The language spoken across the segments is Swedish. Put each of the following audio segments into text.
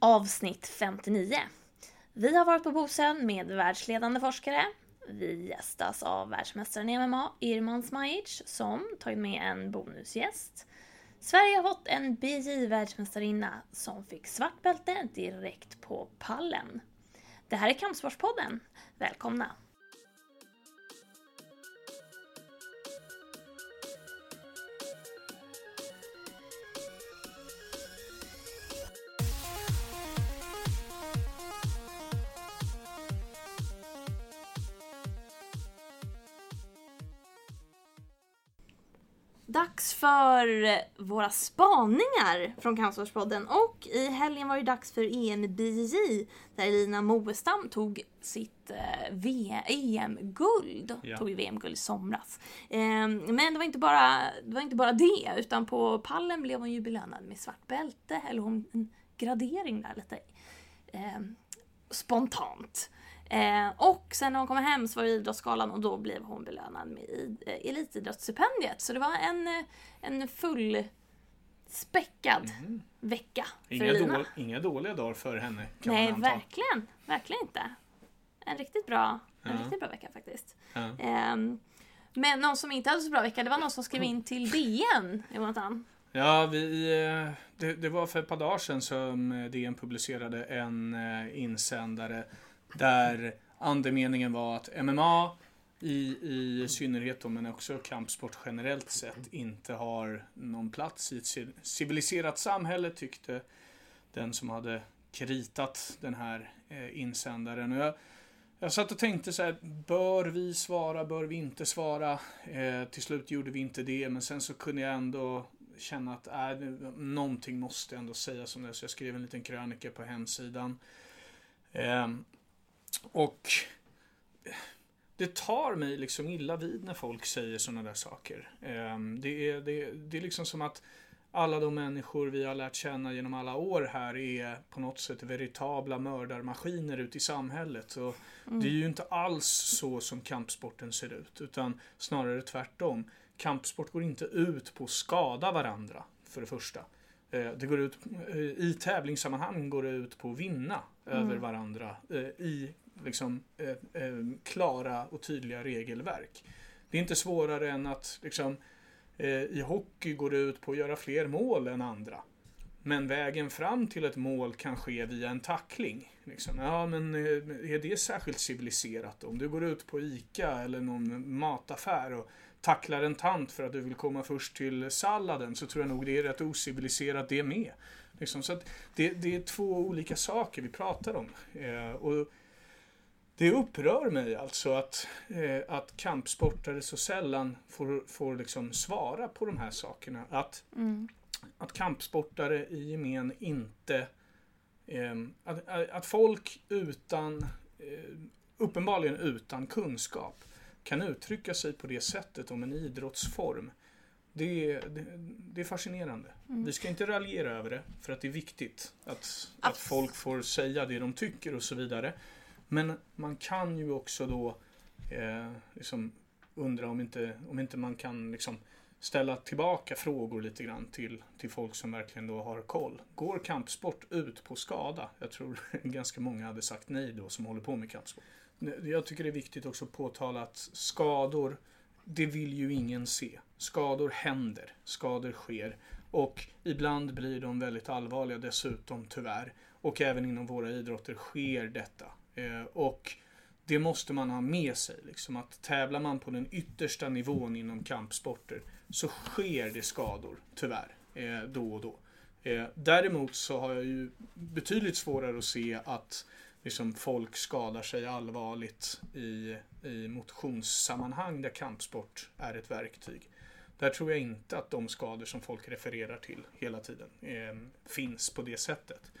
Avsnitt 59. Vi har varit på Bosön med världsledande forskare. Vi gästas av världsmästaren i MMA, Irman Smajic, som tagit med en bonusgäst. Sverige har fått en BJ-världsmästarinna som fick svart bälte direkt på pallen. Det här är Kampsportspodden. Välkomna! För våra spaningar från Kampsportspodden och i helgen var det dags för EM BJJ där Elina Moestam tog sitt eh, EM-guld. Ja. Tog ju VM-guld i somras. Eh, men det var, inte bara, det var inte bara det utan på pallen blev hon ju belönad med svart bälte eller hon, en gradering där lite eh, spontant. Eh, och sen när hon kom hem så var det Idrottsgalan och då blev hon belönad med eh, Elitidrottsstipendiet. Så det var en, eh, en full späckad vecka för Mm. Inga, Elina. då, inga dåliga dagar för henne kan Nej, man anta. verkligen. Verkligen inte. En riktigt bra, en Ja. riktigt bra vecka faktiskt. Ja. Ehm, men någon som inte hade så bra vecka, det var någon som skrev in till DN, Jonathan. Ja, vi, eh, det, det var för ett par dagar sedan som eh, DN publicerade en eh, insändare där andemeningen var att MMA i, i synnerhet då, men också kampsport generellt sett inte har någon plats i ett civiliserat samhälle tyckte den som hade kritat den här eh, insändaren. Och jag, jag satt och tänkte så här, bör vi svara, bör vi inte svara? Eh, till slut gjorde vi inte det, men sen så kunde jag ändå känna att äh, någonting måste ändå sägas om det, så jag skrev en liten krönika på hemsidan. Eh, och det tar mig liksom illa vid när folk säger sådana där saker. Ehm, det, är, det, det är liksom som att alla de människor vi har lärt känna genom alla år här är på något sätt veritabla mördarmaskiner ute i samhället. Och Det är ju inte alls så som kampsporten ser ut, utan snarare tvärtom. Kampsport går inte ut på att skada varandra, för det första. Eh, Det går ut, eh, I tävlingssammanhang går det ut på att vinna över varandra eh, i liksom, eh, eh, klara och tydliga regelverk. Det är inte svårare än att liksom, eh, i hockey går det ut på att göra fler mål än andra. Men vägen fram till ett mål kan ske via en tackling. Liksom. Ja, men eh, är det särskilt civiliserat? Om du går ut på ICA eller någon mataffär och tacklar en tant för att du vill komma först till salladen så tror jag nog det är rätt ociviliserat det med. Liksom, så att det, det är två olika saker vi pratar om. Eh, och det upprör mig alltså att, eh, att kampsportare så sällan får, får liksom svara på de här sakerna. Att Mm. att kampsportare i gemen inte... ehm, att, att folk utan... eh, uppenbarligen utan kunskap kan uttrycka sig på det sättet om en idrottsform. Det, är- det, det är fascinerande. Vi ska inte raljera över det, för att det är viktigt att, att folk får säga det de tycker och så vidare. Men man kan ju också då eh, liksom undra om inte, om inte man kan liksom ställa tillbaka frågor lite grann till, till folk som verkligen då har koll. Går kampsport ut på skada? Jag tror ganska många hade sagt nej då som håller på med kampsport. Jag tycker det är viktigt också att påtala att skador, det vill ju ingen se. Skador händer, skador sker och ibland blir de väldigt allvarliga dessutom tyvärr. Och även inom våra idrotter sker detta. Eh, och det måste man ha med sig. Liksom, att tävlar man på den yttersta nivån inom kampsporter så sker det skador, tyvärr, eh, då och då. Eh, däremot så har jag ju betydligt svårare att se att liksom, folk skadar sig allvarligt i, i motionssammanhang där kampsport är ett verktyg. Där tror jag inte att de skador som folk refererar till hela tiden eh, finns på det sättet.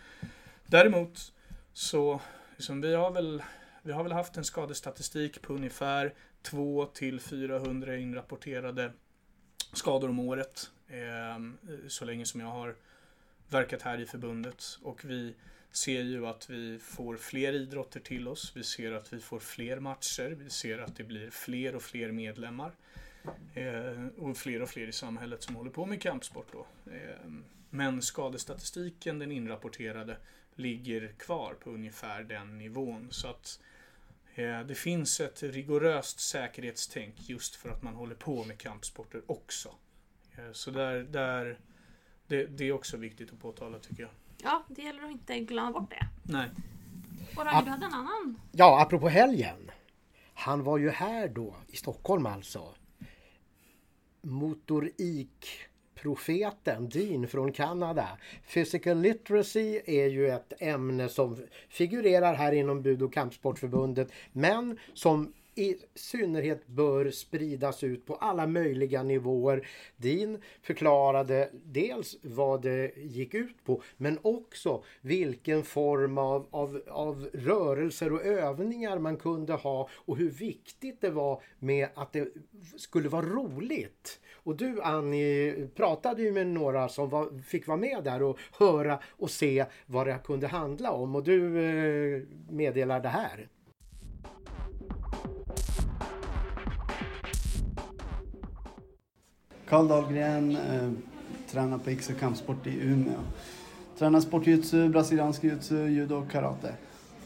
Däremot så, liksom, vi har väl vi har väl haft en skadestatistik på ungefär 2 till 400 inrapporterade skador om året. Eh, så länge som jag har verkat här i förbundet. Och vi ser ju att vi får fler idrotter till oss. Vi ser att vi får fler matcher. Vi ser att det blir fler och fler medlemmar. Eh, och fler och fler i samhället som håller på med kampsport då. Eh, men skadestatistiken, den inrapporterade, ligger kvar på ungefär den nivån. Så att eh, det finns ett rigoröst säkerhetstänk just för att man håller på med kampsporter också. Eh, så där, där det, det är också viktigt att påtala tycker jag. Ja, det gäller att inte glömma bort det. Nej. Och Roger, du hade en annan. Ja, apropå helgen. Han var ju här då, i Stockholm alltså profeten Dean från Kanada. Physical literacy är ju ett ämne som figurerar här inom Budo kampsportförbundet men som i synnerhet bör spridas ut på alla möjliga nivåer. Din förklarade dels vad det gick ut på men också vilken form av, av, av rörelser och övningar man kunde ha och hur viktigt det var med att det skulle vara roligt. Och du Annie pratade ju med några som var, fick vara med där och höra och se vad det kunde handla om och du eh, meddelar det här. Karl Dahlgren, eh, tränar på X kampsport i Umeå. Tränar sportjutsu, brasiliansk jutsu, judo och karate.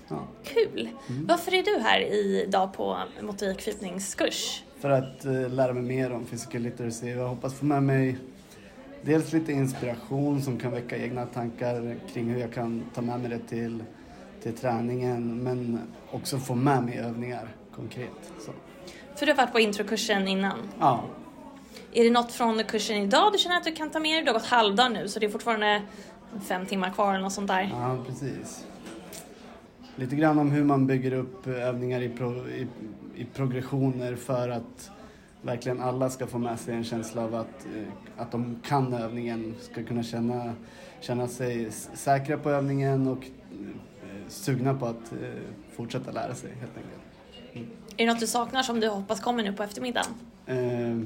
Ja. Kul! Varför är du här idag på motorikfördjupningskurs? För att eh, lära mig mer om physical literacy. Jag hoppas få med mig dels lite inspiration som kan väcka egna tankar kring hur jag kan ta med mig det till, till träningen. Men också få med mig övningar konkret. Så. För du har varit på introkursen innan. Ja, Är det något från kursen idag du känner att du kan ta med dig? Du har gått halvdag nu så det är fortfarande fem timmar kvar eller något sånt där. Ja, precis. Lite grann om hur man bygger upp övningar i, pro, i, i progressioner för att verkligen alla ska få med sig en känsla av att, eh, att de kan övningen, ska kunna känna, känna sig säkra på övningen och eh, sugna på att eh, fortsätta lära sig helt enkelt. Är det något du saknar som du hoppas kommer nu på eftermiddagen? Eh,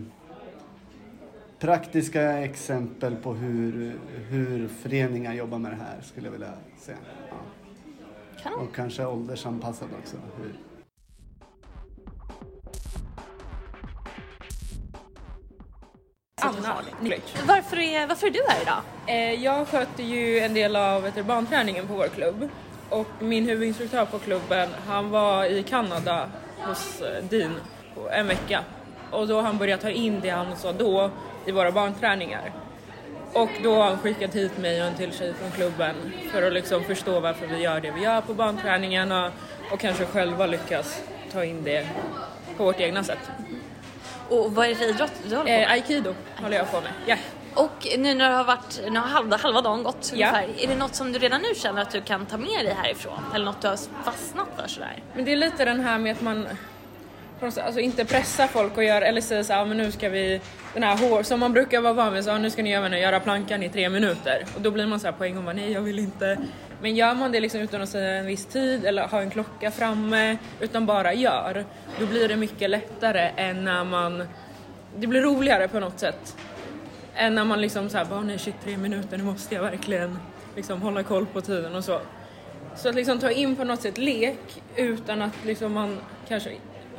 praktiska exempel på hur, hur föreningar jobbar med det här skulle jag vilja se. Ja. Kanon. Och kanske åldersanpassad också. Anna. Varför är, varför är du här idag? Eh, Jag sköter ju en del av veteranbanträningen på vår klubb och min huvudinstruktör på klubben han var i Kanada hos eh, Dean på en vecka och då har han börjat ta in det han sa då i våra barnträningar. Och då har han skickat hit mig och en till tjej från klubben för att liksom förstå varför vi gör det vi gör på barnträningarna och kanske själva lyckas ta in det på vårt egna sätt. Och vad är det för idrott du håller på med? Eh, Aikido håller jag på med. Ja. Och nu när du har varit, nu har halva, halva dagen gått Ja. ungefär. Är det något som du redan nu känner att du kan ta med dig härifrån? Eller något du har fastnat för sådär? Men det är lite den här med att man alltså inte pressa folk och göra, eller säga så här, men nu ska vi, den här hår, som man brukar vara van vid, så nu ska ni göra, göra plankan i tre minuter. Och då blir man så här på en gång, bara, nej jag vill inte. Men gör man det liksom utan att säga en viss tid eller ha en klocka framme, utan bara gör, då blir det mycket lättare än när man, det blir roligare på något sätt. Än när man liksom såhär, bara nej shit tre minuter, nu måste jag verkligen liksom hålla koll på tiden och så. Så att liksom ta in på något sätt lek utan att liksom man kanske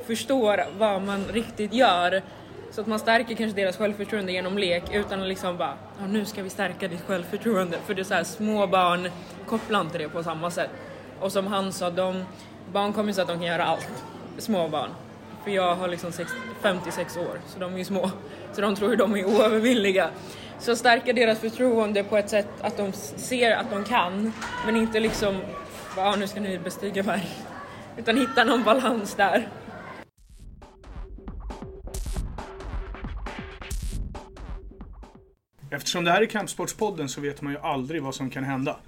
förstår vad man riktigt gör. Så att man stärker kanske deras självförtroende genom lek utan att liksom bara, nu ska vi stärka ditt självförtroende. För det är så här, små barn kopplar inte det på samma sätt. Och som han sa, de, barn kommer så att de kan göra allt. Små barn. För jag har liksom 56 år, så de är ju små. Så de tror ju de är oövervinnliga. Så stärka deras förtroende på ett sätt att de ser att de kan, men inte liksom, ja nu ska ni bestiga berg. Utan hitta någon balans där. Eftersom det här är Kampsportspodden så vet man ju aldrig vad som kan hända.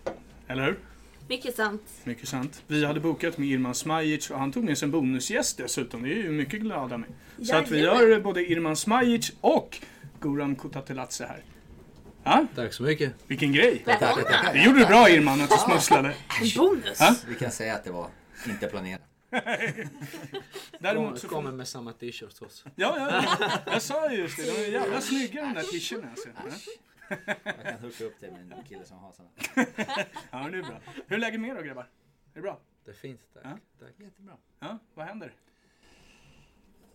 Eller hur? Mycket sant. Mycket sant. Vi hade bokat med Irman Smajic och han tog med sig en bonusgäst dessutom. Det är ju mycket glada med. Så att vi har både Irman Smajic och Goran Kutateladze här. Ja, Tack så mycket. vilken grej! Välkomna. Det gjorde du bra Irman, att du smusslade. Bonus! Ja? Vi kan säga att det var inte planerat. Däremot så. Kommer med samma t-shirt också. Ja, ja, ja. Jag sa ju just det. De är jävla snygga de där t-shirtarna. Alltså. Jag kan hooka upp det med en kille som har såna. Ja, det är bra. Hur är läget med er då grabbar? Är det bra? Det är fint, tack. Ja. tack. Jättebra. Ja, vad händer?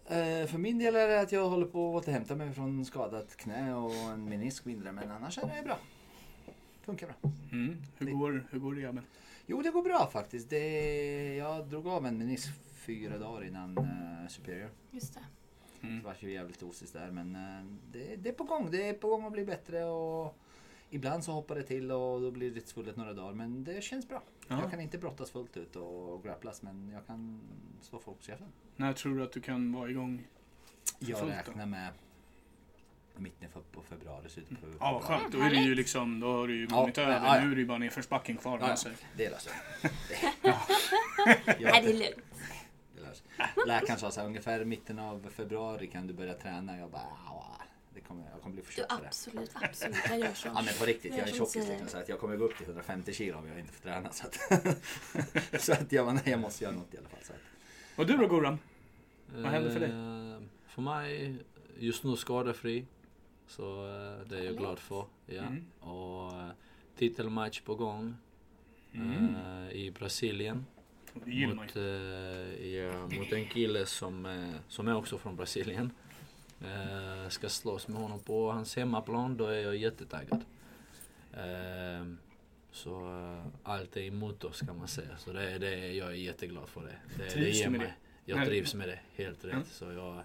Eh, för min del är det att jag håller på att återhämta mig från skadat knä och en menisk mindre. Men annars är det bra. Funkar bra. Mm. Hur, går, hur går det grabben? Jo, det går bra faktiskt. Det, jag drog av en menisk fyra dagar innan uh, Superior. Just det. Mm. Det var ju jävligt osis där men eh, det, det är på gång. Det är på gång att bli bättre och ibland så hoppar det till och då blir det svullet några dagar men det känns bra. Ja. Jag kan inte brottas fullt ut och grapplas men jag kan slå folk på käften. När tror du att du kan vara igång? Jag räknar med mitten för- på februari, slutet på Ja, vad februari. skönt. Då är det ju liksom, då har du ju Ja, kommit men- över. ja, ja. Nu är det ju bara nedförsbacken kvar. Ja, ja, det löser Nej, jag. det är lugnt. Läkaren sa så här, ungefär mitten av februari kan du börja träna. Jag bara, "Ja, det kommer, jag kommer bli för Du, tjock för det. absolut, absolut. Jag gör så. Ja men på riktigt, Jag jag är tjockis liksom, så att jag kommer gå upp till 150 kilo om jag inte får träna. Så att, så att jag, nej, jag måste göra något i alla fall. Så att, Och du då Goran? Vad händer för dig? Eh, För mig, just nu skadefri. Så eh, det är jag glad för. Ja. Mm. Och eh, titelmatch på gång Mm. eh, i Brasilien. Det Mot, ja, mot en kille som, som är också från Brasilien. Eh, ska slåss med honom på hans hemmaplan, då är jag jättetaggad. Eh, så eh, allt är emot oss kan man säga. Så det är det, jag är jätteglad för det. det, det Trivs ger du med mig, det? Jag Nej. trivs med det, helt rätt. Mm. Så jag,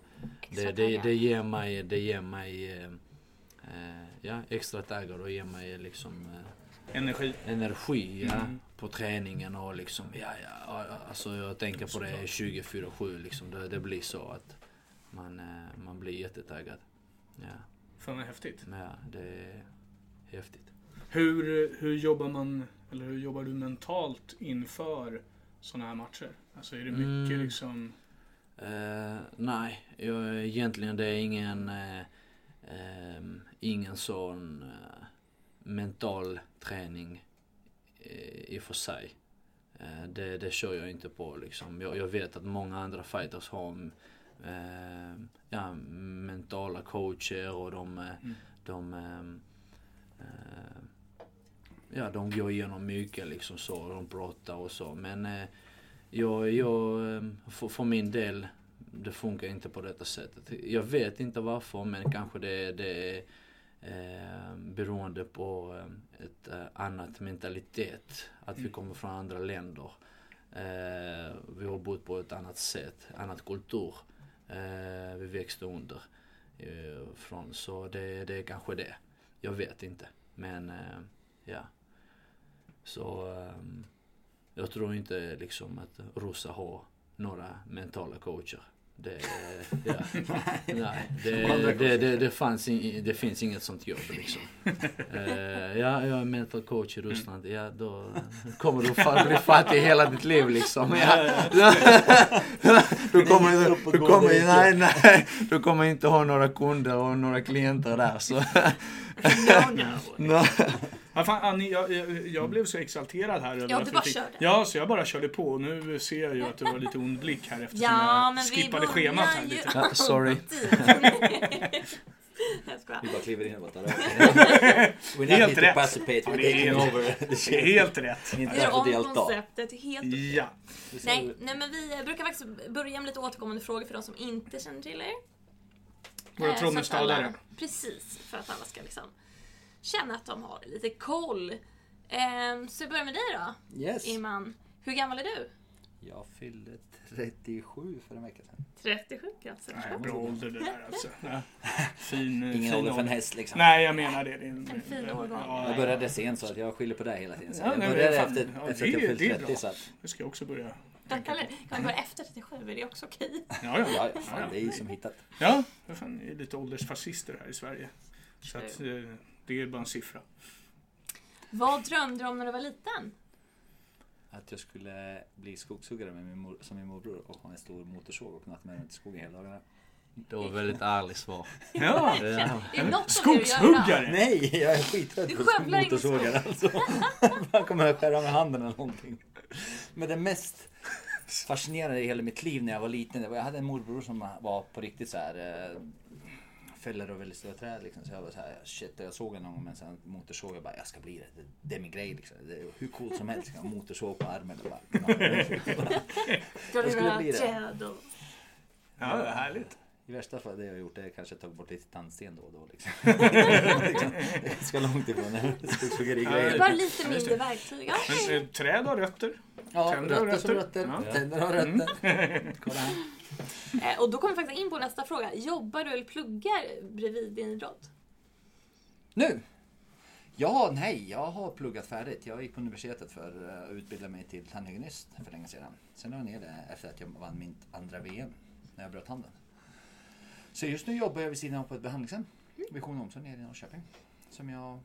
det, det, det ger mig, det ger mig ja, extra taggad och ger mig liksom eh, Energi. energi ja, Mm. på träningen och liksom, ja, ja, alltså jag tänker på det 24-7 liksom. Det, det blir så att man, eh, man blir jättetaggad. Ja, Fan vad häftigt. ja, det är häftigt. Hur, hur jobbar man, eller hur jobbar du mentalt inför sådana här matcher? Alltså är det mycket Mm. liksom... Eh, nej, jag, egentligen det är ingen, eh, ehm, ingen sån eh, mental träning eh, i och för sig. Eh, det, det kör jag inte på liksom. Jag, jag vet att många andra fighters har eh, ja, mentala coacher och de, Mm. de eh, Ja, de går igenom mycket liksom så, de pratar och så. Men jag, jag, för, för min del, det funkar inte på detta sättet. Jag vet inte varför, men kanske det, det är eh, beroende på eh, ett eh, annat mentalitet. Att vi kommer från andra länder. Eh, vi har bott på ett annat sätt, annat kultur. Eh, vi växte under. Eh, från, så det, det är kanske det. Jag vet inte. Men eh, ja. Så ehm, jag tror inte liksom att Rosa har några mentala coacher. Det, ja, nej, det, det, det, det, fanns in, det finns inget sånt jobb liksom. Eh, ja, jag är mental coach i Ryssland. Ja, då kommer du fa- bli fattig hela ditt liv liksom. Ja. Du kommer, du kommer, nej, nej, du kommer inte ha några kunder och några klienter där. Så. No, no. Ja, fan, Annie, jag, jag, jag blev så exalterad här över Ja, att du bara fick... körde. Ja, så jag bara körde på. Nu ser jag ju att du har lite ond blick här eftersom Ja, jag skippade schemat här ju lite. Ja, sorry. vi bara kliver in och bara tar över. We're not Helt here to rätt. participate, we're det är taking helt- over Det är helt rätt. Inte gör om delta. konceptet helt Ja. Nej, nej, men vi brukar faktiskt börja med lite återkommande frågor för de som inte känner till er. Våra Eh, trommelstadare. Precis, för att alla ska liksom känna att de har lite koll. Ehm, så vi börjar med dig då, Yes. Iman. Hur gammal är du? Jag fyllde 37 för en vecka sedan. 37 alltså. Nej, bra ålder det där alltså. Ja. Fin, Ingen fin ålder för en häst liksom. Nej, jag menar det. det är En fin årgång. Ja, Jag började sent så att jag skyller på dig hela tiden. Så Ja, jag nej, men började fan, efter, ja, efter det att jag är- fyllt det är 30 bra. så att... Det ska jag också börja Vänta lite, kan vi börja efter 37? Är det också okej? Ja, ja. Ja, ja, fan, det är ju som hittat. Ja, för fan, det är lite åldersfascister här i Sverige. Så att, eh, det är bara en siffra. Vad drömde du om när du var liten? Att jag skulle bli skogshuggare med min mor, som min morbror och ha en stor motorsåg och knatta mig runt i skogen hela dagarna. Det var väldigt ärligt svar. Ja, Ja. Skogshuggare! Nej, jag är skiträdd för motorsågar alltså. Man kommer att skära med handen eller någonting. Men det mest fascinerande i hela mitt liv när jag var liten, det var, jag hade en morbror som var på riktigt så här eh, fäller och väldigt stora träd liksom. Så jag var så här, shit, jag såg en någon gång med en sån här motorsåg. Jag bara, jag ska bli det. Det, det är min grej liksom. Det är hur coolt som helst. Har motorsåg på armen och bara, Jag skulle bli det. Ja, det är härligt. I värsta fall det jag har gjort är kanske tagit bort lite tandsten då och då. Liksom. liksom, ganska långt ifrån skogshuggerigrejer. bara lite mindre verktyg. Men, eh, träd har rötter. Ja, Tänder har rötter som rötter. rötter. Ja. Tänder har rötter. Kolla här. Eh, Och då kommer vi faktiskt in på nästa fråga. Jobbar du eller pluggar bredvid din idrott? Nu! Ja, nej, jag har pluggat färdigt. Jag gick på universitetet för att utbilda mig till tandhygienist för länge sedan. Sen la jag ner det efter att jag vann mitt andra VM när jag bröt handen. Så just nu jobbar jag vid sidan av på ett behandlingshem, Vision Omsorg nere i Norrköping. Som jag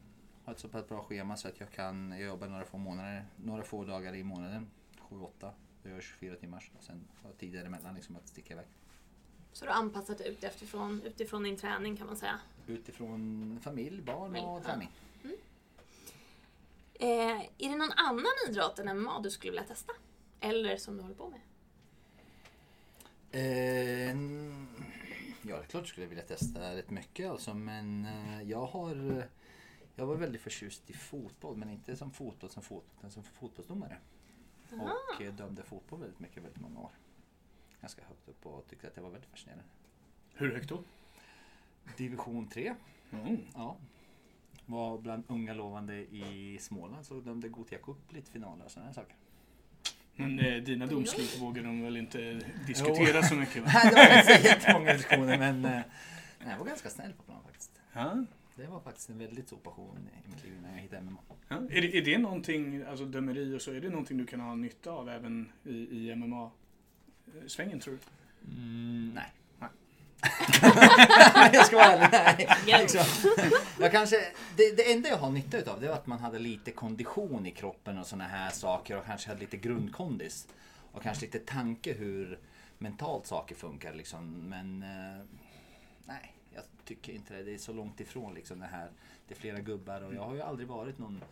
har ett så pass bra schema så att jag kan jag jobbar några få månader, några få dagar i månaden. 7-8. Jag gör 24 timmars och sen har jag tid däremellan liksom att sticka iväg. Så du har anpassat det utifrån, utifrån din träning kan man säga. Utifrån familj, barn och Ja. träning. Eh, är det någon annan idrott än MMA du skulle vilja testa? Eller som du håller på med? Eh, ja, det är klart jag skulle vilja testa rätt mycket alltså, men eh, jag har... Jag var väldigt förtjust i fotboll, men inte som fotboll som fotboll, utan som fotbollsdomare. Och eh, dömde fotboll väldigt mycket, väldigt många år. Ganska högt upp och tyckte att det var väldigt fascinerande. Hur högt då? Division 3, Mm. ja. Var bland unga lovande i Småland, så dömde Gothia Cup lite finaler och sådana saker. Men eh, dina domslut vågar de väl inte diskutera så mycket? Va? Nej, det var inte så jättemånga diskussioner, men eh, jag var ganska snäll på plan faktiskt. Ja. Det var faktiskt en väldigt stor passion i mitt liv när jag hittade MMA. Ja. Är, det, är det någonting, alltså dömeri och så, är det någonting du kan ha nytta av även i, i MMA-svängen tror du? Mm, nej. Nej. jag ska vara ärlig. Nej. Liksom. Jag kanske, det, det enda jag har nytta utav det är att man hade lite kondition i kroppen och såna här saker och kanske hade lite grundkondis. Och kanske lite tanke hur mentalt saker funkar liksom. Men eh, nej, jag tycker inte det. Det är så långt ifrån liksom det här. Det är flera gubbar och jag har ju aldrig varit någon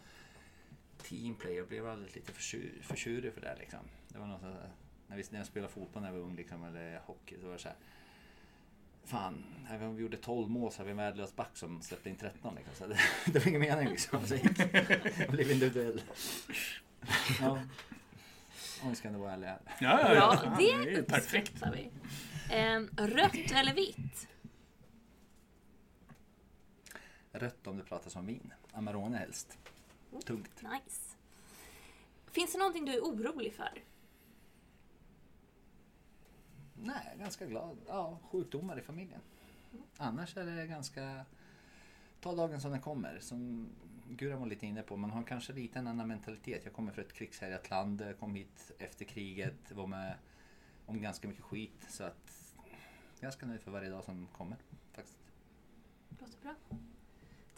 teamplayer. Jag blev aldrig lite förtjur- förtjurig för det här, liksom. Det var något så här, när, vi, när jag spelade fotboll när jag var ung liksom, eller hockey så var det så här. Fan, även om vi gjorde 12 mål så hade vi en värdelös back som släppte in 13 liksom. Så det, det var ingen mening liksom. Så jag blev individuell. Ja. Om vi ska ändå vara ärliga. Ja, ja, ja. Ja, det perfekt. uppskattar vi. Eh, rött eller vitt? Rött om det pratas om vin. Amarone helst. Tungt. Nice. Finns det någonting du är orolig för? Nej, ganska glad. Ja, sjukdomar i familjen. Annars är det ganska... Ta dagen som den kommer. Som Guran var lite inne på, man har kanske lite en annan mentalitet. Jag kommer från ett krigshärjat land, kom hit efter kriget, var med om ganska mycket skit. Så att... Ganska nöjd för varje dag som kommer. Faktiskt. Låter bra.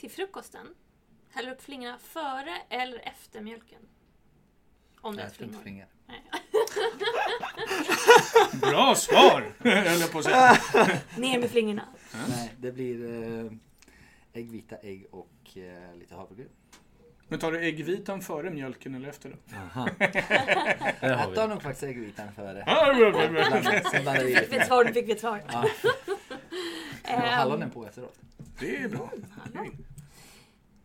Till frukosten, häller upp flingorna före eller efter mjölken? Om det är flingor. flingor. Nej. Bra svar! Jag på att säga. Ner med flingorna. Nej, det blir eh, ägg, vita ägg och eh, lite havregryn. Men tar du äggvitan före mjölken eller efter då? Aha. Jag tar nog faktiskt äggvitan före. Sen Nu fick vi ett svar, nu fick vi ett svar. Ja, och Ehm, hallonen på efteråt. Det är bra.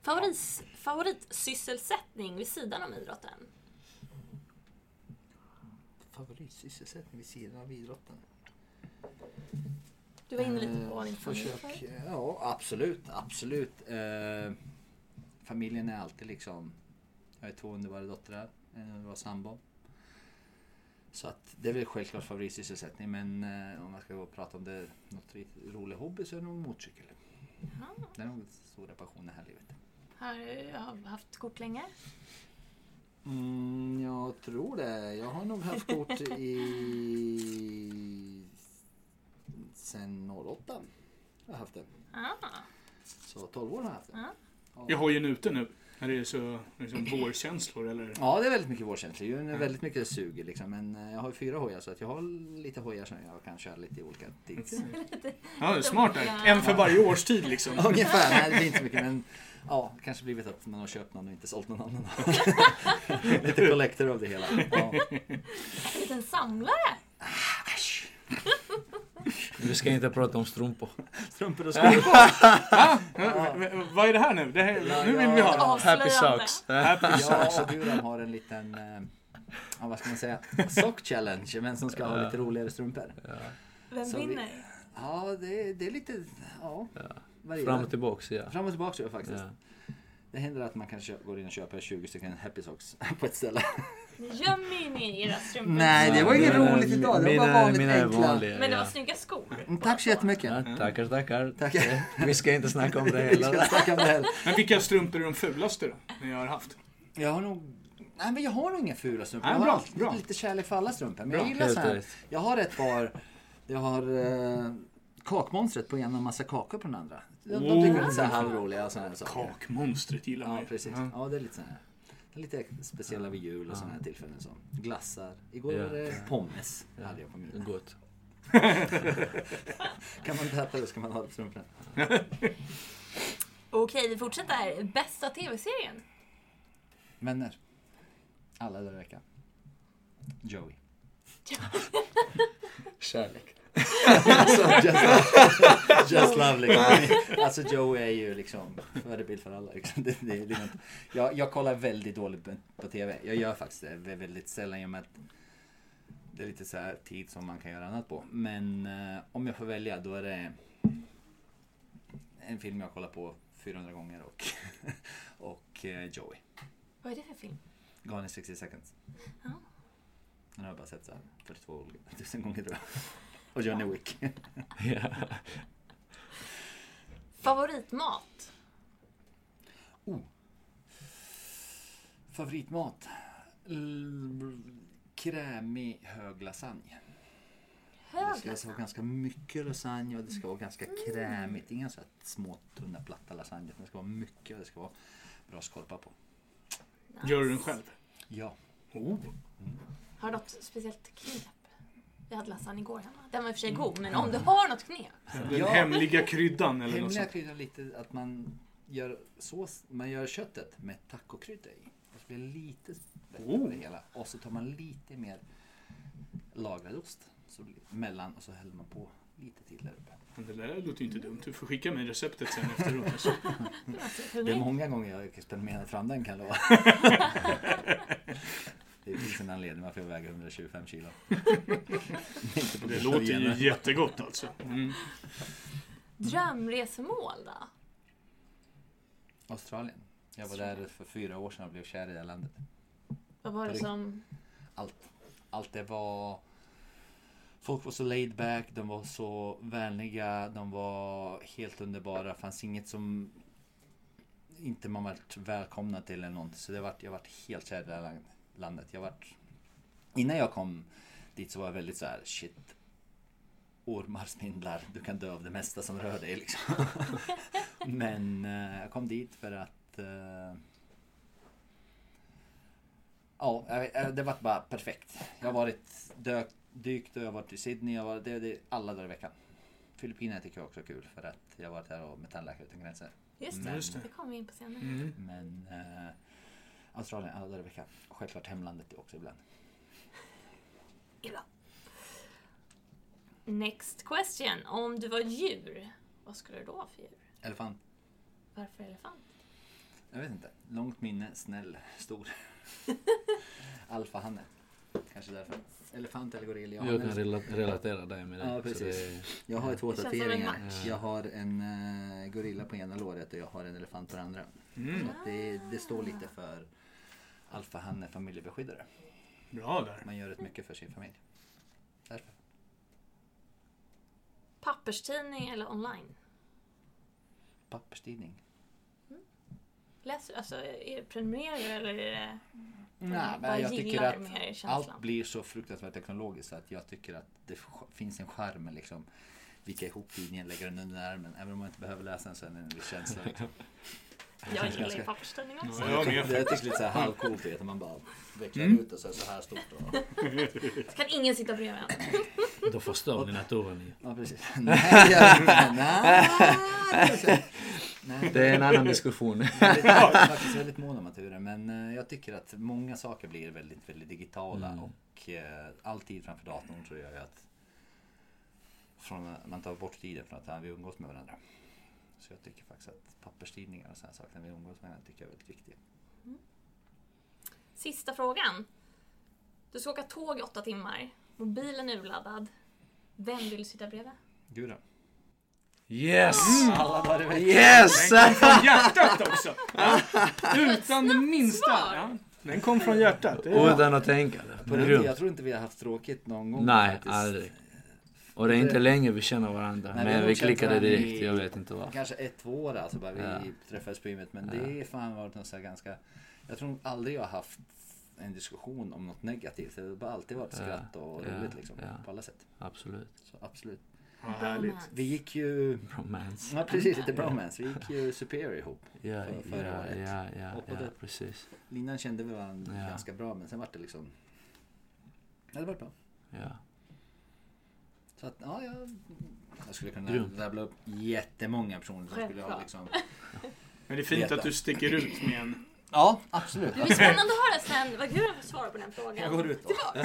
Favorit, favoritsysselsättning vid sidan om idrotten? Favoritsysselsättning vid sidan av idrotten? Du var inne lite på din Eh, familj försök, förut. Ja, absolut. absolut. Eh, familjen är alltid liksom... Jag har två underbara döttrar, en underbar sambo. Så att det är väl självklart favoritsysselsättning men eh, om man ska gå och prata om det, något rolig hobby så är det nog motorcykel. Det är nog den stora passionen här i livet. Har du haft kort länge? Mm, jag tror det. Jag har nog haft kort i... Sen 08. Jag har haft det. Ah, Så 12 år har jag haft det. Ja. Ja. Jag har ju en ute nu. När det är så liksom, vårkänslor eller? Ja, det är väldigt mycket vårkänslor. Det är väldigt mycket suger liksom. Men eh, jag har ju fyra hojar så att jag har lite hojar som jag kan köra lite i olika tids. Ja, det är smart där. En för varje årstid liksom. Ungefär, nej det blir inte så mycket men ja, kanske blivit att man har köpt någon och inte sålt någon annan. lite collector av det hela. Ja. en liten samlare! Vi ska inte prata om strumpor. Strumpor och. Ja, v- v- vad är det här nu? Det här, nu vill vi ha. Avslöjande. Happy socks. Happy Jag och Guran har en liten, eh, ja, vad ska man säga, sock challenge. Vem som ska ha lite roligare strumpor. Vem Så vi- vinner? Ja, det, det är lite... Ja, Ja. varierar. Fram och tillbaks ja. Fram och tillbaka ja, faktiskt. ja. Det händer att man kan köpa, går in och köper 20 stycken Happy Socks på ett ställe. Gömmer ni era strumpor? Nej, det var inget Mina- roligt idag. Det var bara vanligt mina är enkla. vanliga, Men det ja. var snygga skor. Mm, Tack så jättemycket. Ja, tackar, tackar. Tack. Vi ska inte snacka om det Vi ska heller. snacka om det här. Men vilka strumpor är de fulaste då? Ni har haft? Jag har nog... Nej men jag har nog inga fula strumpor. Nej, jag har bra, alltid bra. lite kärlek för alla strumpor. Men Bra, jag gillar helt så här. rätt. Jag har ett par... Jag har eh, kakmonstret på ena och massa kakor på den andra. De, de tycker jag är lite så här halvroliga och sådana här saker. Kakmonstret gillar man Ja ju. precis. Ja. Ja det är lite så här. Lite speciella vid jul och sådana här tillfällen som glassar. Igår Ja. var det pommes. hade jag på min. Gott. Kan man inte äta det ska man ha det på strumporna. Okej, vi fortsätter. Bästa tv-serien? Vänner. Alla dagar i veckan. Joey. Kärlek. Alltså, just, just lovely. Alltså Joey är ju liksom förebild för alla. Liksom. Det, det, liksom, jag, jag kollar väldigt dåligt på, TV. Jag gör faktiskt det vä- väldigt sällan i och med att det är lite så här tid som man kan göra annat på. Men eh, om jag får välja då är det en film jag kollar på 400 gånger och, och eh, Joey. Vad är det för film? Gone in 60 seconds. Ja. Den har jag bara sett så här 42 tusen gånger tror jag. Och Johnny Wick. Ja. Favoritmat? Oh. Favoritmat? L- krämig hög lasagne. Hög Det ska vara ganska mycket lasagne och det ska vara ganska krämigt. Inga så här små tunna platta lasagne. Det ska vara mycket och det ska vara bra skorpa på. Gör du den själv? Ja. Oh. Har du något speciellt knep? Vi hade lasagne igår hemma. Den var i och för sig god, men om du har något knep? Den hemliga kryddan eller något Hemliga sånt. kryddor lite att man gör sås, man gör köttet med tacokrydda i. Så blir det lite bättre Oh. det hela. Och så tar man lite mer lagrad ost. Så blir det mellan och så häller man på lite till där uppe. Men Det där låter ju inte dumt. Du får skicka mig receptet sen efteråt. Alltså. Det är många gånger jag har experimenterat fram den kan jag lova. Det finns en anledning varför jag väger 125 kilo. Det av låter ju jättegott alltså. Mm. Drömresemål då? Australien. Jag var där för fyra år sedan och blev kär i det landet. Vad var det som... allt. Allt det var... Folk var så laid back, de var så vänliga, de var helt underbara. Det fanns inget som inte man varit välkomna till eller någonting. Så det vart, jag vart helt kär i det här land- landet. Jag vart... Innan jag kom dit så var jag väldigt så här shit. Ormar, spindlar, du kan dö av det mesta som rör dig liksom. Men eh, jag kom dit för att eh, Ja, jag- det var bara perfekt. Jag har varit dök, dykt och jag har varit i Sydney. Jag har varit, det, det, alla dagar i veckan. Filippinerna tycker jag också är kul för att jag har varit här och med Tandläkare Utan Gränser. Just det, Just det. det kommer vi in på senare. Mm. Men eh, Australien alla dagar i veckan. Och självklart hemlandet också ibland. Bra. Next question. Om du var djur, vad skulle du då vara för djur? Elefant. Varför elefant? Jag vet inte. Långt minne, snäll, stor. Alfahanne. Kanske därför. Elefant eller gorilla. Jag Jag kan rela- relatera dig med det. Ja, precis. det- jag har två Det tatueringar. Jag har en uh, gorilla på ena låret och jag har en elefant på det andra. Mm. Så att det, det står lite för alfahanne familjebeskyddare. Bra där. Man gör rätt mycket för sin familj. Därför. Papperstidning eller online? Papperstidning. Läser, alltså, är det prenumererar eller är det... Nej, men jag tycker att allt blir så fruktansvärt teknologiskt så att jag tycker att det finns en charm med liksom vika ihop tidningen, lägga den under armen. Även om man inte behöver läsa den så är det en viss känsla. Liksom. Jag gillar ju ganska- papperstidning också. Ja, jag Det tycker lite så här halvcoolt att man bara vecklar Mm. ut och så är det så här stort. Och, Så kan ingen sitta bredvid en. Då förstör ni naturen ju. ja, precis. Nej. Nej. Nej. Det är en annan diskussion. Jag är faktiskt väldigt mån om naturen men eh, jag tycker att många saker blir väldigt, väldigt digitala Mm. och eh, all tid framför datorn tror jag är att från, man tar bort tiden från att vi umgås med varandra. Så jag tycker faktiskt att papperstidningar och sådana saker när vi umgås med tycker jag är väldigt viktiga. Sista frågan. Du ska åka tåg i åtta timmar. Mobilen är urladdad. Vem vill du sitta bredvid? Gud. Yes! Alla i veckan. Yes! Den kom från hjärtat också. Ja. Utan det minsta. Ja. Den kom från hjärtat. Utan att tänka. På jag tror inte vi har haft tråkigt någon gång. Nej, faktiskt. aldrig. Och det är inte länge vi känner varandra. Nej, vi men vi känt klickade direkt. i- Jag vet inte varför. Kanske ett, två år alltså bara vi Ja. träffades på gymmet. Men Ja. det är fan varit något så här ganska... Jag tror aldrig jag har haft en diskussion om något negativt. Det har bara alltid varit Ja. skratt och Ja. roligt liksom. Ja. På alla sätt. Absolut. Så absolut. Ja, härligt. Vi gick ju... Romance. Ja precis, lite bromance. Vi gick ju Superior ihop. Ja, För- förra ja, året. ja, ja, Och ja, det- precis. Linan kände vi varandra Ja. ganska bra men sen var det liksom... Ja, det var bra. Ja. Så att, ja, jag, jag skulle kunna rabbla upp jättemånga personer som skulle ha liksom... Men det är fint att du sticker ut med en... Ja, absolut. Det blir spännande att höra sen vad Gud får svara på den frågan. Jag går ut då.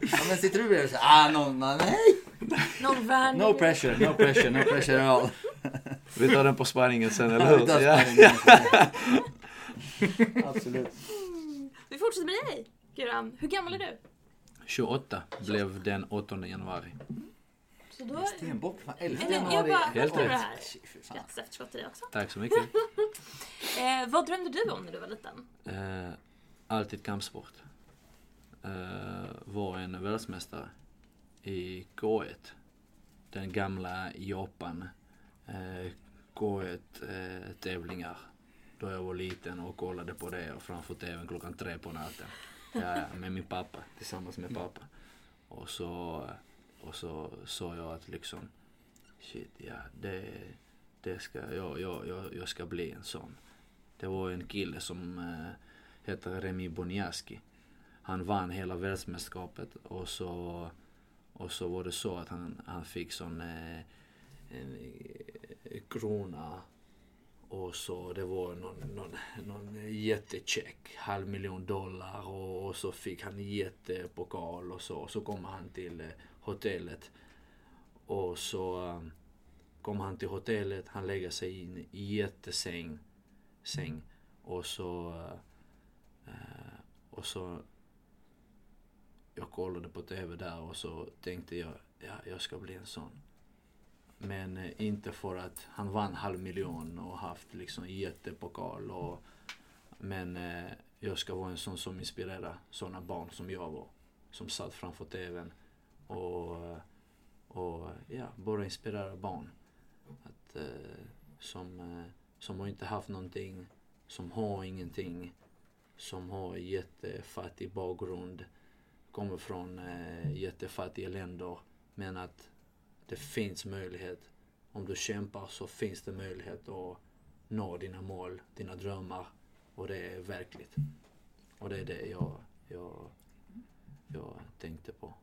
ja, men sitter du bredvid och säger ah, no, no, nej. Någon random... No pressure, no pressure, no pressure at all. Vi tar den på sparringen sen, eller Ja, hur? vi tar Ja. sparringen. Absolut. Vi fortsätter med dig, Guram. Hur gammal är du? 28 blev den 8 januari. Så då... Stenbock, fan 11 Eller, jag januari. Helt rätt. Grattis efterskott till dig också. Tack så mycket. Eh, vad drömde du om när du var liten? Eh, alltid kampsport. Eh, var en världsmästare i K1. Den gamla Japan. Eh, K1 eh, tävlingar. Då jag var liten och kollade på det och framför tvn klockan tre på natten. Ja, med min pappa, tillsammans med pappa. Och så, och så sa jag att liksom, shit ja, det, det ska, jag, jag, jag, jag ska bli en sån. Det var en kille som eh, äh, hette Remi Boniaski. Han vann hela världsmästerskapet och så, och så var det så att han, han fick sån äh, en eh, krona och så det var någon, någon, någon jättecheck, halv miljon dollar och, och så fick han jättepokal och så. Så kom han till eh, hotellet och så um, kom han till hotellet, han lägger sig i en jättesäng säng och så eh, eh, och så jag kollade på TV där och så tänkte jag, ja, jag ska bli en sån. Men eh, inte för att han vann halv miljon och haft liksom jättepokal och men eh, jag ska vara en sån som inspirerar såna barn som jag var. Som satt framför TVn och, och ja, bara inspirera barn. Att, eh, som, som har inte haft någonting, som har ingenting, som har jättefattig bakgrund, kommer från jättefattiga länder. Men att det finns möjlighet. Om du kämpar så finns det möjlighet att nå dina mål, dina drömmar. Och det är verkligt. Och det är det jag, jag, jag tänkte på.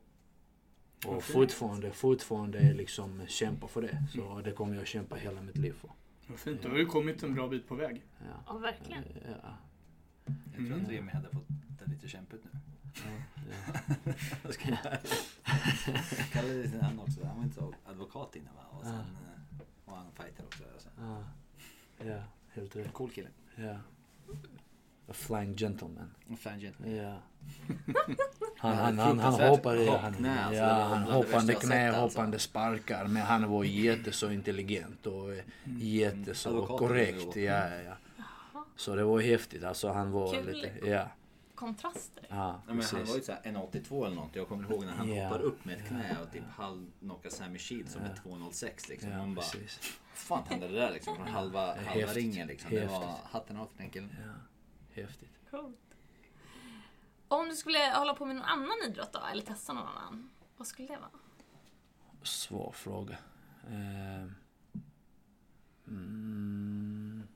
Och fortfarande, fortfarande liksom kämpa för det. Så det kommer jag kämpa hela mitt liv för. Vad fint, du har ju kommit en bra bit på väg. Ja. Ja, verkligen. Ja. Jag tror att Remi hade fått det lite kämpigt nu. Ja. Jag ska jag det till han också. Han var inte så advokat innan va? Och sen Ja. eh, var han fighter också. Och Ja. ja, helt rätt. cool kille. Ja. A flying gentleman. Och fan gentleman. Ja. Han, han, han, han hoppade, hopp han, knä, alltså, ja, han hoppande knä, sett, alltså. hoppande sparkar. Men han var jätte så intelligent och eh, jätte så Advokat korrekt. Ja, ja, ja. Så det var häftigt. Alltså han var lite, ja. Kontraster. Ja, Ja, men han var ju såhär 1,82 eller något. Jag kommer ihåg när han Ja. hoppar upp med ett knä och typ halvknockar Sammy Shields som är 2,06 liksom. Ja, Man bara, precis. fan hände det där liksom? Från halva, halva Häftigt. ringen liksom. Det var Häftigt. hatten av för den killen. Ja, häftigt. Coolt. Om du skulle hålla på med någon annan idrott då, eller testa någon annan, vad skulle det vara? Svår fråga. Eh, mm,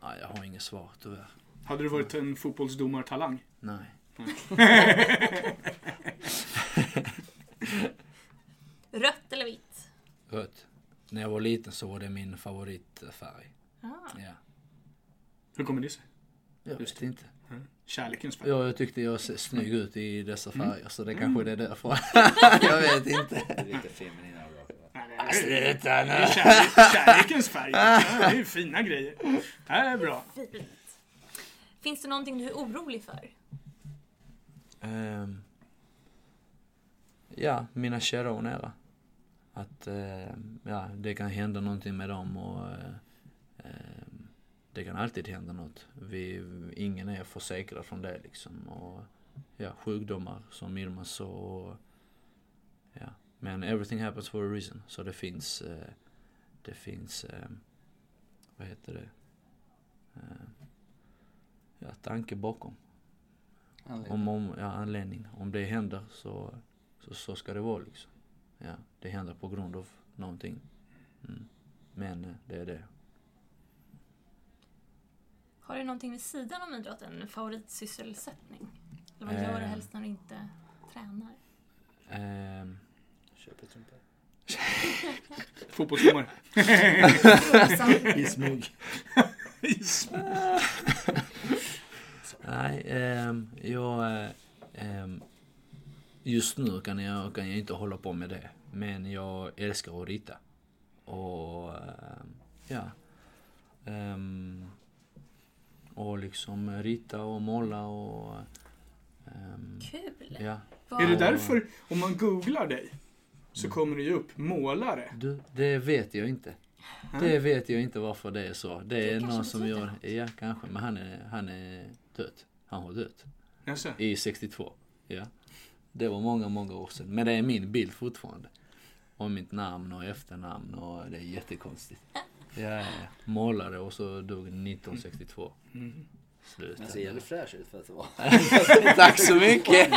ja, jag har inget svar tyvärr. Hade du varit en fotbollsdomartalang? Nej. Rött eller vitt? Rött. När jag var liten så var det min favoritfärg. Ah. Ja. Hur kommer det sig? Jag Just vet inte. Kärlekens färg? Ja, jag tyckte jag ser snygg ut i dessa Mm. färger så det kanske är därför. jag vet inte. Det lite feminina. Nej, det är- Sluta det nu! kärlek, kärlekens färg. Ja, det är ju fina grejer. Det här är bra. Finns det någonting du är orolig för? Um, ja, mina kära och nära. Att uh, ja, det kan hända någonting med dem och uh, eh, det kan alltid hända något. Vi, ingen är försäkrad från det liksom. Och, ja, sjukdomar som Irma så och ja. Men everything happens for a reason. Så det finns, uh, det finns, ehm, vad heter det? Eh, ja, tanke bakom. Om, om, ja, anledning. Om det händer så, så, så ska det vara liksom. Ja, det händer på grund av någonting. Mm. Men eh, det är det. Har du någonting vid sidan om idrotten? En favoritsysselsättning? Eller vad gör du Eh. helst när du inte tränar? Ehm, Köper strumpor. Fotbollsdomare. I smyg. nej, ehm, jag... eh, just nu kan jag, kan jag inte hålla på med det. Men jag älskar att rita. Och ehm, ja. Ehm, och liksom rita och måla och... ehm, Kul! ja. Är det därför, om man googlar dig, så kommer det ju upp målare? Du, det vet jag inte. Det vet jag inte varför det är så. Det Det är kanske någon som gör... något. Ja, kanske. Men han är, han är död. Han har dött. Jaså? I 62. Ja. Det var många, många år sedan. Men det är min bild fortfarande. Och mitt namn och efternamn och det är jättekonstigt. Ja, ja, ja. Målare och så dog 1962. Mm. Sluta. Men ser jävligt fräsch ut för att vara. Tack så mycket!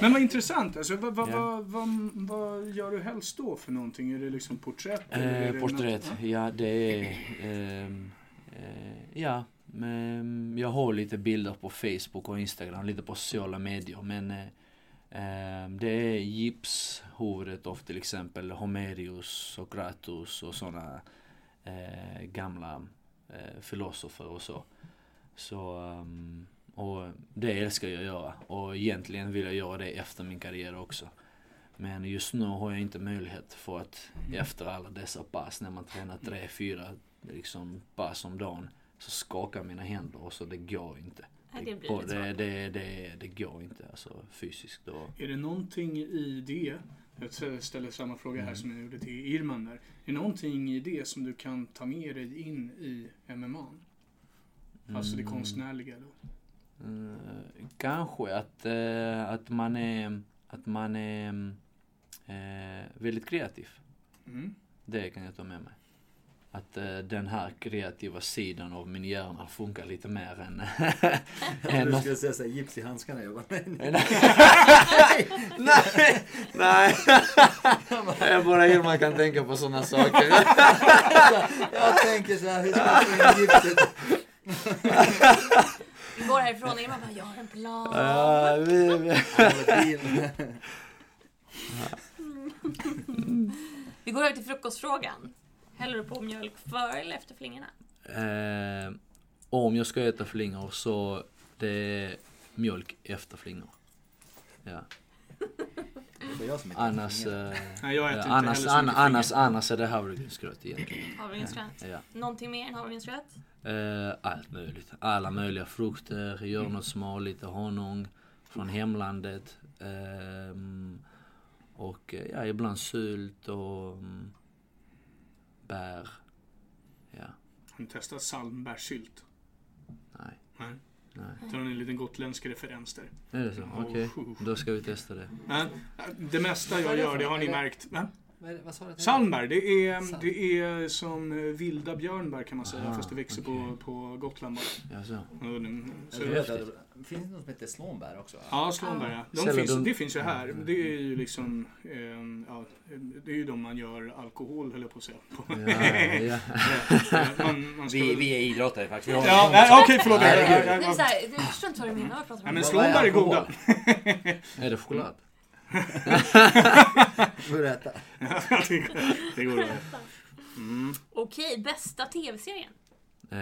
Men vad intressant. Alltså, vad, vad, vad, vad, vad gör du helst då för någonting? Är det liksom porträtt? eller är Eh, det porträtt, något- ja det är... ehm, eh, ja, men jag har lite bilder på Facebook och Instagram, lite på sociala medier. Men eh, eh det är gipshuvudet av till exempel Homerius, Sokratus och sådana eh, gamla eh, filosofer och så. Så, ehm, och det älskar jag att göra. Och egentligen vill jag göra det efter min karriär också. Men just nu har jag inte möjlighet för att efter alla dessa pass när man tränar tre, fyra liksom pass om dagen så skakar mina händer och så det går inte. Nej, det blir det, det, det, det går inte alltså fysiskt. Då. Är det någonting i det, jag ställer samma fråga här Mm. som jag gjorde till Irman där. Är det någonting i det som du kan ta med dig in i MMA? Alltså det Mm. konstnärliga då? Mm, kanske att, eh, att man är, att man är eh, väldigt kreativ. Mm. Det kan jag ta med mig. Att eh, den här kreativa sidan av min hjärna funkar lite mer än... än Du skulle säga såhär, gips i handskarna. Jag bara, nej, nej. nej, nej. Jag bara Irma kan tänka på sådana saker. Jag tänker såhär, hur ska jag få in gipset? Vi går härifrån och Irma bara, jag har en plan. Ja, vi, vi. Vi går över till frukostfrågan. Häller du på mjölk före eller efter flingorna? Eh, om jag ska äta flingor så det är mjölk efter flingor. Ja. Annars, eh, Nej, jag äter inte annars, annars, flingor. annars är det havregrynsgröt egentligen. Havregrynsgröt? Ja. Någonting mer än havregrynsgröt? Eh, allt möjligt. Alla möjliga frukter, jordnötssmal, lite honung från hemlandet. ehm, och eh, ja, ibland sylt och mm, bär. Ja, Har du testat salmbärssylt? nej, Nej. nej. Tar en liten gotländsk referens där. Är det så? Okej, då ska vi testa det. Det mesta jag gör, det har ni märkt. Va? Vad, det- vad sa du? Salmbär, det är, det är som vilda björnbär kan man säga, Aha, fast det växer på, okej. på Gotland bara. Ja, så. Så, vet det finns något som heter slånbär också. ja, slånbär ja. De Säljer finns, de- det finns ju här. Det är ju liksom, eh, ja, det är ju de man gör alkohol, höll jag på att säga. På. Ja, ja. man, man ska Vi, vi är idrottare faktiskt. Ja, nej, okej förlåt. Det här, jag förstår inte vad du menar. Nej, du men slånbär är goda. Är det choklad? Berätta. det, det går bra. Mm. Okej, bästa tv-serien? Eh,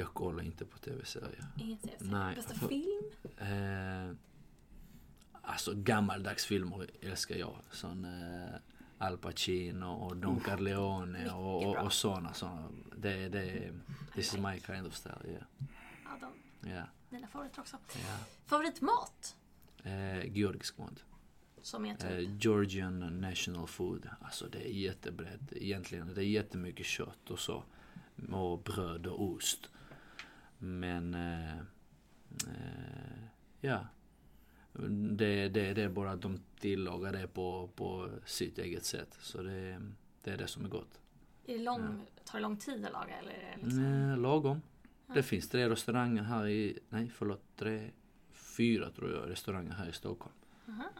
jag kollar inte på tv-serier. Ingen tv-serie. Nej, Bästa för- film? Eh, alltså gammaldags filmer älskar jag. Sån eh, Al Pacino och Don Corleone och, och, och såna. såna. Det, det, this is my kind of style. Yeah. Ja, de, Yeah. mina favoriter också. Yeah. Favoritmat? Eh, georgisk mat. Som är typ... Eh, Georgian national food. Alltså det är jättebrett egentligen. Det är jättemycket kött och så. Och bröd och ost. Men eh, eh, ja. Det, det, det är bara att de tillagar det på, på sitt eget sätt. Så det, det är det som är gott. Är det lång, tar det lång tid att laga eller är det liksom... Eh, lagom. Det finns tre restauranger här i, nej förlåt, tre, fyra tror jag restauranger här i Stockholm.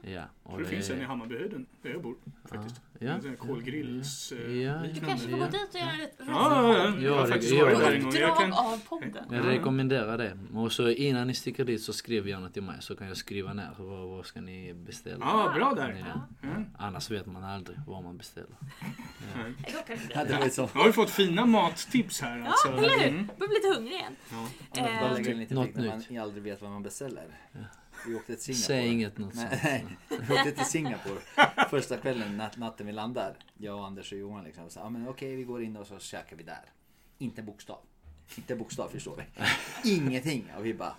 Ja, och Det finns en i Hammarbyhöjden där jag bor faktiskt. Ja, En kolgrills, eh, Ja, Du kanske får Ja. gå dit och göra ett Ja, ja, ja. Jag har Ja, faktiskt det- varit ja. där en gång. Jag drag kan, av podden. Jag rekommenderar det. Och så innan ni sticker dit så skriv gärna till mig så kan jag skriva ner vad, vad ska ni beställa. ja, bra där. Ja. Ja. Annars vet man aldrig vad man beställer. Det Ja, det. Nu har vi fått fina mattips här. Ja, Alltså. eller hur? Mm. Jag börjar bli lite hungrig igen. Ja. Lite Något när man nytt. aldrig vet vad man beställer. Vi åkte till Singapore. Säg inget något Nej, nej. Vi åkte till Singapore första kvällen, nat natten vi landar. Jag och Anders och Johan liksom. Så, men okej, vi går in och så käkar vi där. Inte bokstav. Inte bokstav förstår vi. Ingenting. Och vi bara...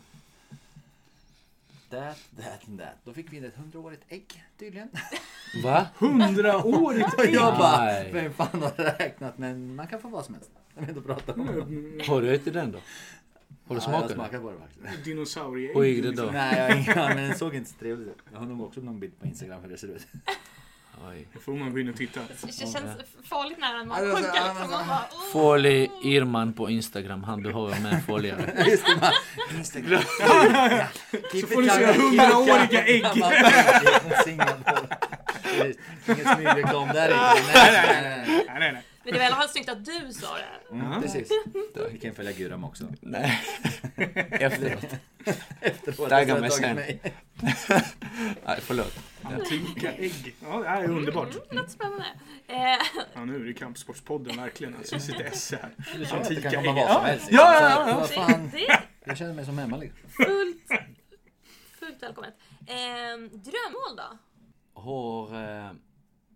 That, that and that. Då fick vi in ett hundraårigt ägg tydligen. Va? Hundraårigt Och jag bara, Nej. vem fan har räknat? Men man kan få vad som helst. Jag vet inte prata om det. Har du ätit den då? Har du Ja, smakat jag den? smakade på det faktiskt. Dinosaurieägg. Hur gick det liksom. då? Nej, jag men den såg inte så trevlig ut. Jag har nog också någon bild på Instagram hur det ser ut. Oj. Det får man gå in och titta. Det känns farligt nära en Ja, det var så- magsjuka ja, liksom. Man bara, oh. Irman på Instagram. Han behöver mer följare. Just det, man, Instagram. Så får du se hundraåriga ägg. Ingen smygreklam där inte. Nej, nej, nej. Men det var i alla fall snyggt att du sa det. Mm, precis. Vi kan följa Guram också. Nej. Efteråt. Efteråt. Tagga mig sen. mig. Nej, förlåt. Antika ägg. Ja, det här är underbart. Det låter spännande. Eh, Ja, nu är det Kampsportspodden verkligen. Alltså, vi sitter esse här. Du sa att det Antika kan komma vad som Ja, helst. ja, ja, ja. Vad fan. Jag känner mig som hemma liksom. fullt, fullt välkommet. Eh, drömmål då? Har, eh,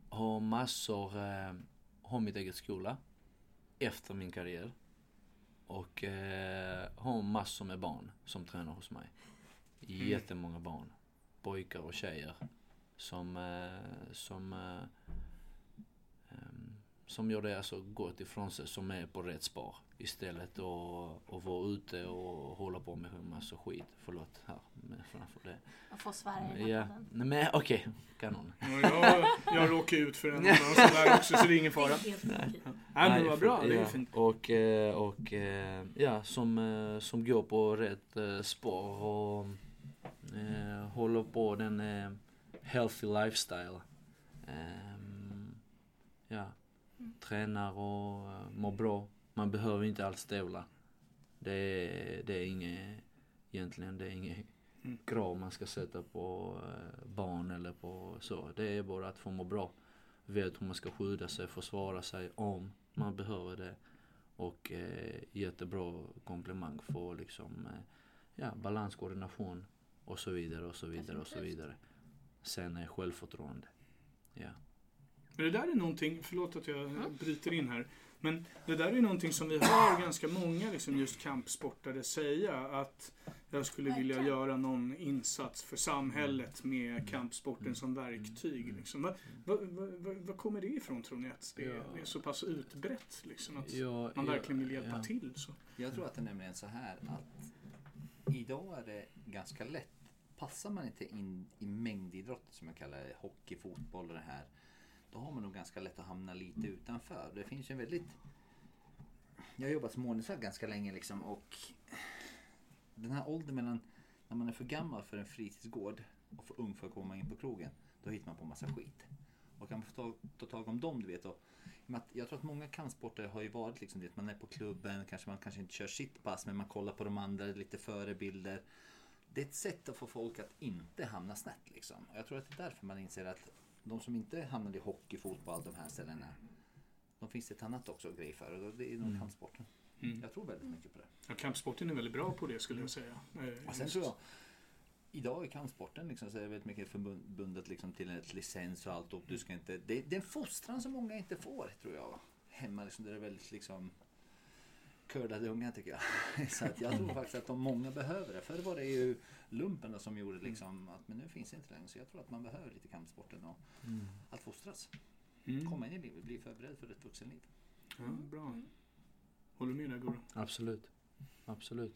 har massor, har mitt eget skola. Efter min karriär. Och eh, har massor med barn som tränar hos mig. Jättemånga barn. Pojkar och tjejer. Som, eh, som, eh, som gör det alltså gott ifrån sig, som är på rätt spår. Istället att att vara ute och hålla på med massa skit. Förlåt här. Men framför det. Man får svära i Ja, nej men okej. Kanon. Ja, Jag, jag råkar ut för en annan sån där också, så det är ingen Det är fara. helt okej. Nej, men vad bra. Det är ja. fint. Och, eh, och eh, ja, som, eh, som går på rätt spår och eh, håller på den eh, healthy lifestyle. Ehm, ja, tränar och eh, mår bra. Man behöver inte alls tävla. Det är, det är inget, egentligen det är inget Mm. krav man ska sätta på eh, barn eller på så. Det är bara att få må bra. Vet hur man ska skydda sig, försvara sig om man behöver det. Och eh, jättebra komplimang för liksom, eh, ja, balans, koordination och så vidare och så vidare och så vidare. Sen är självförtroende. Ja. Men det där är någonting, förlåt att jag bryter in här. Men det där är någonting som vi hör ganska många liksom just kampsportare säga. Att jag skulle vilja göra någon insats för samhället med kampsporten som verktyg. Liksom. Vad vad- vad- vad kommer det ifrån tror ni? Att det, är- Ja. är så pass utbrett? Liksom, att Ja, man ja, verkligen vill hjälpa ja. till? Så. Jag tror att det är nämligen så här att idag är det ganska lätt. Passar man inte in i mängdidrott som jag kallar det, hockey, fotboll och det här. Då har man nog ganska lätt att hamna lite utanför. Det finns ju en väldigt... Jag har jobbat som ordningsvakt ganska länge liksom och den här åldern mellan när man är för gammal för en fritidsgård och för ung för att komma in på krogen. Då hittar man på massa skit. Och kan man få ta, ta tag om dem du vet. Och, jag tror att många kampsporter har ju varit liksom det. Man är på klubben, kanske man kanske inte kör sitt pass men man kollar på de andra, lite förebilder. Det är ett sätt att få folk att inte hamna snett liksom. Och jag tror att det är därför man inser att de som inte hamnar i hockey, fotboll, de här ställena. De finns ett annat också grej för och det är nog kampsporten. Mm. Jag tror väldigt mycket på det. Ja, kampsporten är väldigt bra på det skulle jag säga. Eh, Och sen tror jag, idag i kampsporten liksom, så är det väldigt mycket förbundet liksom, till ett licens och allt. Och du ska inte, det, det är en fostran som många inte får tror jag. Hemma liksom, där det är väldigt liksom curlade unga tycker jag. Så att jag tror faktiskt att de många behöver det. Förr var det ju lumpen då som gjorde liksom att, men nu finns det inte längre. Så jag tror att man behöver lite kampsporten och att fostras. Mm. Komma in i livet, bli förberedd för ett vuxenliv. Ja, bra. Håller du med där Gurra? Absolut. Absolut.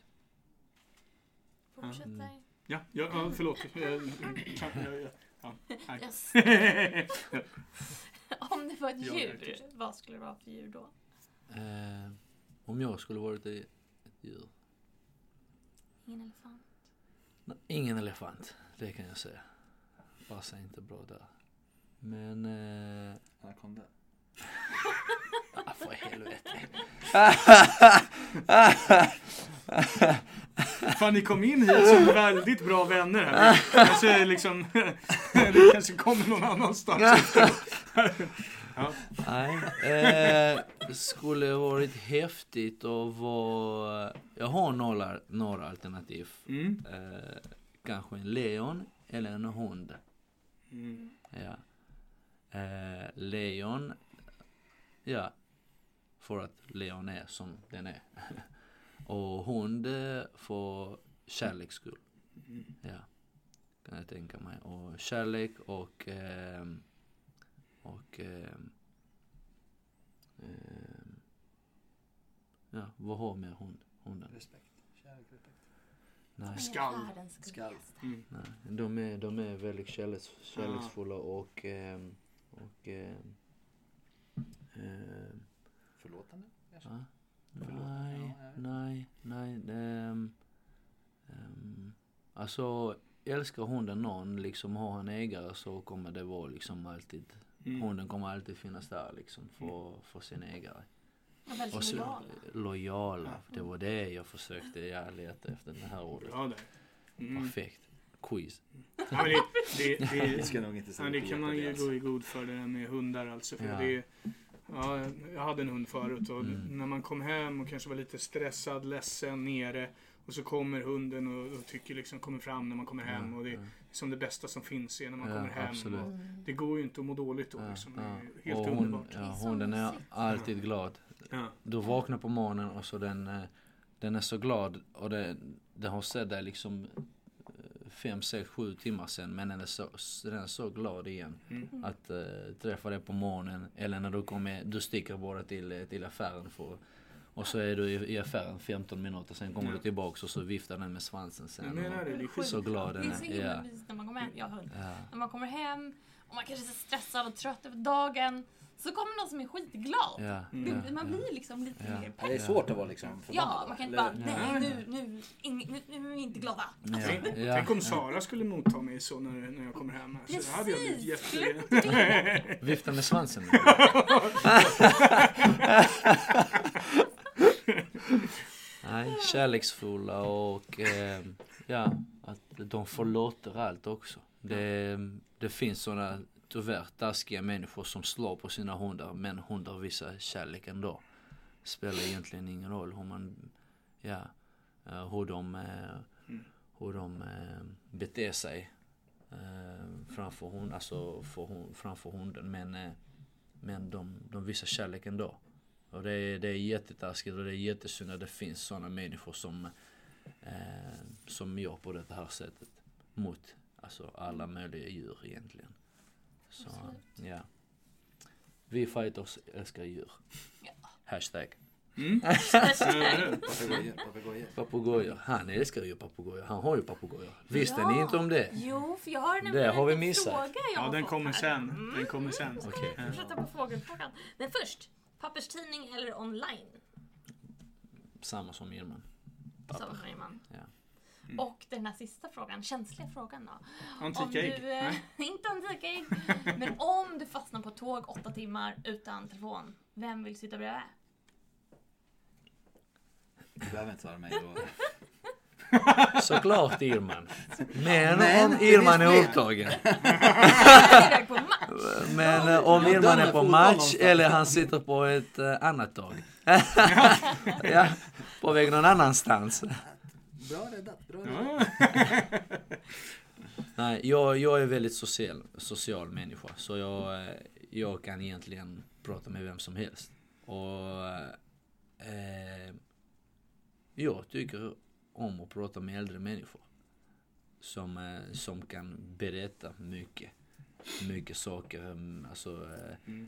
Fortsätt där. Ja, ja, ja förlåt. Ja. Yes. Om det var ett djur, vad skulle det vara för djur då? Eh, om jag skulle varit ett, ett djur? Ingen elefant? Ingen elefant, det kan jag säga. Passar inte bra där. Men... Eh, Anakonda. ah, för helvete. Fan, ni kom in hit som väldigt bra vänner här. Det kanske liksom... det kanske kommer någon annanstans. ja. Nej, eh, skulle varit häftigt att vara... Jag har några, några alternativ. Mm. Eh, kanske en lejon eller en hund. Mm. Ja. Eh, lejon, ja. För att lejon är som den är. Och hund eh, för kärleks skull. Ja. Kan jag tänka mig. Och kärlek och... ehm, och... ehm, ehm, ja, vad har med hund? Hunden? Respekt. Kärlek, respekt. Nej. Skall. Skall. Mm. Nej, de är, de är väldigt kärleks, kärleksfulla och... ehm, och ehm, Förlåtande? kanske? va? Förlåt. Nej, Ja, jag vet. nej, nej. ehm, ehm, alltså, älskar hunden någon, liksom har en ägare så kommer det vara liksom alltid... Mm. Hunden kommer alltid finnas där liksom för, för sin ägare. Och väldigt Och så, lojal. lojala. Det var det jag försökte, jag letade efter det här ordet. Bra där. Mm. Perfekt. Quiz. Ja, men det, det, det, ska nog inte Ja, det kan man ju alltså. gå i god för det där med hundar alltså. För Ja. det, ja, jag hade en hund förut och Mm. när man kom hem och kanske var lite stressad, ledsen, nere och så kommer hunden och, och tycker liksom kommer fram när man kommer hem och det är som det bästa som finns är när man Ja, kommer hem. absolut. Och det går ju inte att må dåligt då Ja, liksom. ja. Det är helt Och hon, underbart. ja, hunden är alltid glad. Ja. Du vaknar på morgonen och så den, eh, den är så glad och det, den har sett dig liksom eh, fem, sex, sju timmar sen men den är så, den är så glad igen Mm. att uh, träffa dig på morgonen eller när du kommer, du sticker bara till, till affären för och så är du i, affären 15 minuter sen kommer Ja. du tillbaks och så viftar den med svansen sen. Jag menar det, det så glad Det den är så är. himla Ja, mysigt när man kommer hem. Jag hund. ja, När man kommer hem och man kanske är så stressad och trött över dagen. Så kommer någon som är skitglad. ja, Mm. Det, man blir liksom lite mer Ja, det är pepp. svårt att vara liksom förbannad. Ja, man kan inte bara, nej nu, nu, nu, nu är vi inte glada. ja, Tänk, om. Sara skulle motta mig så när, när jag kommer hem. Här. Så det hade jag blivit Precis. jätte... Vifta med svansen. Nej, kärleksfulla och eh, ja, att de förlåter allt också. Det, ehm, det finns sådana tyvärr taskiga människor som slår på sina hundar men hundar visar kärlek ändå. Spelar egentligen ingen roll hur man, ja, eh, hur de, eh, hur de ehm, beter sig ehm, framför, hon, alltså för, hon- framför hunden. Men, eh, men de, de visar kärlek ändå. Och det är, det är jättetaskigt och det är jättesynd att det finns sådana människor som, eh, som gör på det här sättet. Mot alltså, alla möjliga djur egentligen. Så, ja. Vi fighters älskar djur. Hashtag. Mm. Papegojor. Han älskar ju papegojor. Han har ju papegojor. Visste ni Ja. inte om det? Jo, för jag har Det har vi missat. fråga jag Ja, har den kommer sen. Mm. Den kommer sen. Okej. Ja. Fortsätta på fågelfrågan. Men först, papperstidning eller online? Samma som Irman. Som säger man. Ja. Och den här sista frågan, känsliga frågan då. Antika ägg? inte antika ägg, men om du fastnar på ett tåg åtta timmar utan telefon, vem vill sitta bredvid? Du behöver inte svara mig då. Såklart Irman. Men, Men om Irman är upptagen. Men eh, om Irman är på match eller han sitter på ett eh, annat tåg. ja, på väg någon annanstans. Bra räddat. Bra räddat. Nej, jag, jag är väldigt social, social människa. Så jag, eh, jag kan egentligen prata med vem som helst. Och eh, jag tycker om att prata med äldre människor. Som, eh, som kan berätta mycket. Mycket saker, mm, alltså eh, Mm.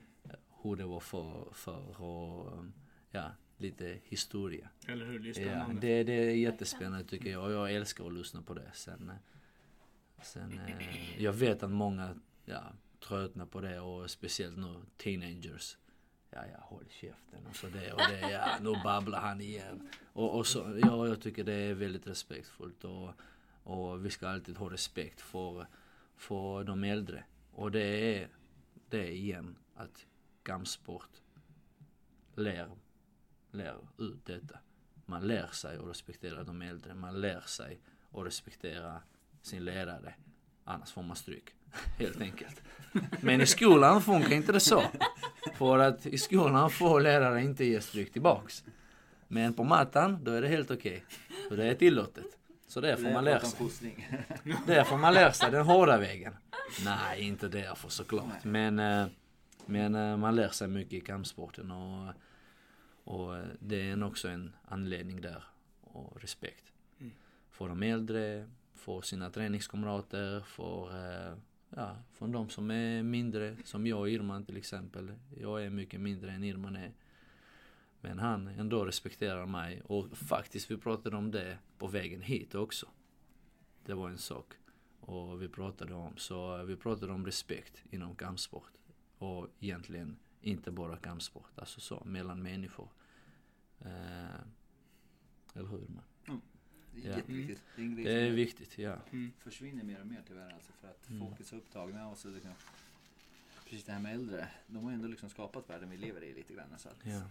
hur det var för, för och um, ja, lite historia. Eller hur? Det är Ja, det, det är jättespännande tycker jag och jag älskar att lyssna på det. Sen, eh, sen jag vet att många ja, tröttnar på det och speciellt nu teenagers. Ja, ja, håll käften och så det och det, ja, nu babblar han igen. Och, och så, ja, jag tycker det är väldigt respektfullt och, och vi ska alltid ha respekt för, för de äldre. Och det är, det är igen att kampsport lär, lär ut detta. Man lär sig att respektera de äldre, man lär sig att respektera sin ledare. Annars får man stryk, helt enkelt. Men i skolan funkar inte det så. För att i skolan får lärare inte ge stryk tillbaks. Men på mattan, då är det helt okej. Så det är tillåtet. Så det får man lära sig. fostring. Det får man lära sig den hårda vägen. Nej, inte därför såklart. Men, eh, men eh, man lär sig mycket i kampsporten och, och eh, det är också en anledning där. Och respekt. För de äldre, för sina träningskamrater, för, ja, från de som är mindre. Som jag och Irman till exempel. Jag är mycket mindre än Irman är. Men han ändå respekterar mig och faktiskt vi pratade om det på vägen hit också. Det var en sak. Och vi pratade om, så vi pratade om respekt inom kampsport. Och egentligen inte bara kampsport, alltså så, mellan människor. Eh, eller hur? Man? Det är Ja. jätteviktigt. Det är Det är viktigt, ja. försvinner mer och mer tyvärr alltså för att Mm. folk är så upptagna och så liksom, precis det här med äldre. De har ändå liksom skapat världen vi lever i lite grann så att Ja,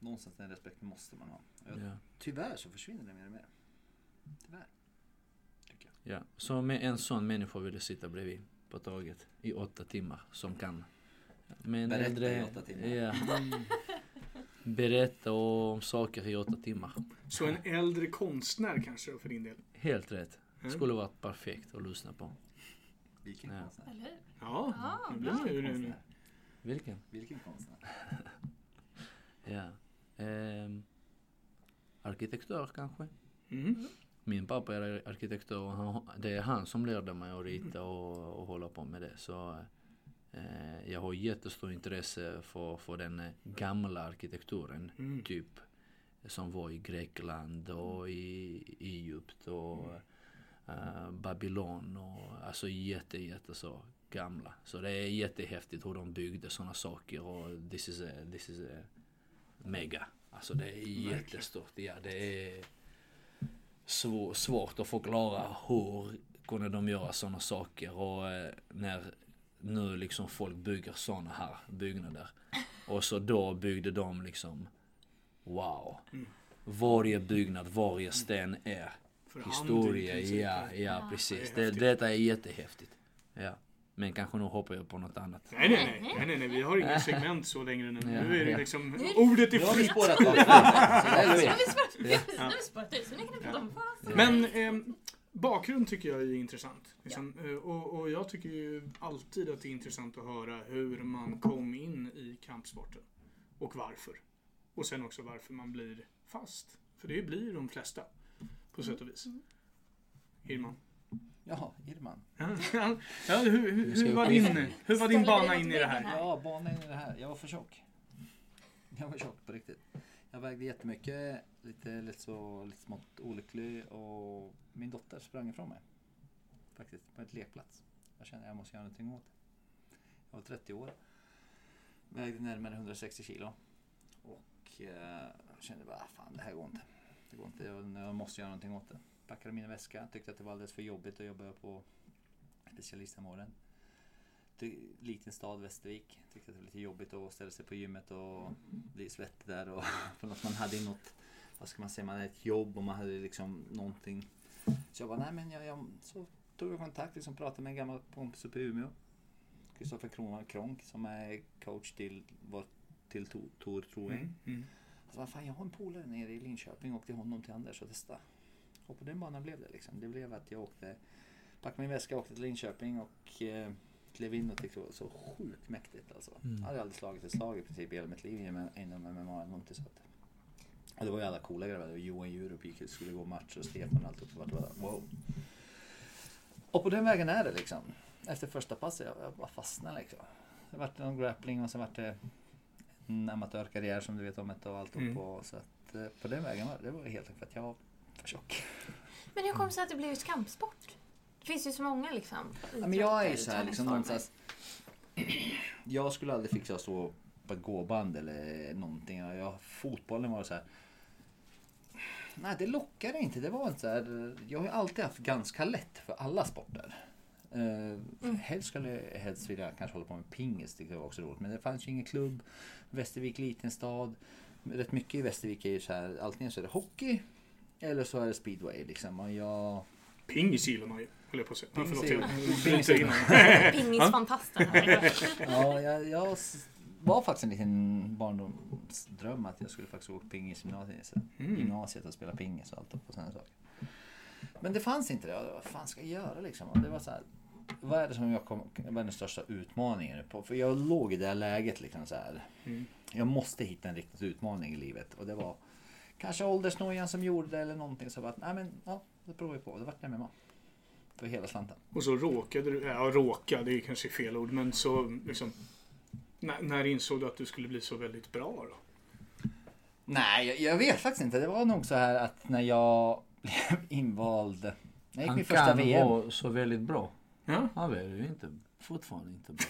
någonstans den respekten måste man ha. Jag, ja, Tyvärr så försvinner det mer och mer. Tyvärr. Tycker jag. ja. Så med en sån människa vill jag sitta bredvid på taget i åtta timmar som kan. Men Berätta äldre, i åtta timmar. Ja. Berätta om saker i åtta timmar. Så en äldre konstnär kanske för din del? Helt rätt. Mm. Skulle varit perfekt att lyssna på. Vilken Ja. konstnär? Eller hur? Ja, Ja, det blir bra. nu, nu, nu. konstnär? Vilken? Vilken konstnär? Ja. Ehm, arkitektör kanske? Mm. Min pappa är arkitektör och han, det är han som lärde mig att rita och, och hålla på med det. Så eh, jag har jättestort intresse för, för den eh, gamla arkitekturen. Mm. Typ som var i Grekland och i Egypt och eh, Babylon och alltså jätte, jätte så gamla. Så det är jättehäftigt hur de byggde sådana saker och this is a, this is a mega. Alltså det är jättestort. Ja, det är svår, svårt att förklara hur kunde de göra sådana saker och eh, när nu liksom folk bygger sådana här byggnader. Och så då byggde de liksom Wow. Varje byggnad, varje sten är För hand historia. princip. Ja, ja precis. Det är Det, häftigt. detta är jättehäftigt. Ja. Men kanske nu hoppar jag på något annat. Nej, nej, nej, nej, nej, nej, vi har inget segment så längre nu. Ja, Nu är det ja. liksom, ordet är Nu har vi fritt. spårat av. Nu har vi vad som Men eh, bakgrund tycker jag är intressant. Liksom, eh, och, och jag tycker ju alltid att det är intressant att höra hur man kom in i kampsporten. Och varför. Och sen också varför man blir fast. För det blir de flesta. På sätt och vis. Irman. Jaha, Irman. ja, hur, hur, hur, var din, hur var din bana in i det här? Ja, banan in i det här. Jag var för tjock. Jag var tjock på riktigt. Jag vägde jättemycket, lite, lite, så, lite smått olycklig och min dotter sprang ifrån mig. Faktiskt, på ett lekplats. Jag kände att jag måste göra någonting åt det. Jag var 30 år. Vägde närmare 160 kilo. Och eh, jag kände bara, ah, fan det här går inte. Det går inte, jag, jag måste göra någonting åt det. Packade min väska, tyckte att det var alldeles för jobbigt att jobba på specialisthemvården. Liten stad, Västervik. Tyckte att det var lite jobbigt att ställa sig på gymmet och bli svettig där. Och för att man hade något, vad ska man säga, man hade ett jobb och man hade liksom någonting. Så jag bara, nej men jag, jag så tog jag kontakt, liksom pratade med en gammal kompis uppe i Umeå. Kristoffer Kronwall Kronk som är coach till, vårt till Tor, Troeng. Mm, mm. Så vad fan, jag har en polare nere i Linköping och åkte honom till Anders och testa. Och på den banan blev det liksom. Det blev att jag åkte, packade min väska, åkte till Linköping och eh, klev in och tyckte det var så sjukt mäktigt alltså. Mm. Jag hade aldrig slagit ett slag i princip i hela mitt liv inom MMA eller någonting så att Och det var ju alla coola grabbar. Johan Jurup gick skulle gå match och Stefan och allt. Och det var, wow. Och på den vägen är det liksom. Efter första passet, jag, jag bara fastnade liksom. Det vart någon grappling och sen vart det en amatörkarriär som du vet om ett och allt Mm. på. Så att eh, på den vägen var det var helt enkelt för att jag var för tjock. Men hur kom det sig att det blev just kampsport? Det finns ju så många liksom. Ja, men jag är ju så här liksom någonstans. Jag skulle aldrig fixa att stå på gåband eller någonting. Jag, fotbollen var så här. Nej, det lockade inte. Det var inte så här. Jag har ju alltid haft ganska lätt för alla sporter. Uh, helst skulle jag helst vilja kanske hålla på med pingis. Det var också roligt. Men det fanns ju ingen klubb. Västervik liten stad. Rätt mycket i Västervik är ju så här. Antingen så är det hockey. Eller så är det speedway liksom. Och jag... Pingis gillar man ju, höll jag på att säga. Pingis Pingis. Pingisfantasten. Ja, jag, jag var faktiskt en liten barndomsdröm att jag skulle faktiskt gå på pingisgymnasiet Mm. gymnasiet och spela pingis och allt och sådana saker. Men det fanns inte det. Jag, Vad fan ska jag göra liksom? Och det var så här, vad är det som jag kom, vad är den största utmaningen nu på? För jag låg i det här läget liksom så här. Mm. Jag måste hitta en riktig utmaning i livet och det var kanske åldersnojan som gjorde det eller någonting så att nej men ja, det provar vi på. Det vart MMA. För hela slanten. Och så råkade du, ja råka, det är kanske fel ord, men så liksom. När, när insåg du att du skulle bli så väldigt bra då? Nej, jag, jag vet faktiskt inte. Det var nog så här att när jag blev invald. När jag gick Han min första kan VM. vara så väldigt bra. Ja. Han är ju inte, fortfarande inte bra.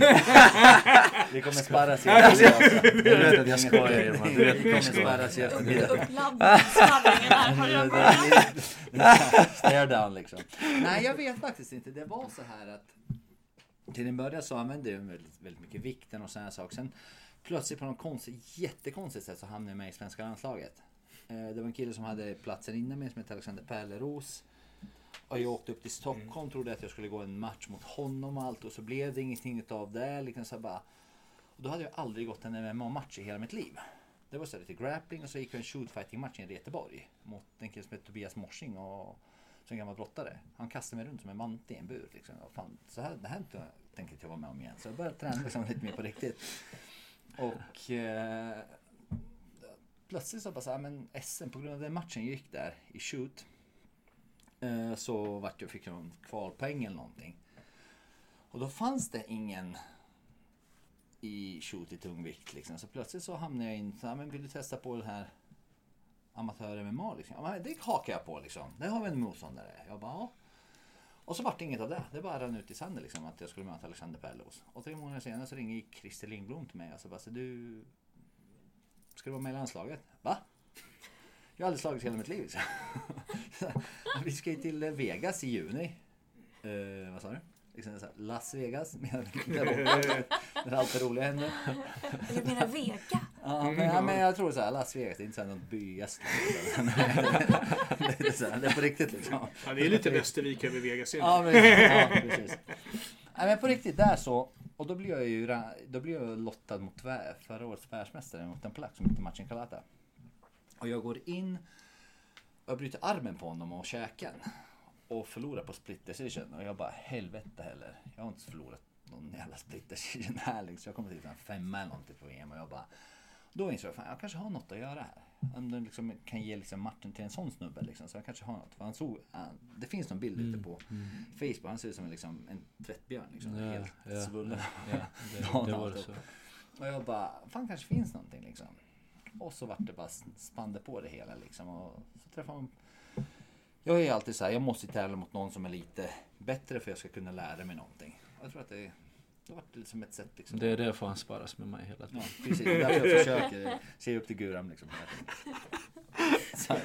Vi kommer sparras i eftermiddag. Jag vet att jag skojar Irma. Du vet Vi att kommer jag skojar. sparras i eftermiddag. Uppladdningsladdningen här har jag börjat. Stare down liksom. Nej, jag vet faktiskt inte. Det var så här att till en början så använde jag väldigt, väldigt mycket vikten och sådana saker. Sen plötsligt på något konstigt, jättekonstigt sätt så hamnade jag med i svenska landslaget. Eh, Det var en kille som hade platsen innan mig som hette Alexander Pärleros. Och jag åkte upp till Stockholm, trodde att jag skulle gå en match mot honom och allt och så blev det ingenting utav det. Liksom så bara. Och då hade jag aldrig gått en MMA-match i hela mitt liv. Det var så lite grappling och så gick jag en shootfighting-match i Göteborg mot en kille som heter Tobias Morsing och som gammal brottare. Han kastade mig runt som en mante i en bur. Liksom. Och fan, så här, det här inte- tänker inte jag vara med om igen. Så jag började träna liksom lite mer på riktigt. Och eh, plötsligt så bara så här, men SM på grund av den matchen jag gick där i shoot. Eh, så vart jag, fick jag en kvalpoäng eller någonting. Och då fanns det ingen i shoot i tungvikt liksom. Så plötsligt så hamnade jag in så här, men vill du testa på den här amatör MMA liksom? Ja, men det hakar jag på liksom. Där har vi en motståndare. Jag bara, ja. Och så vart det inget av det. Det bara rann ut i sanden liksom att jag skulle möta Alexander Perlos. Och tre månader senare så ringer Christer Lindblom till mig och så bara, så du Ska du vara med i landslaget? Va? Jag har aldrig slagit i hela mitt liv. Vi ska ju till Vegas i juni. Eh, vad sa du? Liksom Las Vegas. menar du? Där borta, Där allt det roliga händer. Jag menar Vega. Ja, men, ja, men jag tror så här, Las Vegas, det är inte så här någon by i Estland. det, är så här, det är på riktigt liksom. Ja, det är lite Västervik över Vegas. Ja, men, ja precis. Nej, men på riktigt, där så. Och då blir jag ju då blir jag lottad mot förra årets världsmästare mot en polack som heter Marcin Kalata. Och jag går in och jag bryter armen på honom och käken. Och förlorar på split decision. Och jag bara helvete heller. Jag har inte förlorat någon jävla split decision här liksom. Jag kommer till en femma eller någonting på VM och jag bara då insåg jag fan jag kanske har något att göra här. Om du liksom kan ge liksom matchen till en sån snubbe liksom, så jag kanske har något. För han såg, han, det finns någon bild ute på Facebook, han ser ut som en, liksom, en tvättbjörn liksom. Ja, helt ja, svullen. Ja, det, Dagen det var det typ. så. Och jag bara, fan kanske finns någonting liksom. Och så vart det bara spann det på det hela liksom. Och så träffade man jag är alltid så här, jag måste tävla mot någon som är lite bättre för att jag ska kunna lära mig någonting. Jag tror att det, det vart liksom ett sätt liksom. Det är därför han sparas med mig hela tiden. Ja, precis. Det är därför jag försöker se upp till Guram liksom. Så,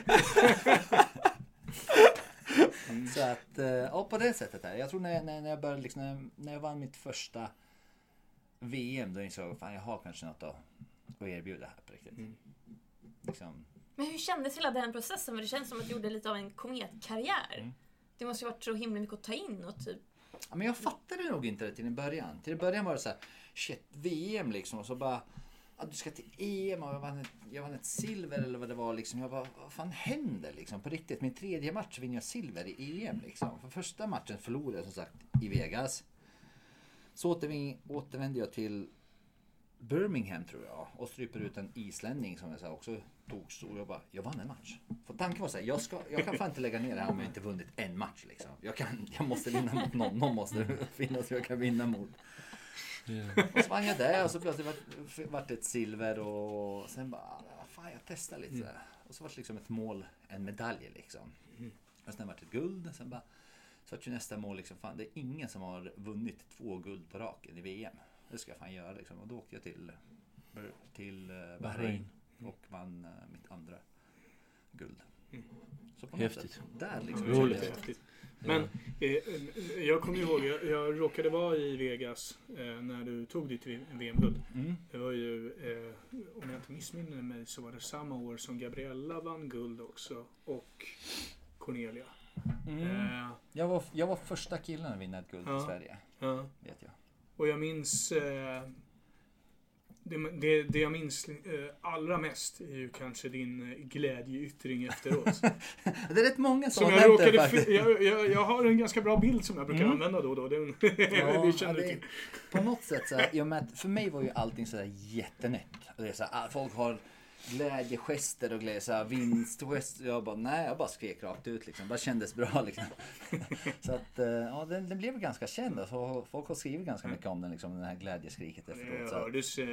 så att, eh, ja på det sättet är Jag tror när, när, när jag började liksom, när, jag- när jag vann mitt första VM då insåg jag fan jag har kanske något att, att erbjuda här på riktigt. Liksom, Men hur kändes hela den processen? För det känns som att du gjorde lite av en kometkarriär. Mm. Det måste ju varit så himla mycket att ta in och typ... Ja, men jag fattade nog inte det till en början. Till en början var det så här, shit, VM liksom. Och så bara, ja, du ska till EM och jag vann, ett, jag vann ett silver eller vad det var liksom. Jag bara, vad fan händer liksom på riktigt? Min tredje match vinner jag silver i EM liksom. För första matchen förlorade jag som sagt i Vegas. Så återvände jag till Birmingham tror jag och stryper ut en islänning som jag så också tog stor. Jag bara, jag vann en match. För tanken var så här, jag, ska, jag kan fan inte lägga ner det här om jag inte vunnit en match liksom. Jag, kan, jag måste vinna mot någon, någon måste finnas jag kan vinna mot. Och så vann jag det och så plötsligt vart, vart det ett silver och sen bara, "Ah, fan jag testar lite. här. Och så var det liksom ett mål, en medalj liksom. Och sen vart det ett guld. Sen bara, så vart ju nästa mål liksom, fan det är ingen som har vunnit två guld på raken i VM. Det ska jag fan göra liksom. Och då åkte jag till, till eh, Bahrain Bahrain. och vann eh, mitt andra guld. Så på Häftigt. sätt, där liksom. Roligt. kände jag- Häftigt. Men eh, eh, jag kommer ihåg, jag, jag råkade vara i Vegas eh, när du tog ditt VM-guld. Mm. Det var ju, eh, om jag inte missminner mig, så var det samma år som Gabriella vann guld också. Och Cornelia. Mm. Eh, Jag, var, jag var första killen att vinna ett guld Ja. i Sverige. ja. Vet jag. Och jag minns... Eh, det, det, det jag minns eh, allra mest är ju kanske din eh, glädjeyttring efteråt. Det är rätt många som, Som jag råkade... faktiskt. Jag, jag, jag har en ganska bra bild som jag brukar Mm. använda då och då. Den, Ja, det känner ja, du till. På något sätt så här, för mig var ju allting sådär jättenytt. Och Det är så här, ah, folk har glädjegester och glädje, så vinstgester. Jag bara, nej, jag bara skrek rakt ut liksom. Det kändes bra liksom. Så att, eh, ja, den, den blev ganska känd. Alltså, folk har skrivit ganska mycket om den, liksom, det här glädjeskriket Det efteråt. Så att, hördes, eh,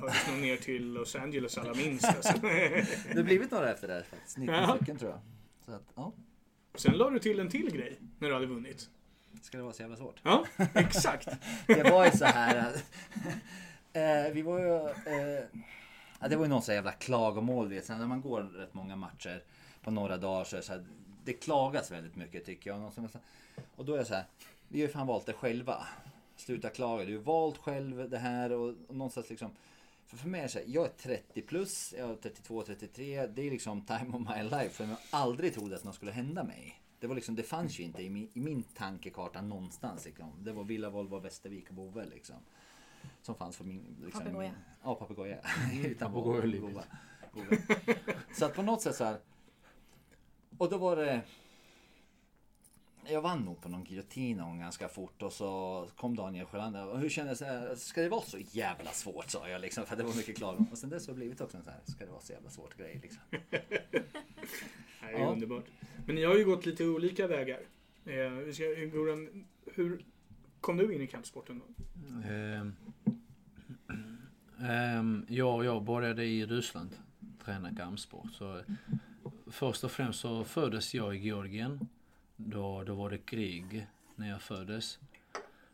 hördes nog ner till Los Angeles alla minst. Alltså. det har blivit några efter det här faktiskt. 19 Ja. stycken tror jag. Så att, ja, Sen la du till en till grej när du hade vunnit. ska det vara så jävla svårt? Ja, exakt. Det var ju så här. att, eh, vi var ju... Eh, ja, det var ju någon jävla klagomål vet Sen när man går rätt många matcher på några dagar så är det så här, Det klagas väldigt mycket tycker jag. Och någon Och då är jag så här. Vi har ju fan valt det själva. Sluta klaga. Du har valt själv det här och, och någonstans liksom. För, för mig är det så här, jag är 30 plus, jag är 32, 33. Det är liksom time of my life. För jag aldrig trodde att något skulle hända mig. Det, var liksom, det fanns ju inte i min, i min tankekarta någonstans. Liksom. Det var Villa, Volvo, Västervik och Bove liksom. Som fanns för min... Liksom, Papegoja. Ja, papegoja. Utan. Bove. Bove. Så att på något sätt så här. Och då var det... Jag vann nog på någon giljotin ganska fort och så kom Daniel Sjölander. Och hur kändes det? Ska det vara så jävla svårt? sa jag liksom. För det var mycket klagomål. Och sen dess har det blivit också en sån här. Ska det vara så jävla svårt grej liksom. Det är Ja. underbart. Men ni har ju gått lite olika vägar. Eh, vi ska, Goran, hur kom du in i kampsporten då? Ehm, ehm ja, jag började i Ryssland träna kampsport. Så först och främst så föddes jag i Georgien. Då, då var det krig när jag föddes.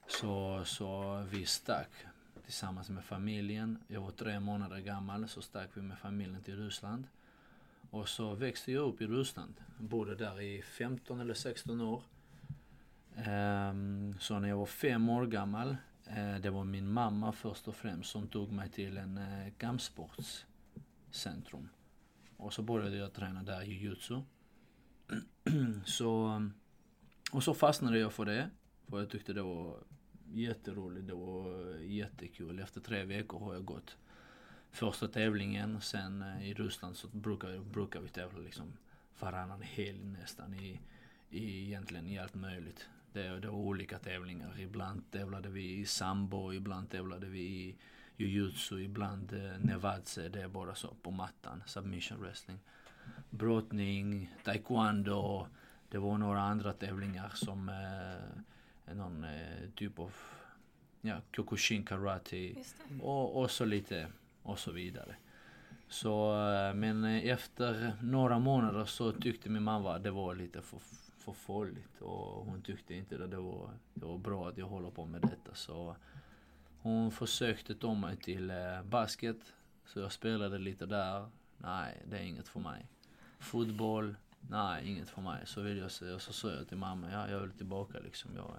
Så, så vi stack tillsammans med familjen. Jag var tre månader gammal så stack vi med familjen till Ryssland. Och så växte jag upp i Ryssland. Bodde där i 15 eller 16 år. Ehm, så när jag var fem år gammal, eh, det var min mamma först och främst som tog mig till en eh, kampsportscentrum. Och så började jag träna där jujutsu. så, och så fastnade jag för det. För jag tyckte det var jätteroligt, det var jättekul. Efter tre veckor har jag gått första tävlingen. Sen eh, i Ryssland så brukar, brukar vi tävla liksom varannan helg nästan i, i egentligen i allt möjligt. Det, var olika tävlingar. Ibland tävlade vi i sambo, ibland tävlade vi i jujutsu, ibland eh, nevadze, det är bara så på mattan, submission wrestling. Brottning, taekwondo, det var några andra tävlingar som eh, någon eh, typ av ja, kyokushin karate och, och så lite och så vidare. Så, eh, men efter några månader så tyckte min mamma att det var lite för, för farligt och hon tyckte inte att det var, det var bra att jag håller på med detta. Så hon försökte ta mig till eh, basket, så jag spelade lite där. Nej, det är inget för mig. Fotboll, nej, inget för mig. Så vill jag säga, så sa jag till mamma, ja, jag vill tillbaka liksom. Jag,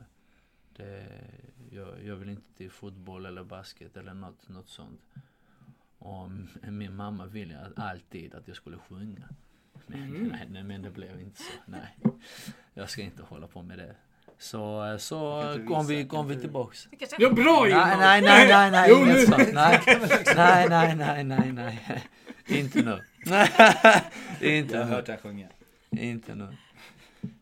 det, jag, jag vill inte till fotboll eller basket eller något, något sånt. Och min mamma ville alltid att jag skulle sjunga. Men, Mhm. nej, nej, men det blev inte så. Nej, jag ska inte hålla på med det. Så, så kom vi, kom vi tillbaks. Ja, bra Nej, Ingmar! nej, nej, nej, nej, Jo, inget sånt. Nej, nej, nej, nej, nej, nej. Inte nu. inte Jag har hört han sjunga. Inte nu.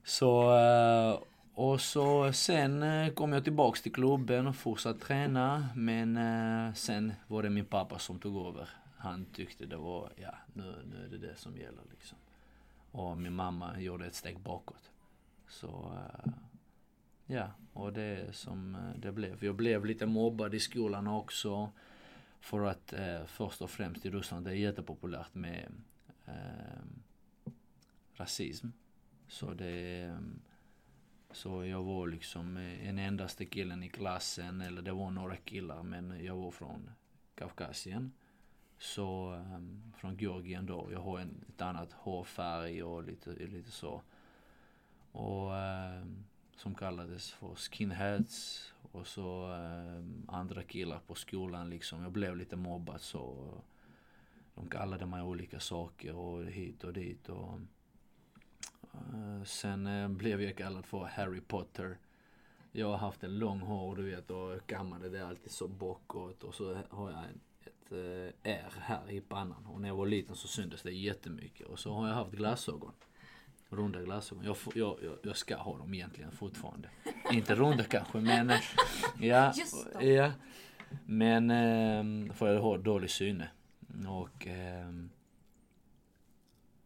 Så, eh, Och så sen eh, kom jag tillbaks till klubben och fortsatte träna. Men eh, sen var det min pappa som tog över. Han tyckte det var, ja nu, nu är det det som gäller liksom. Och min mamma gjorde ett steg bakåt. Så eh, ja, och det är som eh, det blev. Jag blev lite mobbad i skolan också. För att eh, först och främst i Ryssland det är jättepopulärt med eh, rasism. Så det så jag var liksom den en endaste killen i klassen, eller det var några killar men jag var från Kaukasien. Så um, från Georgien då. Jag har en, ett annat hårfärg och lite, lite så. Och um, som kallades för skinheads. Och så um, andra killar på skolan liksom. Jag blev lite mobbad så. De kallade mig olika saker och hit och dit och uh, sen uh, blev jag kallad för Harry Potter. Jag har haft en lång hår du vet och kammade det alltid så bakåt och så har jag en ett R här i pannan. Och när jag var liten så syntes det jättemycket. Och så har jag haft glasögon. Runda glasögon. Jag, jag, jag, jag ska ha dem egentligen fortfarande. Inte runda kanske men... eh, Ja. Ja. Men... Eh, för jag har dålig syne. Och... Eh,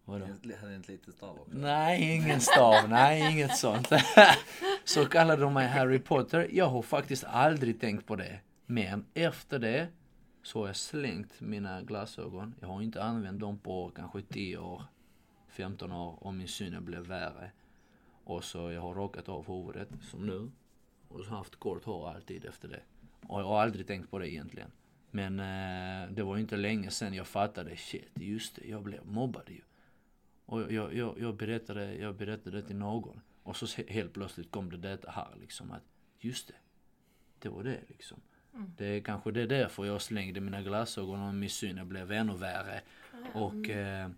vadå? Hade en liten stav också. Nej, ingen stav. Nej, inget sånt. Så kallade de mig Harry Potter. Jag har faktiskt aldrig tänkt på det. Men efter det så har jag slängt mina glasögon. Jag har inte använt dem på kanske 10 år, 15 år och min syn blev värre. Och så jag har rakat av huvudet som nu. Och så har haft kort hår alltid efter det. Och jag har aldrig tänkt på det egentligen. Men eh, det var inte länge sedan jag fattade, shit, just det, jag blev mobbad ju. Och jag, jag, jag, berättade, jag berättade det till någon. Och så helt plötsligt kom det detta här liksom att, just det, det var det liksom. Det är kanske det är därför jag slängde mina glasögon och min syn blev ännu värre. Och, eh,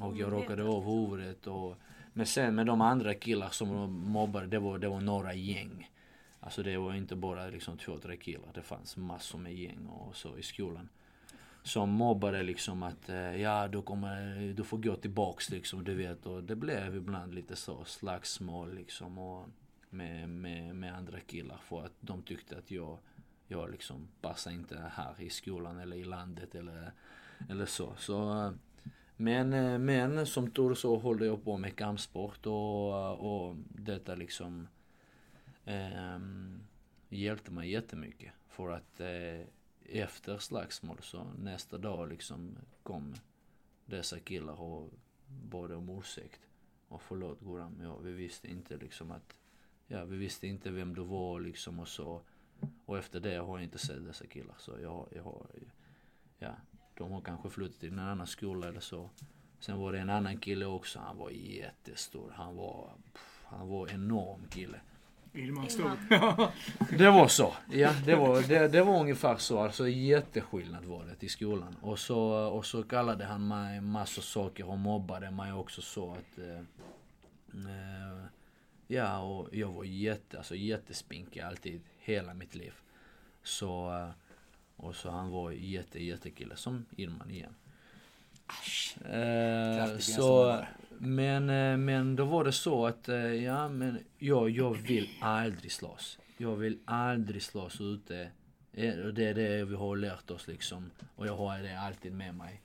och jag råkade av huvudet och men sen med de andra killar som mobbade, det var, det var några gäng. Alltså det var inte bara liksom två, tre killar. Det fanns massor med gäng och så i skolan. Som mobbade liksom att, eh, ja du kommer, du får gå tillbaks liksom, du vet. Och det blev ibland lite så slagsmål liksom. Och med, med, med andra killar för att de tyckte att jag jag liksom passar inte här i skolan eller i landet eller, eller så. så eh, men, eh, men som tur så håller jag på med kampsport och, och detta liksom eh, hjälpte mig jättemycket. För att eh, efter slagsmål så nästa dag liksom kom dessa killar och bad om ursäkt. Och förlåt Goran, ja, vi visste inte liksom att, ja vi visste inte vem du var liksom och så. Och efter det har jag inte sett dessa killar. Så jag, jag har, ja, de har kanske flyttat till en annan skola eller så. Sen var det en annan kille också, han var jättestor. Han var, pff, han var enorm kille. Ilman stod. Det var så. Ja, det var, det, det var ungefär så. Alltså jätteskillnad var det till skolan. Och så, och så kallade han mig massor saker och mobbade mig också så att... Eh, eh, ja, och jag var jätte, alltså jättespinkig alltid, hela mitt liv. Så... Eh, och så han var jätte, jättekille som Irman igen. Eh, Kraftig så, men, eh, men då var det så att, eh, ja men jag, jag vill aldrig slåss. Jag vill aldrig slåss ute. Eh, Det är det vi har lärt oss liksom. Och jag har det alltid med mig.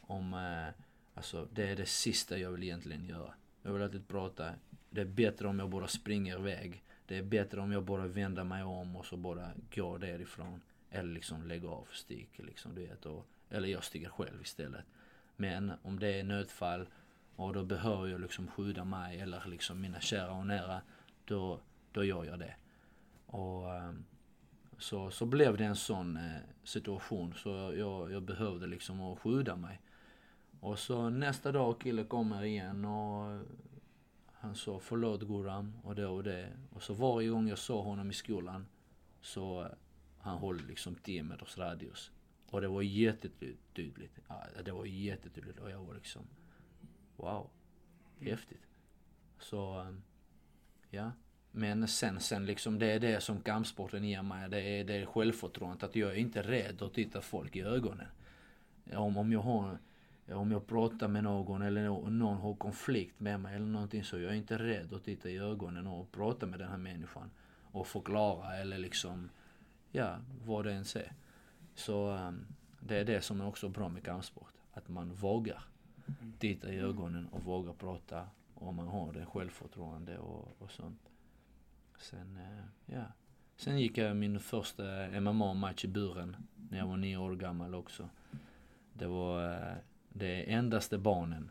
Om, eh, alltså det är det sista jag vill egentligen göra. Jag vill alltid prata. Det är bättre om jag bara springer iväg. Det är bättre om jag bara vänder mig om och så bara går därifrån. Eller liksom lägger av, och sticker liksom, du vet. Och, eller jag sticker själv istället. Men om det är nödfall och då behöver jag liksom skydda mig eller liksom mina kära och nära. Då, då gör jag det. Och ehm, så, så blev det en sån eh, situation så jag, jag behövde liksom att skydda mig. Och så nästa dag killen kommer igen och han sa förlåt Guram och det och det. Och så varje gång jag såg honom i skolan så eh, han höll liksom 10 meters radius. Och det var jättetydligt. Ja, det var jättetydligt och jag var liksom wow, häftigt. Så eh, ja. Men sen, sen liksom det är det som kampsporten ger mig. Det är, det är självförtroendet att jag är inte rädd att titta folk i ögonen. Om, om jag har om jag pratar med någon eller någon har konflikt med mig eller någonting så jag är inte rädd att titta i ögonen och prata med den här människan. Och förklara eller liksom, ja, vad det än är. Så um, det är det som är också bra med kampsport. Att man vågar titta i ögonen och vågar prata om man har det självförtroende och, och sånt. Sen, uh, ja. Sen gick jag min första MMA-match i buren när jag var nio år gammal också. Det var eh, eh, det endaste barnen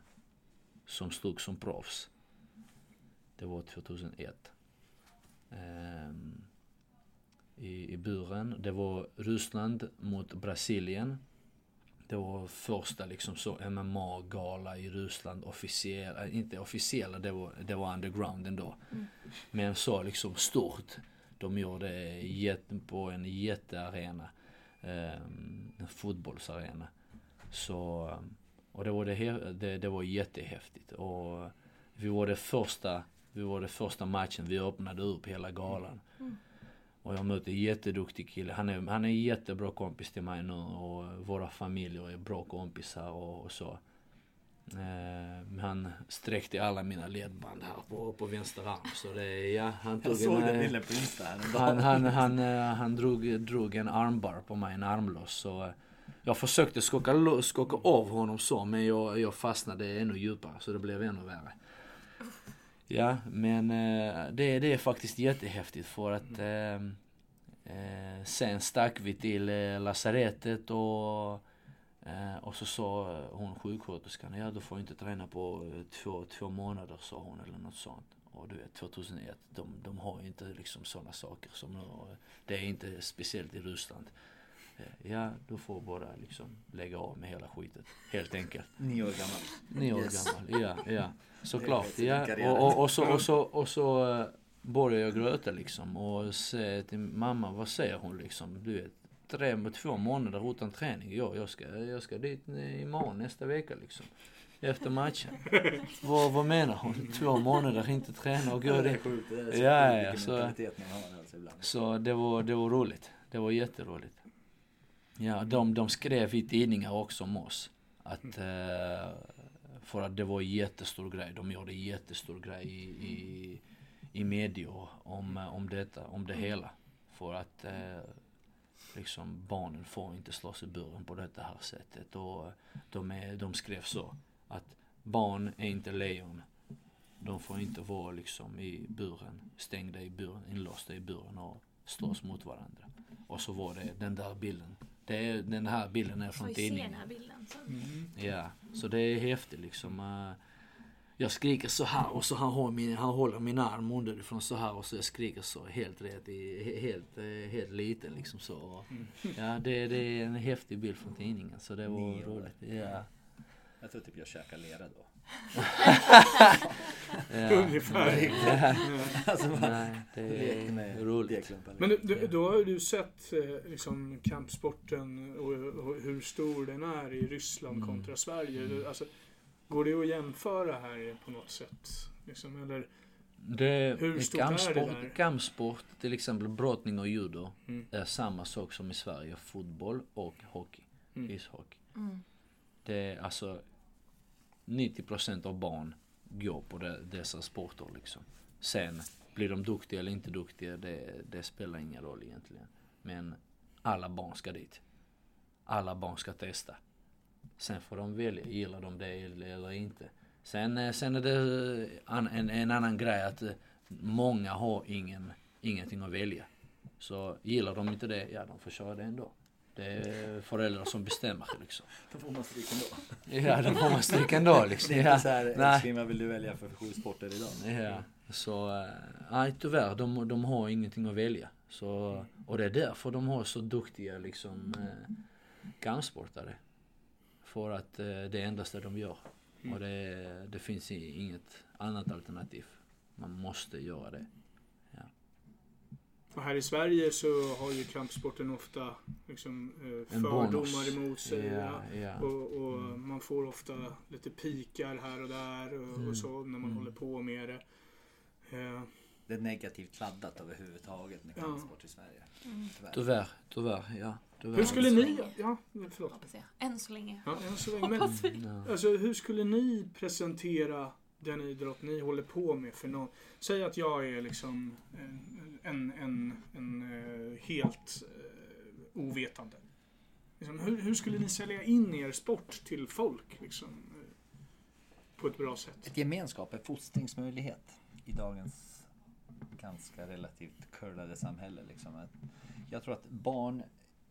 som stod som proffs. Det var 2001. Ehm, i, I buren. Det var Ryssland mot Brasilien. Det var första liksom så MMA-gala i Ryssland, officiella, äh, inte officiella, det var, det var underground ändå. Men så liksom stort. De gjorde det på en jättearena. Um, en fotbollsarena. Så, och det var, det, det, det var jättehäftigt. Och vi var det första, vi var det första matchen vi öppnade upp hela galan. Och jag mötte en jätteduktig kille. Han är, han är en jättebra kompis till mig nu och våra familjer är bra kompisar och, och så. Eh, men han sträckte alla mina ledband här på, på vänster arm. Så det, är- ja, han tog Jag såg en, den eh, bilden på Insta häromdagen. han, han, han, eh, han drog, drog en armbar på mig, en armloss. Så jag försökte skaka, skaka av honom så, men jag, jag fastnade ännu djupare så det blev ännu värre. Ja, men eh, det, det är faktiskt jättehäftigt för att eh, eh, sen stack vi till eh, lasarettet och eh, och så sa hon sjuksköterskan, ja du får inte träna på två, två månader sa hon eller något sånt. Och du vet 2001, de, de har inte liksom sådana saker som nu. Det är inte speciellt i Ryssland. Eh, Ja, du får bara liksom lägga av med hela skiten. Helt enkelt. Nio år gammal. Nio år Yes. gammal, ja, ja. Såklart. Ja. Och, och, och så, och så, och så eh, började jag gråta liksom och säga till mamma, vad säger hon liksom? Du vet, tre två månader utan träning. Ja, jag ska, jag ska dit imorgon nästa vecka liksom. Efter matchen. vad, vad menar hon? Två månader inte träna och gå Det är dit. sjukt. Det är så Ja, ja, så- mentalitet man har alltså. Så det var, det var roligt. Det var jätteroligt. Ja, de, de skrev i tidningar också om oss. Att, eh, för att det var en jättestor grej. De gjorde en jättestor grej i, i, i media om, eh, om detta, om det hela. För att eh, liksom barnen får inte slås i buren på det här sättet. Och de, är, de skrev så. Att barn är inte lejon. De får inte vara liksom i buren, stängda i buren, inlåsta i buren och slåss mot varandra. Och så var det den där bilden. Det är, den här bilden är Får från vi se den tidningen. här bilden sen. Mm. Ja, så det är häftigt liksom. eh, Jag skriker så här och så han, har min, han håller min arm underifrån så här och så jag skriker så helt rätt i, he- helt, eh, helt liten liksom så. Ja, det, det är en häftig bild från tidningen så det var roligt. Ja. Jag tror typ jag käkar lera då. Ja. Ungefär. Alltså, Nej, det är roligt. Men du, du, då har du sett eh, liksom kampsporten och, och hur stor den är i Ryssland Mm. kontra Sverige. Du, Alltså, går det att jämföra här på något sätt? Liksom, eller, Det, Hur stort är det kampsport, där? kampsport, till exempel brottning och judo, Mm. är samma sak som i Sverige. Fotboll och hockey. Mm. Ishockey. Mm. Det är alltså 90% av barn går på de, dessa sporter liksom. Sen blir de duktiga eller inte duktiga, det, det spelar ingen roll egentligen. Men alla barn ska dit. Alla barn ska testa. Sen får de välja, gillar de det eller, inte. Sen, eh, sen är det eh, an, en, en annan grej att eh, många har ingen, ingenting att välja. Så gillar de inte det, ja de får köra det ändå. Det är föräldrar som bestämmer liksom. Då får man stryk ändå. Ja, då får man stryka ändå liksom. Det är Ja. inte såhär, Nej. älskling vad vill du välja för sju sporter idag? Ja, så eh, nej tyvärr, de, de har ingenting att välja. Så, och det är därför de har så duktiga liksom eh, kampsportare. För att eh, det är endaste de gör. Och det, det finns inget annat alternativ. Man måste göra det. Och här i Sverige så har ju kampsporten ofta liksom, eh, fördomar bonus. emot sig. Ja. Ja, ja. Och, och man får ofta lite pikar här och där och, Mm. och så när man Mm. håller på med det. Eh, Det är negativt laddat överhuvudtaget med Ja. kampsport i Sverige. Mm. Tyvärr. Tyvärr, tyvärr, ja. Då Hur skulle ni... Ja, förlåt. Hoppas jag. Än så länge. Ja, än så länge. Men. Ja. alltså, hur skulle ni presentera den idrott ni håller på med för någon? Säg att jag är liksom en, en, en, eh, helt eh, ovetande. Liksom, hur, hur skulle ni sälja in er sport till folk? Liksom, eh, på ett bra sätt? Ett gemenskap, en fostringsmöjlighet i dagens ganska relativt curlade samhälle. Liksom. Jag tror att barn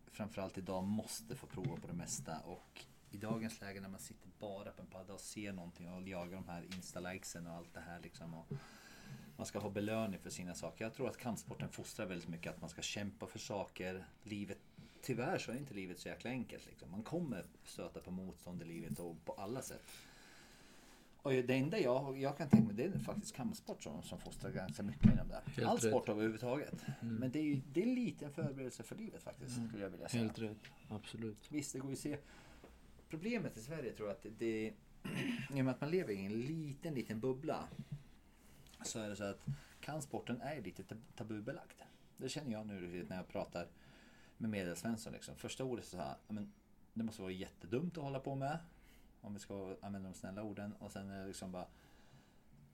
framförallt idag måste få prova på det mesta och i dagens läge när man sitter bara på en padda och ser någonting och jagar de här insta-likesen och allt det här liksom. Och man ska få belöning för sina saker. Jag tror att kampsporten fostrar väldigt mycket att man ska kämpa för saker. Livet, tyvärr så är inte livet så jäkla enkelt. Liksom. Man kommer stöta på motstånd i livet och på alla sätt. Och det enda jag, jag kan tänka mig det är faktiskt kampsport som, som fostrar ganska mycket inom det. All rätt. sport överhuvudtaget. Mm. Men det är ju det är en förberedelse för livet faktiskt. Skulle jag vilja säga. Helt rätt, absolut. Visst, det går ju att se. Problemet i Sverige tror jag att det, i och med att man lever i en liten, liten bubbla. Så är det så att kampsporten är lite tabubelagd. Det känner jag nu när jag pratar med medelsvensson. Liksom. Första ordet så här, men det måste vara jättedumt att hålla på med. Om vi ska använda de snälla orden. Och sen är det liksom bara,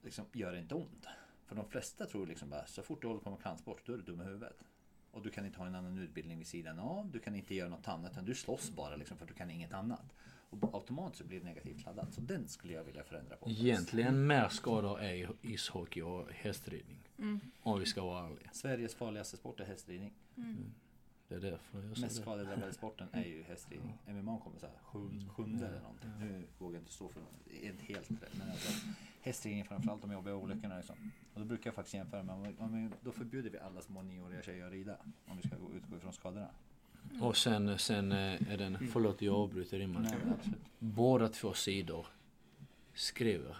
liksom, gör det inte ont. För de flesta tror liksom bara, så fort du håller på med kampsport, då är du dum i huvudet. Och du kan inte ha en annan utbildning vid sidan av. Du kan inte göra något annat. Utan du slåss bara liksom för att du kan inget annat. Och automatiskt så blir det negativt laddat. Så den skulle jag vilja förändra på. Egentligen mer skador är i ishockey och hästridning. Mm. Om vi ska vara ärliga. Sveriges farligaste sport är hästridning. Det är därför jag Mest skadedrabbade sporten är ju hästridning. MMA kommer så här sjun- sjunde eller någonting. Nu vågar jag inte stå för det. är inte helt rätt. Men alltså, hästridning framförallt om jag jobbar i olyckorna. Liksom. Och då brukar jag faktiskt jämföra med, om- om vi- då förbjuder vi alla små nioåriga tjejer att rida. Om vi ska gå- utgå ifrån skadorna. Och sen, sen eh, är den, förlåt jag avbryter din. Båda två sidor skriver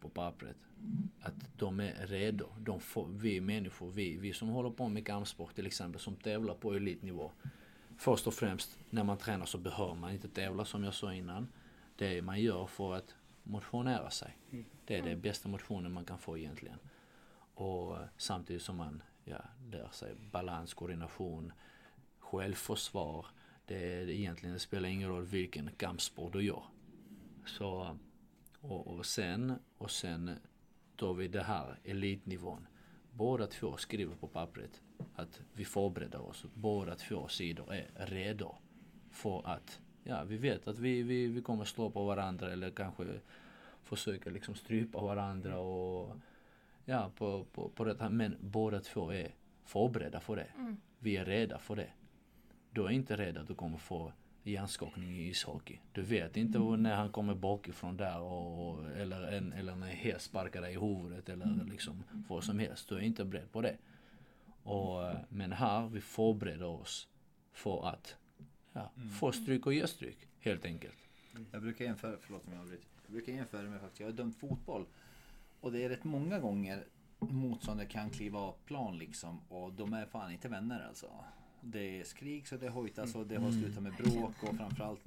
på pappret att de är redo. De får, vi människor, vi, vi som håller på med kampsport till exempel, som tävlar på elitnivå. Först och främst, när man tränar så behöver man inte tävla som jag sa innan. Det man gör för att motionera sig. Det är det bästa motionen man kan få egentligen. Och eh, samtidigt som man ja, lär sig balans, koordination, självförsvar. Det, är, egentligen det spelar ingen roll vilken kampsport du gör. Så, och, och sen, och sen tar vi det här elitnivån. Båda två skriver på pappret att vi förbereder oss. Båda två sidor är redo för att, ja vi vet att vi, vi, vi kommer slå på varandra eller kanske försöka liksom strypa varandra och ja på, på, på det här. Men båda två är förberedda för det. Vi är rädda för det. Du är inte rädd att du kommer få hjärnskakning i ishockey. Du vet inte när han kommer bakifrån där och, eller, en, eller när en häst sparkar dig i huvudet eller liksom vad som helst. Du är inte beredd på det. Och, eh, men här, vi förbereder oss för att ja, få stryk och ge stryk helt enkelt. Jag brukar jämföra, förlåt om jag avbryter. Jag brukar jämföra med faktiskt, jag har dömt fotboll. Och det är rätt många gånger motståndare kan kliva av plan liksom. Och de är fan inte vänner alltså. Det skriks och det hojtas och det har slutat med bråk och framförallt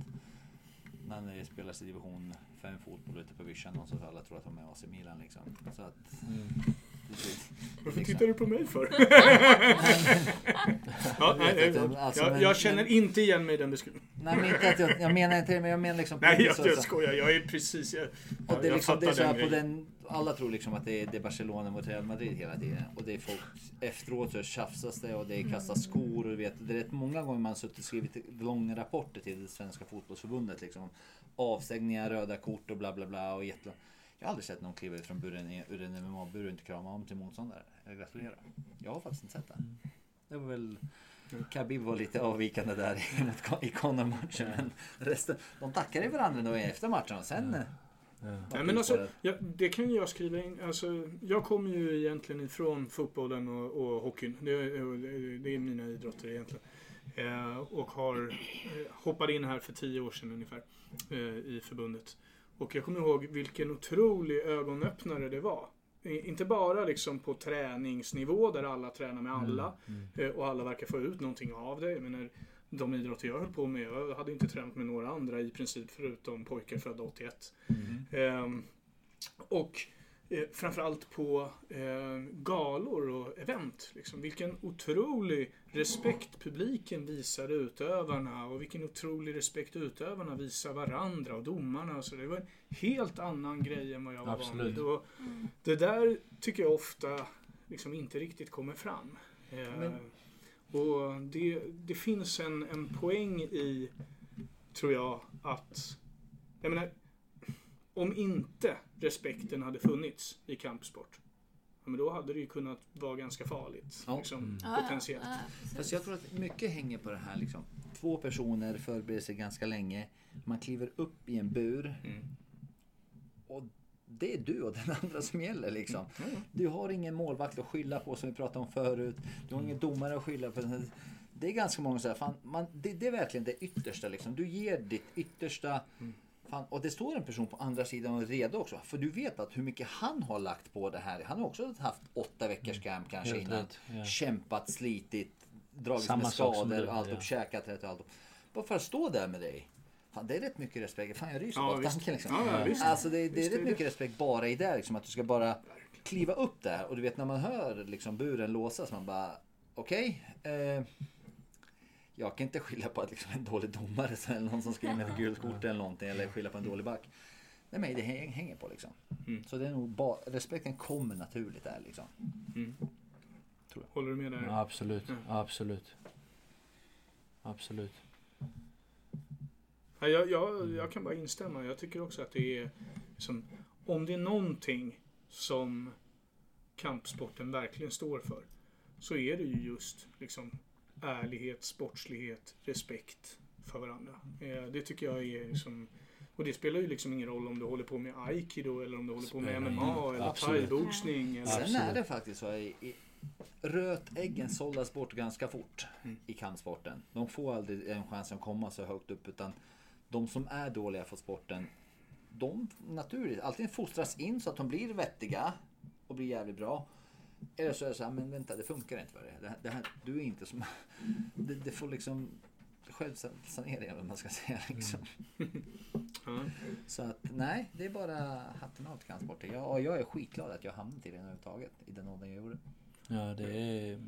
när det spelas i division 5 fotboll ute på vischan och så att alla tror att de är AC Milan liksom. Så att... Varför tittar du på mig för? ja, nej, alltså, jag, men- jag känner men- inte igen mig i den beskrivningen. Nej men inte att jag, jag menar inte det, men jag menar liksom... Nej, jag, så- jag skojar. Jag är precis... Jag, Och det är jag liksom, det är så här den på den, alla tror liksom att det är, det är Barcelona mot Real Madrid hela tiden. Och det är folk efteråt så tjafsas det och det är kastas skor och du vet. Det är rätt många gånger man suttit och skrivit långa rapporter till det svenska fotbollsförbundet liksom. Avstängningar, röda kort och bla bla bla och jätte... Jag har aldrig sett någon kliva ut från buren, ur en MMA-bur och inte krama om till motståndare. Jag gratulerar. Jag har faktiskt inte sett det. Det var väl... Khabib var lite avvikande där i- mot Con- i Conor-matchen. Men resten, de tackade varandra då efter matchen och sen... Nej, men alltså, ja, det kan jag skriva in. Alltså, jag kommer ju egentligen ifrån fotbollen och, och hockeyn. Det, är- det är mina idrotter egentligen. Eh, och har eh, hoppat in här för tio år sedan ungefär eh, i förbundet. Och jag kommer ihåg vilken otrolig ögonöppnare det var. Inte bara liksom på träningsnivå där alla tränar med alla eh, och alla verkar få ut någonting av det. Jag menar, de idrotter jag höll på med, jag hade inte tränat med några andra i princip förutom pojkar födda 81. Ehm, och eh, framförallt på eh, galor och event. Liksom. Vilken otrolig respekt publiken visar utövarna och vilken otrolig respekt utövarna visar varandra och domarna. Och så. Det var en helt annan grej än vad jag var van Absolut. vid. Och det där tycker jag ofta liksom inte riktigt kommer fram. Eh, Men- och det, det finns en, en poäng i, tror jag, att... Jag menar, om inte respekten hade funnits i kampsport, ja, men då hade det ju kunnat vara ganska farligt. Ja. Liksom, Ja, ja, potentiellt. ja, precis. Fast jag tror att mycket hänger på det här liksom. Två personer förbereder sig ganska länge. Man kliver upp i en bur. Mm. Och det är du och den andra som gäller liksom. Du har ingen målvakt att skylla på som vi pratade om förut. Du har ingen domare att skylla på. Det är ganska många så här, fan, man, det, det är verkligen det yttersta liksom. Du ger ditt yttersta. Fan, och det står en person på andra sidan och är redo också. För du vet att hur mycket han har lagt på det här. Han har också haft åtta veckors camp kanske Helt innan. rätt, ja. Kämpat, slitit, dragits Samma med skador, du, allt ja. upp, käkat rätt och allt. Bara för att stå där med dig. Fan, det är rätt mycket respekt. Fan, jag ryser Ja, bara tanken liksom. Ja, ja. Alltså det, det är rätt det. mycket respekt bara i det liksom. Att du ska bara kliva upp där. Och du vet när man hör liksom buren låsas. Man bara okej. eh, jag kan inte skylla på att liksom en dålig domare eller någon som in ett gult kort eller någonting. Eller skylla på en dålig back. Nej men det häng- hänger på liksom. Mm. Så det är nog bara, respekten kommer naturligt där liksom. Håller du med där? Ja, absolut, Mm. absolut. Absolut. Ja, jag, jag, jag kan bara instämma. Jag tycker också att det är liksom, om det är någonting som kampsporten verkligen står för så är det ju just liksom ärlighet, sportslighet, respekt för varandra. Eh, det tycker jag är liksom och det spelar ju liksom ingen roll om du håller på med aikido eller om du håller på med MMA ingen- eller thaiboxning. Eller, Sen är det faktiskt så i, i rötäggen sållas bort ganska fort Mm. i kampsporten. De får aldrig en chans att komma så högt upp utan de som är dåliga för sporten de naturligt alltid fostras in så att de blir vettiga och blir jävligt bra. Eller så är det så här, men vänta det funkar inte för. Det det här, du är inte som... Det, det får liksom självsanering eller vad man ska säga liksom. ja. Så att nej, det är bara hatten av till kampsporten. Jag, jag är skitglad att jag hamnade i den överhuvudtaget. I den åldern jag gjorde. Ja, det är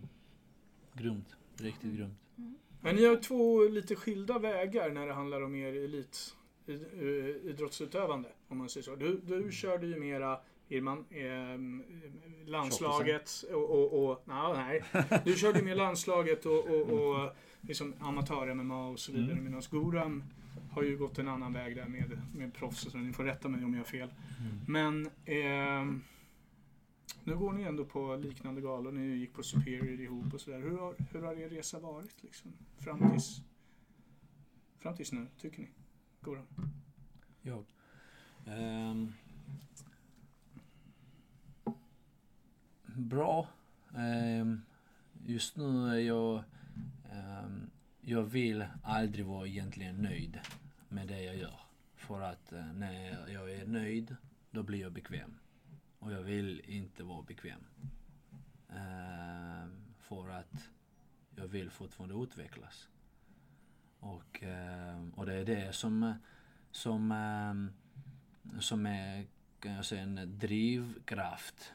grymt. Riktigt grymt. Men ni har två lite skilda vägar när det handlar om er elit i- eh, idrottsutövande. Om man säger så. Du, du körde ju mera Irman, ehm, landslaget och, och, och na, nej. Du körde med landslaget och, och, och liksom amatör-MMA och så vidare. Medan Goran har ju gått en annan väg där med, med proffs så. Ni får rätta mig om jag har fel. Men ehm, nu går ni ändå på liknande galor. Ni gick på Superior ihop och sådär. Hur har, hur har er resa varit liksom? Fram tills, fram tills nu, tycker ni? Goran? Jag. Ehm. Bra. Ehm, just nu är jag... Ehm, jag vill aldrig vara egentligen nöjd med det jag gör. För att eh, när jag är nöjd, då blir jag bekväm. Och jag vill inte vara bekväm. Ehm, för att jag vill fortfarande utvecklas. Och, och det är det som som, som är kan jag säga, en drivkraft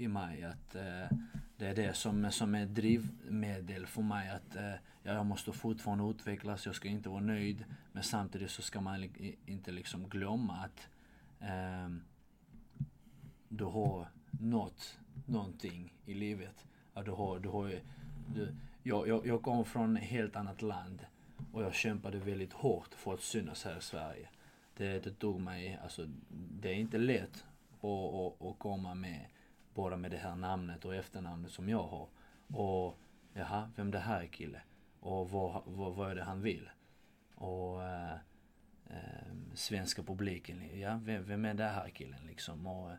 i mig. Att, eh, det är det som, som är drivmedel för mig. Att eh, jag måste fortfarande utvecklas, jag ska inte vara nöjd. Men samtidigt så ska man li- inte liksom glömma att eh, du har nått någonting i livet. Att du har, du har, ju- du, jag, jag, jag kommer från ett helt annat land och jag kämpade väldigt hårt för att synas här i Sverige. Det, det tog mig, alltså det är inte lätt att, att, att komma med bara med det här namnet och efternamnet som jag har. Och jaha, vem det här är kille? Och vad, vad, vad är det han vill? Och eh, eh, svenska publiken, ja vem, vem är det här killen liksom? Och,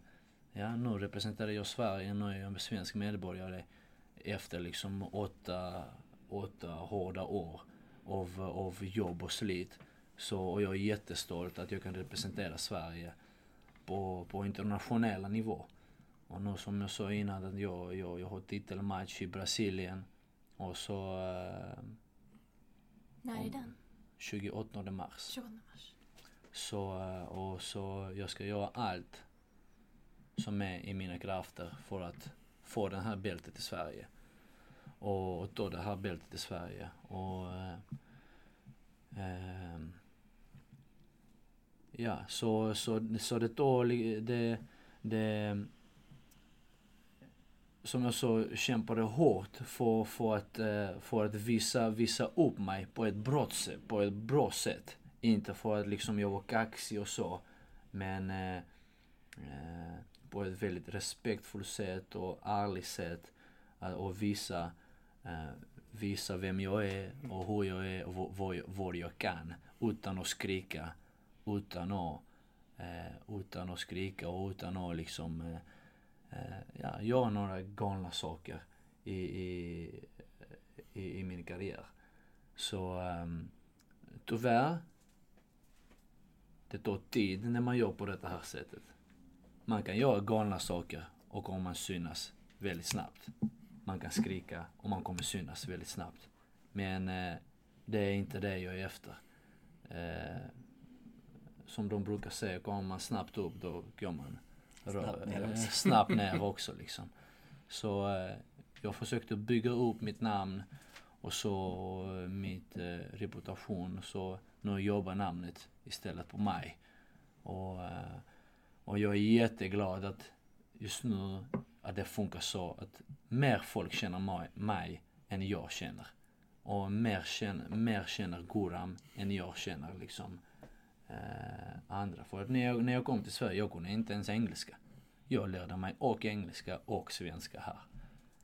ja, nu representerar jag Sverige, nu är jag svensk medborgare efter liksom åtta, åtta hårda år av, av jobb och slit. Så, och jag är jättestolt att jag kan representera Sverige på, på internationella nivå. Och nu som jag sa innan, att jag, jag, jag har titelmatch i Brasilien. Och så eh, När är den? 28 mars. 28 mars. Så, eh, och så jag ska göra allt som är i mina krafter för att få det här bältet i Sverige. Och, och ta det här bältet i Sverige. Och eh, ehm, Ja, så, så, så det då, det, det som jag sa, kämpade hårt för, för, att, eh, för att visa, visa upp mig på ett, bra, på ett bra sätt. Inte för att liksom jag var kaxig och så. Men eh, eh på ett väldigt respektfullt sätt och ärligt sätt. Och visa, eh, visa vem jag är och hur jag är och vad, vad jag kan. Utan att skrika utan att, eh, utan att skrika och utan att liksom eh, Eh, ja, göra några galna saker i, i, i, i min karriär. Så um, tyvärr, det tar tid när man gör på det här sättet. Man kan göra galna saker och kommer synas väldigt snabbt. Man kan skrika och man kommer synas väldigt snabbt. Men eh, det är inte det jag är efter. Eh, som de brukar säga, kommer man snabbt upp då går man Snabbt ner eh, också. snabbt ner också liksom. Så eh, jag försökte bygga upp mitt namn och så eh, mitt reputation. Så nu jobbar namnet istället på mig. Och, och jag är jätteglad att just nu att det funkar så att mer folk känner mig, mig än jag känner. Och mer känner, mer känner Guram än jag känner liksom andra. För att när jag, när jag kom till Sverige, jag kunde inte ens engelska. Jag lärde mig och engelska och svenska här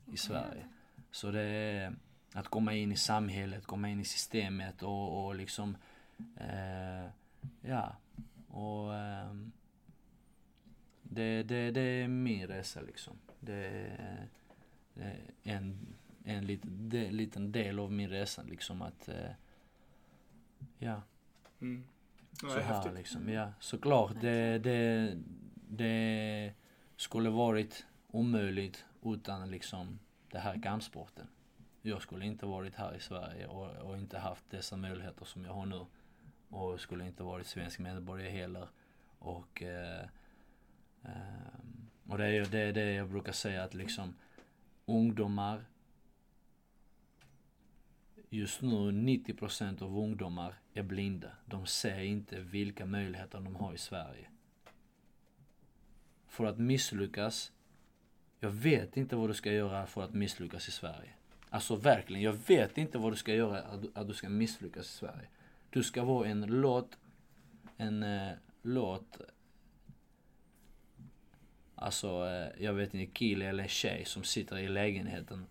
i Sverige. Så det är att komma in i samhället, komma in i systemet och, och liksom, eh, ja, och eh, det, det, det är min resa liksom. Det är, det är en, en liten, de, liten del av min resa liksom att, eh, ja. Mm. Så här häftigt. liksom, ja. Såklart, det, det, det skulle varit omöjligt utan liksom det här kampsporten. Jag skulle inte varit här i Sverige och, och inte haft dessa möjligheter som jag har nu. Och skulle inte varit svensk medborgare heller. Och, eh, eh, och det är ju det, det jag brukar säga att liksom ungdomar Just nu 90% av ungdomar är blinda. De ser inte vilka möjligheter de har i Sverige. För att misslyckas, jag vet inte vad du ska göra för att misslyckas i Sverige. Alltså verkligen, jag vet inte vad du ska göra att du, att du ska misslyckas i Sverige. Du ska vara en låt, en eh, låt, alltså eh, jag vet inte, kille eller tjej som sitter i lägenheten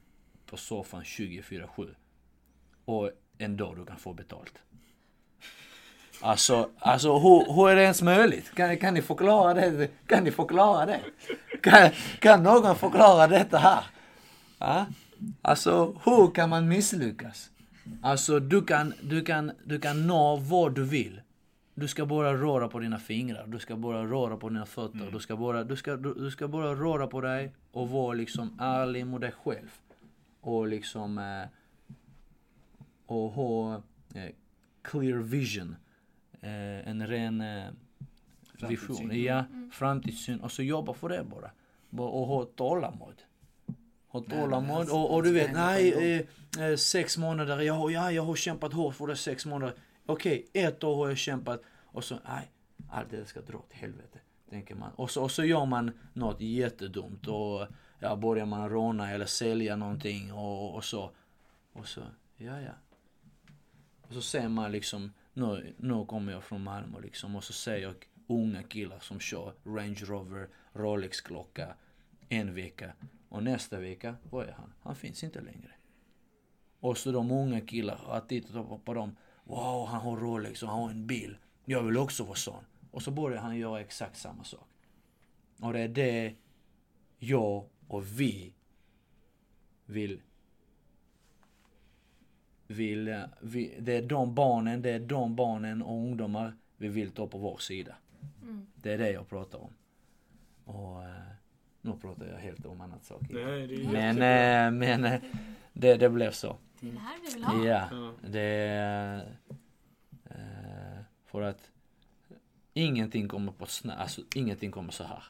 på soffan 24-7 och en dag du kan få betalt. Alltså, alltså hur, hur är det ens möjligt? Kan, kan ni förklara det? Kan ni förklara det? Kan, kan någon förklara detta här? Ja? Alltså, hur kan man misslyckas? Alltså, du kan, du, kan, du kan nå vad du vill. Du ska bara röra på dina fingrar, du ska bara röra på dina fötter, du, ska bara, du, ska, du, du ska bara röra på dig och vara liksom ärlig mot dig själv. Och liksom... Eh, och ha eh, clear vision. Eh, en ren eh, vision. Framtidssyn. Ja, framtidssyn. Och så jobba för det bara. och ha tålamod. Ha tålamod och, och du vet, nej, eh, eh, sex månader, jag, har- ja, jag har kämpat hårt för det sex månader. Okej, ett år har jag kämpat och så, nej, allt det ska dra åt helvete. Tänker man. Och så, och så gör man något jättedumt och ja, börjar man råna eller sälja någonting och, och så. Och så, ja ja. Och så ser man liksom, nu, nu kommer jag från Malmö liksom och så ser jag unga killar som kör Range Rover, Rolex-klocka en vecka. Och nästa vecka, var är han? Han finns inte längre. Och så de unga killar, att titta på, på dem. Wow, han har Rolex och han har en bil. Jag vill också vara sån. Och så börjar han göra exakt samma sak. Och det är det jag och vi vill vill, eh, vi, det är de barnen, det är de barnen och ungdomar vi vill ta på vår sida. Mm. Det är det jag pratar om. Och eh, nu pratar jag helt om annat sak. Nej, det är Men, eh, men det, det blev så. Det är det här vi vill ha. Ja, det... Eh, för att ingenting kommer på snö, alltså ingenting kommer så här.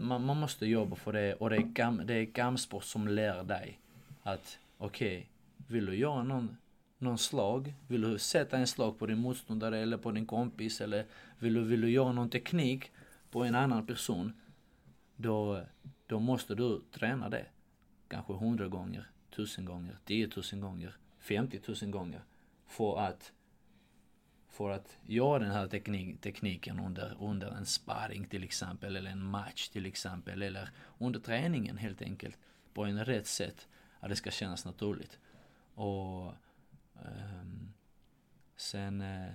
Man, man måste jobba för det och det är, gam, det är kampsport som lär dig att okej, vill du göra någon, någon slag? Vill du sätta en slag på din motståndare eller på din kompis eller vill du, vill du göra någon teknik på en annan person? Då, då måste du träna det. Kanske hundra gånger, tusen gånger, tiotusen gånger, femtiotusen gånger. För att för att göra den här teknik, tekniken under, under en sparring till exempel, eller en match till exempel, eller under träningen helt enkelt, på en rätt sätt, att det ska kännas naturligt. Och ehm, sen, eh,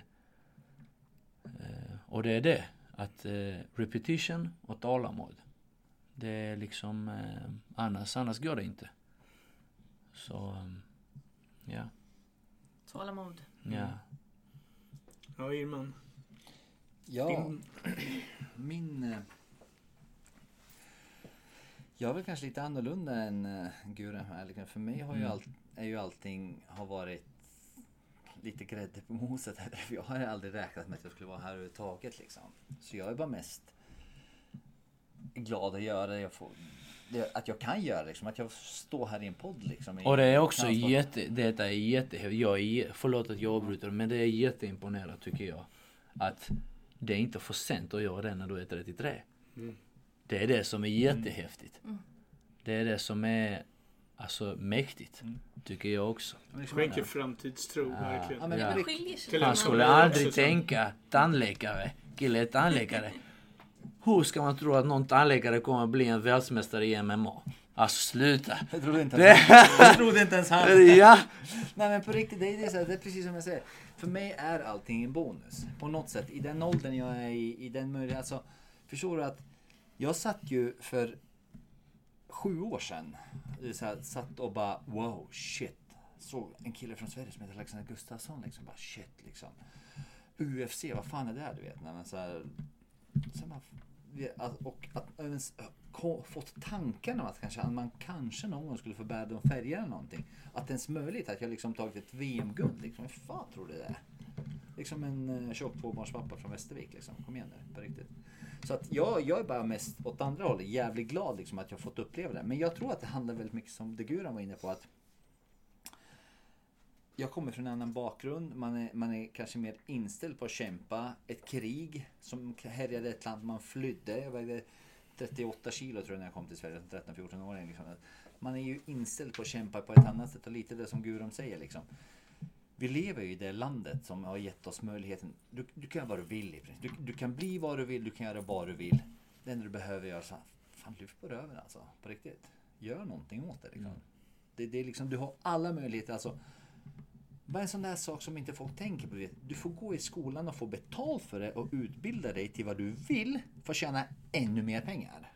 eh, och det är det, att eh, repetition och tålamod. Det är liksom, eh, annars, annars går det inte. Så, ja, Tålamod. ja. Ja, Irman. Ja, Din- min... eh, Jag är väl kanske lite annorlunda än Guren här. Liksom. För mig har ju, allt, är ju allting har varit lite grädde på moset. Jag har aldrig räknat med att jag skulle vara här överhuvudtaget. Liksom. Så jag är bara mest glad att göra det jag får. Det, att jag kan göra det, liksom. Att jag står här i en podd liksom. Och det är också jätte, detta är jätte, jag är, förlåt att jag avbryter men det är jätteimponerande tycker jag. Att det är inte för sent att göra det när du är 33. Det är det som är jättehäftigt. Det är det som är alltså mäktigt. Tycker jag också. Men liksom, Skänker framtidstro, verkligen. Ja, men Ja. skiljer. Till Han skulle aldrig tänka tandläkare, kille är tandläkare. Hur ska man tro att någon tandläkare kommer att bli en världsmästare i MMA? Alltså sluta. Jag trodde inte Det- jag trodde inte ens han. Ja. Nej men på riktigt, det är, det, så här, det är precis som jag säger. För mig är allting en bonus. På något sätt. I den åldern jag är i, i den möjligheten. Alltså, förstår du att jag satt ju för sju år sedan. Så här, satt och bara wow, shit. Såg en kille från Sverige som heter Alexander Gustafsson liksom. Bara shit liksom. UFC, vad fan är det här du vet? Nej, men så här, så alltså, man, och att ens fått tanken om att kanske, att man kanske någon gång skulle få bära de färgerna eller någonting. Att det ens möjligt att jag liksom tagit ett VM-guld. Liksom. Hur fan tror du det är? Liksom en eh, tjock tvåbarnspappa från Västervik. Liksom. Kom igen nu, på riktigt. Så att jag, jag är bara mest åt andra hållet jävligt glad liksom, att jag fått uppleva det. Men jag tror att det handlar väldigt mycket som det Guran var inne på. att jag kommer från en annan bakgrund. Man är, man är kanske mer inställd på att kämpa. Ett krig som härjade ett land man flydde. Jag vägde 38 kilo tror jag när jag kom till Sverige som 13-14-åring. Liksom. Man är ju inställd på att kämpa på ett annat sätt och lite det som Guram säger liksom. Vi lever ju i det landet som har gett oss möjligheten. Du, du kan göra vad du vill i princip. Du, du kan bli vad du vill, du kan göra vad du vill. Det enda du behöver göra så fan lyft på röven alltså. På riktigt. Gör någonting åt det liksom. Det, det är liksom, du har alla möjligheter alltså. Bara en sån där sak som inte folk tänker på. Du får gå i skolan och få betalt för det och utbilda dig till vad du vill för att tjäna ännu mer pengar.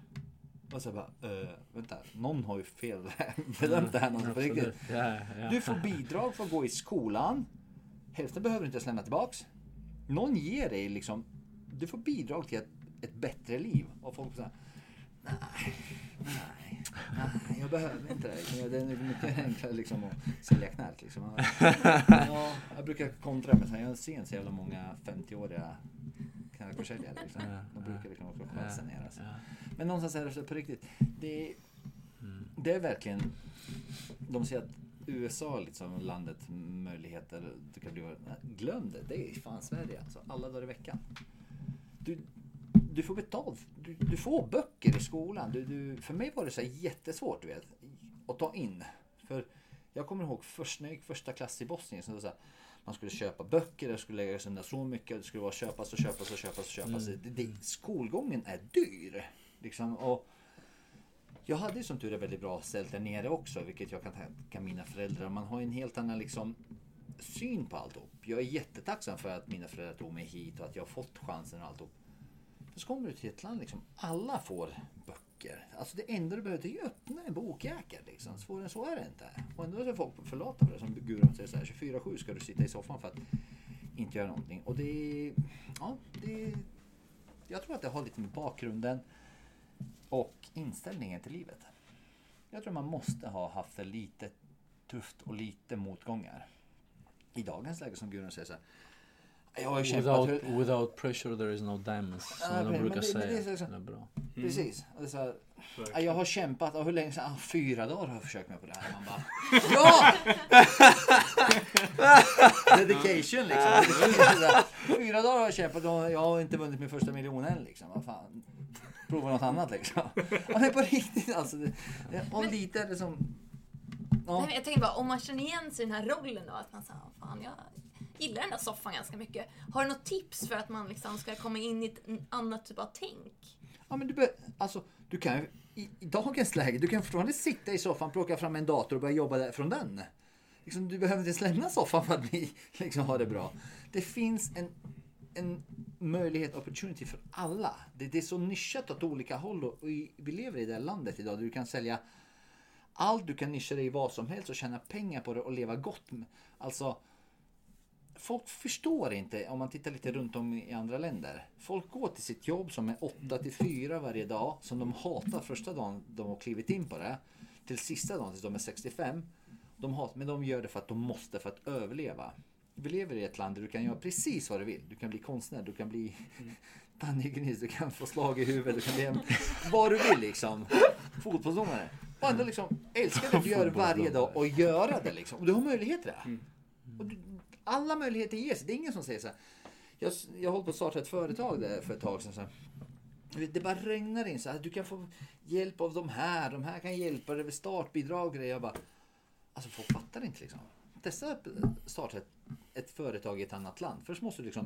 Och så bara, uh, vänta, någon har ju fel bedömt det här. någon på riktigt. Du får bidrag för att gå i skolan. Hälften behöver du inte ens lämna tillbaks. Någon ger dig liksom, du får bidrag till ett, ett bättre liv. Och folk säger, nej, nej, nej, jag behöver inte det. Det är mycket enklare liksom att sälja knark liksom. Ja, jag brukar kontra med jag ser inte så jävla många 50-åriga knarkförsäljare. Liksom. De brukar liksom också. Ja. Men någonstans är det så på riktigt. Det är, det är verkligen... De säger att USA liksom landet möjligheter. Du kan bli, glöm det. Det är fan Sverige alltså. Alla dagar i veckan. Du, du får betalt. Du, du får böcker i skolan. Du, du, för mig var det så jättesvårt du vet, att ta in. För jag kommer ihåg först när jag gick första klass i Bosnien. Så det så här, man skulle köpa böcker, det skulle läggas undan så mycket. Det skulle vara köpas och köpas och köpas och köpas. Det, det, skolgången är dyr. Liksom, och jag hade ju som tur är väldigt bra ställt där nere också, vilket jag kan tacka mina föräldrar. Man har en helt annan liksom syn på alltihop. Jag är jättetacksam för att mina föräldrar tog mig hit och att jag har fått chansen och alltihop. Men så kommer du till ett land liksom, alla får böcker. Alltså det enda du behöver är att öppna en bokjäkel liksom. Svårare än så är det inte. Och ändå är folk förlata för det. Som Gudrun säger så här, 24-7 ska du sitta i soffan för att inte göra någonting. Och det är, ja, det jag tror att det har lite med bakgrunden och inställningen till livet. Jag tror man måste ha haft det lite tufft och lite motgångar. I dagens läge som Gudrun säger så här. Jag har ju kämpat. Without, without pressure there is no diamonds. Som Ja, de brukar det- men det är säga. så- Det är bra. Precis. Och det är så här, ja, jag har kämpat. Och hur länge sedan? Ah, fyra dagar har jag försökt mig på det här. Man bara, ja! Dedication liksom. Det är Fyra dagar har jag kämpat och jag har inte vunnit min första miljon än liksom. Vad fan. Prova något annat liksom. Ja, men på riktigt alltså. Det, det, och lite liksom. Ja. Nej, jag tänker bara, om man känner igen sig i den här rollen då, att man säger, fan jag gillar den där soffan ganska mycket. Har du något tips för att man liksom ska komma in i ett annat typ av tänk? Ja, men du, be, alltså, du kan ju- i, i dagens läge, du kan fortfarande sitta i soffan, plocka fram en dator och börja jobba där, från den. Liksom, du behöver inte ens lämna soffan för att bli, liksom, ha det bra. Det finns en, en möjlighet, opportunity för alla. Det, det är så nischat åt olika håll och, och i, vi lever i det här landet idag där du kan sälja allt, du kan nischa dig i vad som helst och tjäna pengar på det och leva gott. Alltså, folk förstår inte om man tittar lite runt om i andra länder. Folk går till sitt jobb som är 8 till 4 varje dag som de hatar första dagen de har klivit in på det. Till sista dagen tills de är 65. De hatar, men de gör det för att de måste för att överleva. Vi lever i ett land där du kan göra precis vad du vill. Du kan bli konstnär, du kan bli tandhygienist, du kan få slag i huvudet, du kan bli en, vad du vill liksom. Fotbollsdomare. Och ändå liksom älska det du gör varje dag och göra det liksom. Och du har möjlighet till det. Och du, alla möjligheter ges. Det är ingen som säger så här. Jag, jag håller på att starta ett företag där för ett tag sedan. Så här. Det bara regnar in så här. Du kan få hjälp av de här. De här kan hjälpa dig med startbidrag och grejer. Jag bara, alltså folk fattar inte liksom. Testa att eh, starta ett, ett företag i ett annat land. Först måste du liksom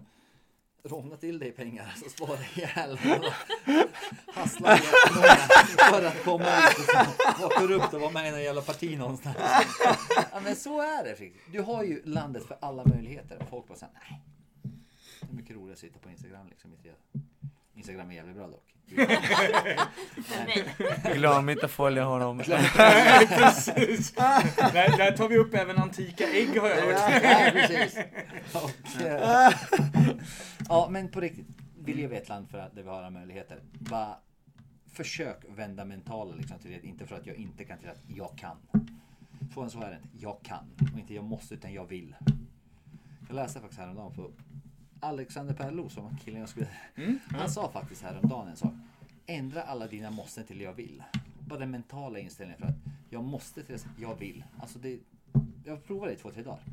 råna till dig pengar, alltså spara ihjäl Hassla jättemånga för att komma ut och vara korrupt och vara med i någon jävla parti någonstans. Ja, men så är det. Frick. Du har ju landet för alla möjligheter. Och folk bara säger nej. Det är mycket roligare att sitta på Instagram liksom. Instagram är jävligt bra dock. Nej. Glöm inte att följa honom. Precis. där, där tar vi upp även antika ägg har jag hört. Ja, precis. Och, eh, ja, men på riktigt. Vi lever i ett land för att där vi har alla möjligheter. Bara försök vända mentala liksom till det. Inte för att jag inte kan till att jag kan. Frågan så är det inte. Jag kan. Och inte jag måste utan jag vill. Jag läste faktiskt häromdagen på Alexander Perlo som killen jag skulle... Han sa faktiskt häromdagen en sak. Ändra alla dina måste till jag vill. Bara den mentala inställningen för att jag måste till jag vill. Alltså det, jag provade det i två, tre dagar.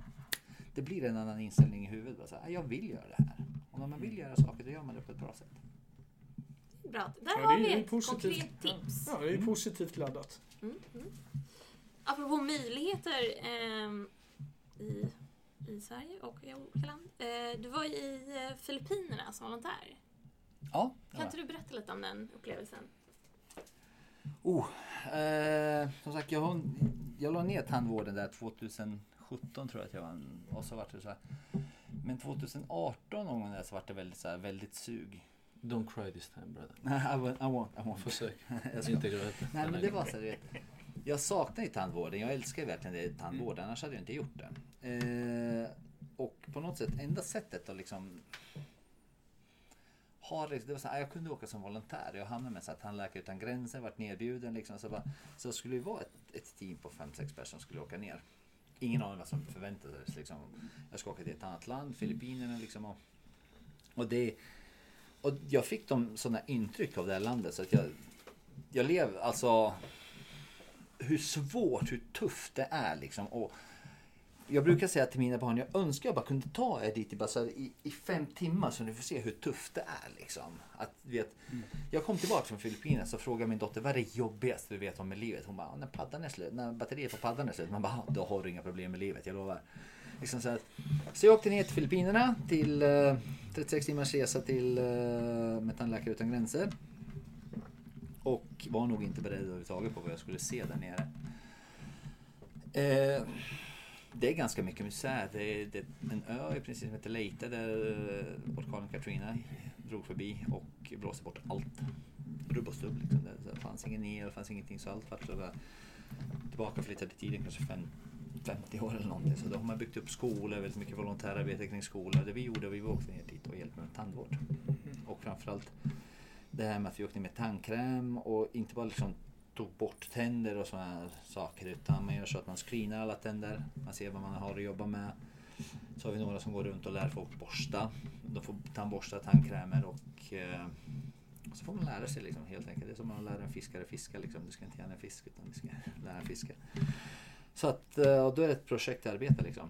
Det blir en annan inställning i huvudet. Bara så här, jag vill göra det här. Och när man vill göra saker då gör man det på ett bra sätt. Bra. Där Ja, har det är vi ett positivt. konkret tips. Ja, det är ju positivt laddat. Apropå möjligheter ehm, i, i Sverige och i olika land. Eh, du var i eh, Filippinerna som volontär. Ja, Kan inte du berätta lite om den upplevelsen? Oh, eh, som sagt, jag, har- jag la ner tandvården där 2017 tror jag att jag var. Och så vart det så här. Men 2018 någon gång där så vart det väldigt, så här, väldigt sug. Don't cry this time brother. I won't, I won't, I won't. Försök. Inte gråta. Nej men det var så här, vet. Jag saknar ju tandvården. Jag älskar verkligen det tandvården. Annars hade jag inte gjort det. Eh, och på något sätt, enda sättet att liksom ha det, det var så här, jag kunde åka som volontär. Jag hamnade med så här, Tandläkare utan gränser, vart nerbjuden liksom. Så, bara, så det skulle ju vara ett, ett team på fem sex personer som skulle åka ner. Ingen aning vad som förväntades. Liksom. Jag ska åka till ett annat land, Filippinerna liksom. Och, och det och jag fick de sådana intryck av det här landet så att jag, jag lever alltså hur svårt, hur tufft det är liksom. Och jag brukar säga till mina barn, jag önskar jag bara kunde ta er dit i, här, i, i fem timmar så ni får se hur tufft det är. Liksom. Att, vet, Jag kom tillbaka från Filippinerna så frågade min dotter, vad är det jobbigaste du vet om med livet? Hon bara, när, paddan är slut, när batteriet på paddan är slut. Man bara, då har du inga problem med livet, jag lovar. Liksom så, att, så jag åkte ner till Filippinerna till eh, 36 timmars resa till eh, med Tandläkare utan gränser. Och var nog inte beredd överhuvudtaget på vad jag skulle se där nere. Eh, det är ganska mycket misär. Det är, det är en ö i princip som heter Leyte där eh, orkanen Katrina drog förbi och blåste bort allt. Rubb och stubb liksom. Det, fanns ingen el, det fanns ingenting så allt vart så flyttade tiden kanske fem, 50 år eller någonting. Så då har man byggt upp skolor, väldigt mycket volontärarbete kring skolor. Det vi gjorde, vi åkte ner dit och hjälpte med tandvård. Och framförallt det här med att vi åkte ner med tandkräm och inte bara liksom tog bort tänder och sådana här saker utan man gör så att man screenar alla tänder. Man ser vad man har att jobba med. Så har vi några som går runt och lär folk borsta. De får tandborsta, tandkrämer och eh, så får man lära sig liksom, helt enkelt. Det är som att lära en fiskare fiska. Liksom. Du ska inte gärna fisk utan du ska lära en fiska. Så att, eh, och då är det ett projektarbete liksom.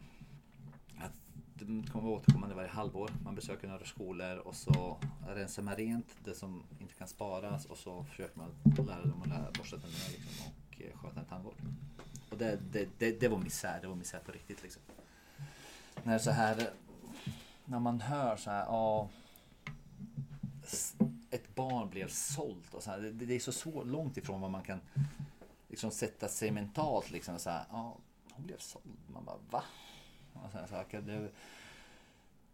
Det kommer vara återkommande varje halvår. Man besöker några skolor och så rensar man rent det som inte kan sparas och så försöker man lära dem att lära borsta tänderna liksom, och eh, sköta en tandvård. Och det, det, det, det var misär, det var misär på riktigt liksom. När så här, när man hör så här, ja, ett barn blev sålt och så här, det, det är så svårt, långt ifrån vad man kan liksom sätta sig mentalt liksom så här, ja, hon blev såld. Man bara, va? Och sådana saker. Det,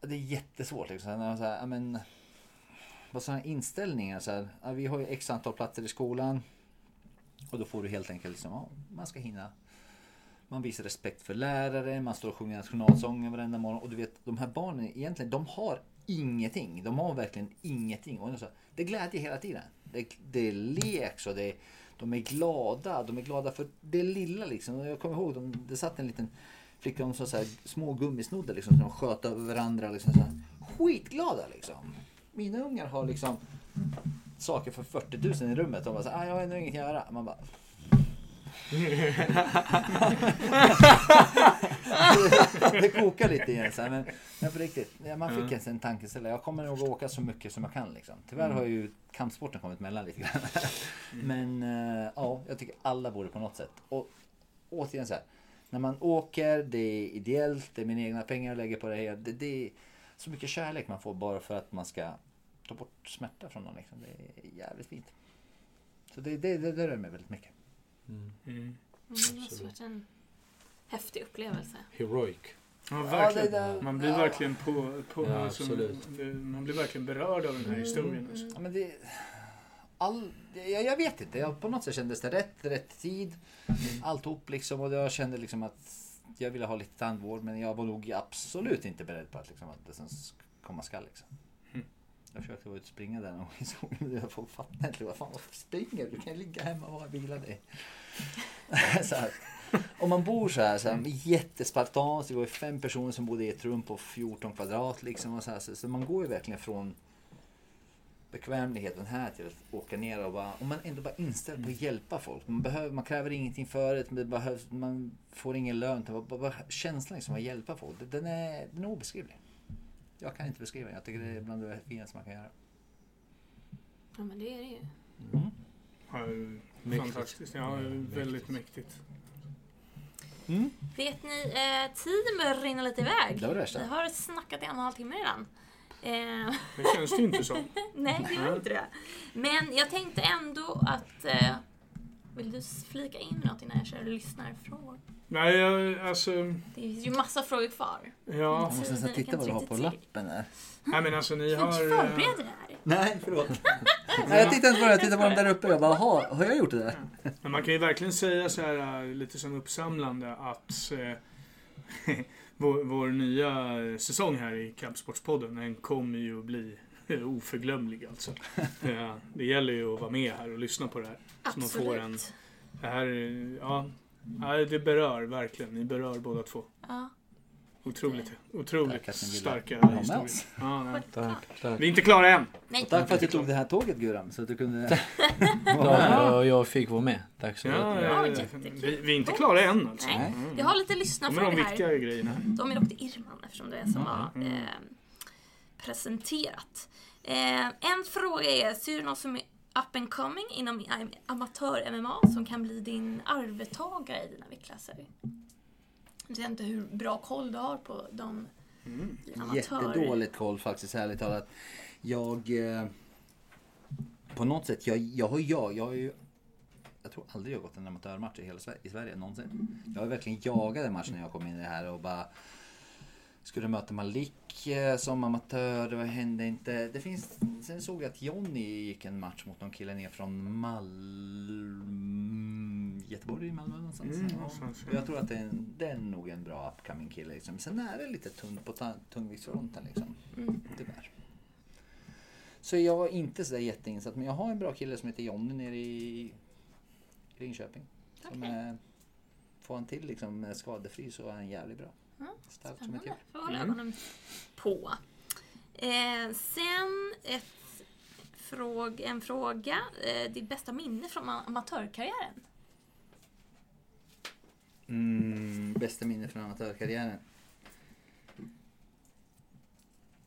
det är jättesvårt liksom. När man så här, men, på sådana inställningar så här, ja, vi har ju x antal platser i skolan. Och då får du helt enkelt liksom, ja, man ska hinna. Man visar respekt för lärare, man står och sjunger nationalsången varenda morgon. Och du vet, de här barnen egentligen, de har ingenting. De har verkligen ingenting. Och så, det är glädje hela tiden. Det, det är lek, så det, de är glada. De är glada för det lilla liksom. Och Jag kommer ihåg, de, det satt en liten flicka och så, så här, små gummisnoddar liksom. Som de sköt över varandra. Liksom, så här. Skitglada liksom. Mina ungar har liksom saker för 40 000 i rummet. De bara så här, ah, jag har nog inget att göra. Man bara, det kokar lite igen. Så här, men, men på riktigt, man fick ens en tankeställare. Jag kommer nog åka så mycket som jag kan. Liksom. Tyvärr har ju kampsporten kommit mellan lite grann. Men eh, ja, jag tycker alla borde på något sätt. Och återigen så här. När man åker, det är ideellt, det är mina egna pengar jag lägger på det här. Det, det är så mycket kärlek man får bara för att man ska ta bort smärta från någon. Liksom. Det är jävligt fint. Så det, det, det, det rör mig väldigt mycket. Mm. Mm, det måste varit en häftig upplevelse. Heroic. Ja, verkligen. där- Man blir verkligen på, på Ja, det- man blir verkligen berörd av den här historien. Alltså. Ja, men det, all, jag, jag vet inte, jag, på något sätt kändes det rätt, rätt tid. Alltihop liksom och jag kände liksom att jag ville ha lite tandvård men jag var nog absolut inte beredd på att, liksom, att det sk- komma skall. Liksom. Mm. Jag försökte vara ute och springa där någon gång i solen. Folk fattade inte. Vad fan, varför springer du? Du kan ju ligga hemma och bara vila dig. så här. Om man bor så här, så här jättespartanskt. Det var ju fem personer som bodde i ett rum på 14 kvadrat. Liksom, och så, här, så, så man går ju verkligen från bekvämligheten här till att åka ner och bara, om man ändå bara inställd på att hjälpa folk. Man, behöver, man kräver ingenting för det, men det behövs, man får ingen lön. Bara, bara känslan liksom att hjälpa folk, den är, den är obeskrivlig. Jag kan inte beskriva den, jag tycker det är bland det finaste man kan göra. Ja, men det är det ju. Mm. Ja, fantastiskt. Ja, väldigt mäktigt. Mm. Vet ni, eh, tiden börjar rinna lite iväg. Det var det värsta. Vi har snackat i en och en halv timme redan. Eh, Det känns det inte som. nej, det gör inte det. Men jag tänkte ändå att... Eh, vill du flika in något innan jag kör lyssnarfrågor? Nej, jag, alltså... Det finns ju massa frågor kvar. Ja. Jag måste nästan titta vad du har på lappen där. Nej men alltså ni Du får inte har... eh, förbereda det här. Nej, förlåt. Nej, jag tittade inte på det, jag tittade på dem där uppe. Jag bara, "Jaha, har jag gjort det där? Men man kan ju verkligen säga så här äh, lite som uppsamlande att eh, vår, vår nya säsong här i Kampsportspodden den kommer ju att bli oförglömlig alltså. Det gäller ju att vara med här och lyssna på det här. Så man får en, Absolut. det här, ja, ja, det berör verkligen. Ni berör båda två. Ja. Otroligt, otroligt starka historier. Ja. Tack, tack. Vi är inte klara än. Nej, Och tack för att du tog det här tåget Guram, så att du kunde... Ja, och jag fick vara med. Tack så Ja, mycket. Ja, eh, jättekul. vi, vi är inte klara än alltså. Nej. Mm. jag har lite lyssnarfrågor de här. viktiga grejerna. De är dock till Irman eftersom det är som har Mm. eh, presenterat. Eh, en fråga är, ser du någon som är up and coming inom amatör-MMA som kan bli din arvtagare i dina viktklasser? Jag vet inte hur bra koll du har på de Mm. amatör... Jättedåligt koll faktiskt, ärligt talat. Jag... Eh, på något sätt, jag, jag har jag, jag har ju... Jag tror aldrig jag har gått en amatörmatch i hela Sverige, i Sverige någonsin. Jag har verkligen jagat den matchen när jag kom in i det här och bara... Skulle möta Malik eh, som amatör, det hände inte. Det finns, sen såg jag att Jonny gick en match mot någon kille ner från Malmö... Göteborg, Malmö någonstans. Mm, Ja. någonstans, ja. Jag tror att det är, det är nog en bra upcoming kille. Liksom. Sen är det lite tunt på tungviktsfronten liksom. Mm. Tyvärr. Så jag är inte så där jätteinsatt. Men jag har en bra kille som heter Jonny nere i Linköping. Som Okej. är, får han till liksom skadefri så är han jävligt bra. Starkt som ett djur. Får hålla ögonen på. Eh, sen ett fråg, en fråga. Eh, ditt bästa minne från ama- amatörkarriären? Mm, bästa minne från amatörkarriären.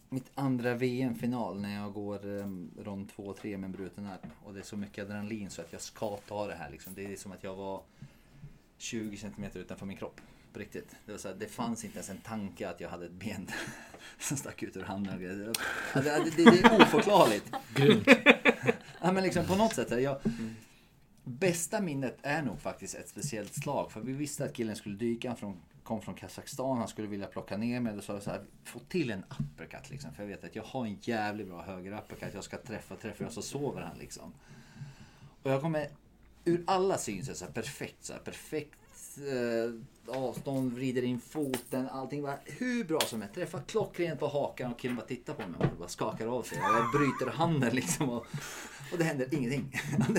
Mitt andra VM-final när jag går um, rond 2 och 3 med en bruten arm. Och det är så mycket adrenalin så att jag ska ta det här. Liksom. Det är som att jag var 20 centimeter utanför min kropp. På riktigt. Det, var så här, det fanns inte ens en tanke att jag hade ett ben som stack ut ur handen. Ja, Det, det, det är oförklarligt. Grymt. Ja, men liksom på något sätt. Jag, bästa minnet är nog faktiskt ett speciellt slag. För vi visste att killen skulle dyka. Från, kom från Kazakstan. Han skulle vilja plocka ner mig. Då sa jag så här, få till en uppercut liksom. För jag vet att jag har en jävligt bra höger uppercut. Jag ska träffa, träffa och så sover han liksom. Och jag kommer ur alla synsätt så här perfekt. Så här, perfekt eh, avstånd, vrider in foten, allting var hur bra som helst. Träffar klockrent på hakan och killen bara tittar på mig och bara skakar av sig. Jag bryter handen liksom. Och, och det händer ingenting.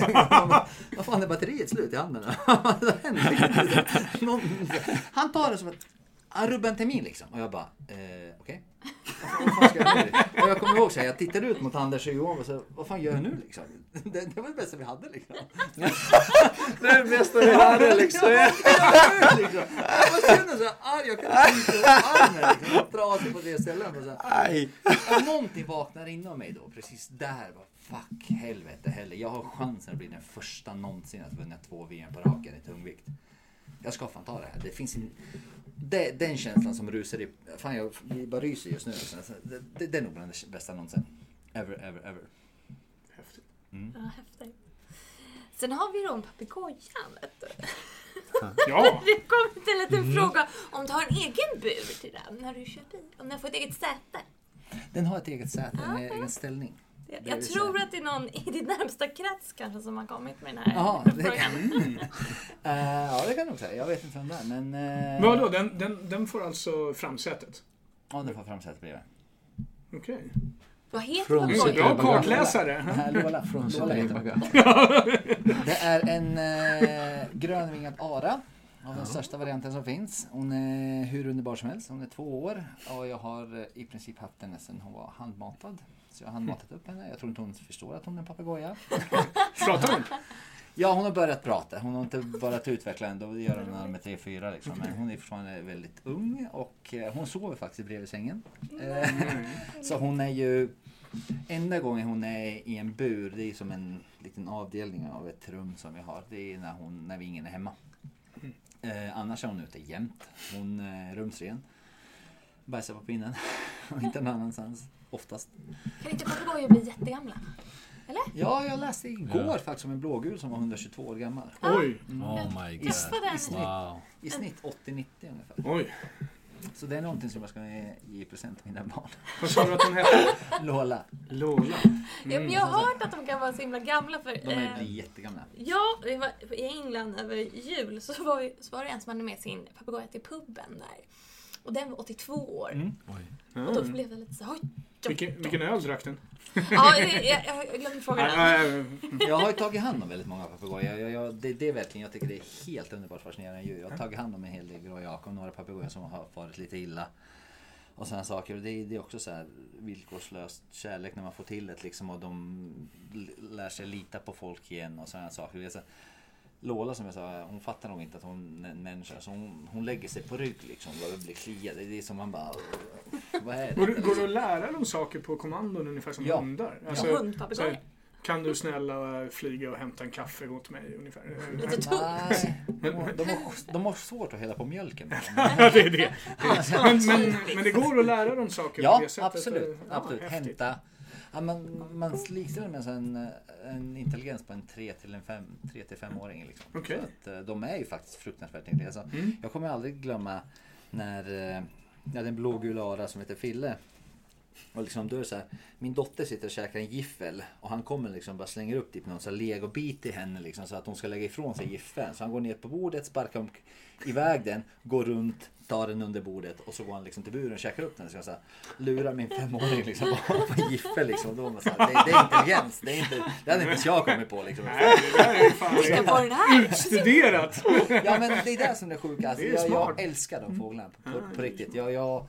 Vad fan är batteriet slut i handen? Det händer. Någon, han tar det som att han rubbar en termin liksom. Och jag bara, eh, okej. Vad jag? Och jag kommer ihåg så här, jag tittade ut mot Anders och Johan och så, vad fan gör jag nu liksom? Det, det var det bästa vi hade liksom. Det är det bästa vi hade liksom. liksom. Jag bara kände så här arg, jag kunde inte få armen liksom. Jag trasig på det stället. Och, så här. Aj. och någonting vaknar inom mig då, precis där. Bara, Fuck, helvete heller. Jag har chansen att bli den första någonsin att vinna två VM på raken i tungvikt. Jag ska fan ta det här. Det finns en, det, den känslan som rusar i... Fan, jag bara ryser just nu. Det, det, det är nog bland det bästa någonsin. Ever, ever, ever. Häftigt. Ja, häftigt. Sen har vi då en papegoja. vet du. Ja, Det kommer till en liten fråga om du har en egen bur till den när du kör bil. Om den får ett eget säte. Den har ett eget säte, en egen ställning. Jag, Det jag tror att det är någon i din närmsta krets kanske som har kommit med den här det frågan. kan... Eh, ja, det kan jag nog säga. Jag vet inte vem det är, men... Uh, vadå? Den, den, den får alltså framsätet? Ja, den får framsätet bredvid. Okej. Vad heter Från Du är så papegojan? bra kartläsare. Lola. Från Lola heter den. Sölvbacka. Det är en eh, grönvingad ara. Av den största varianten som finns. Hon är hur underbar som helst. Hon är två år. Och jag har eh, i princip haft henne sedan hon var handmatad. Så jag har handmatat upp henne. Jag tror inte hon förstår att hon är en papegoja. Pratar hon? Ja, hon har börjat prata. Hon har inte börjat utveckla än. Då gör hon när är 3-4 liksom. Men hon är fortfarande väldigt ung och eh, hon sover faktiskt bredvid sängen. Eh, Så hon är ju... Enda gången hon är i en bur, det är som en liten avdelning av ett rum som vi har. Det är när, hon, när vi ingen är hemma. Eh, annars är hon ute jämt. Hon är rumsren. Bajsar på pinnen. och inte någon annanstans. Oftast. Kan inte papegojor bli jättegamla? Ja, jag läste igår Ja. faktiskt om en blågul som var 122 år gammal. Oj, Oh my I, god. Träffade i snitt, Wow. i snitt 80-90 ungefär. oj. Så det är någonting som jag ska ge i present till mina barn. Vad sa du att hon hette? Lola. Lola. Ja, men jag har hört att de kan vara så himla gamla för... De är eh, jättegamla. Ja, vi var i England över jul så var, vi, så var det en som hade med sin papegoja till puben där. Och den var 82 år. Mm. Oj. Och då blev det lite så oj, Vilken, vilken öl drack den? Ja, jag, jag, jag glömde fråga den. Nej, nej, Jag har ju tagit hand om väldigt många papegojor. Det, det är verkligen, jag tycker det är helt underbart fascinerande djur. Jag har tagit hand om en hel del gråjak och några papegojor som har farit lite illa. Och sådana saker. Och det, är- det är också så här villkorslöst kärlek när man får till det liksom och de lär sig lita på folk igen och sådana saker. Det är så här, Lola som jag sa, hon fattar nog inte att hon är en människa. Så hon, hon lägger sig på rygg liksom och blir kliad. Det är som man bara... Vad är det? Går, går det att lära dem saker på kommandon ungefär som Ja. hundar? Ja, Alltså, så hundpapegojor. kan du snälla flyga och hämta en kaffe åt mig ungefär? Lite tungt. De, har- de, har, de har svårt att hälla på mjölken. Ja, det är det. Men, men, men det går att lära dem saker på Ja, det sättet? absolut. Ja, absolut. Hämta. Ja, man, man likställer med en, en intelligens på en 3 till en 5, 3 till 5-åring. Liksom. Så att, eh, de är ju faktiskt fruktansvärt intelligenta. Mm. Jag kommer aldrig glömma när eh, jag hade en blågul ara som heter Fille. Och liksom då är så här, min dotter sitter och käkar en giffel och han kommer liksom bara slänger upp typ någon så här legobit i henne liksom så att hon ska lägga ifrån sig giffeln. Så han går ner på bordet, sparkar om, iväg den, går runt, tar den under bordet och så går han liksom till buren och käkar upp den. Så jag så här, lurar min femåring liksom på, giffel liksom. Då var man så här, det, det är intelligens, det, är inte, det hade inte ens jag kommit på liksom. Nej, det är fan Ska på den här! studerat. Ja men det är det som är det sjuka. Alltså, jag, jag älskar de fåglarna på, på, på riktigt. Jag, jag,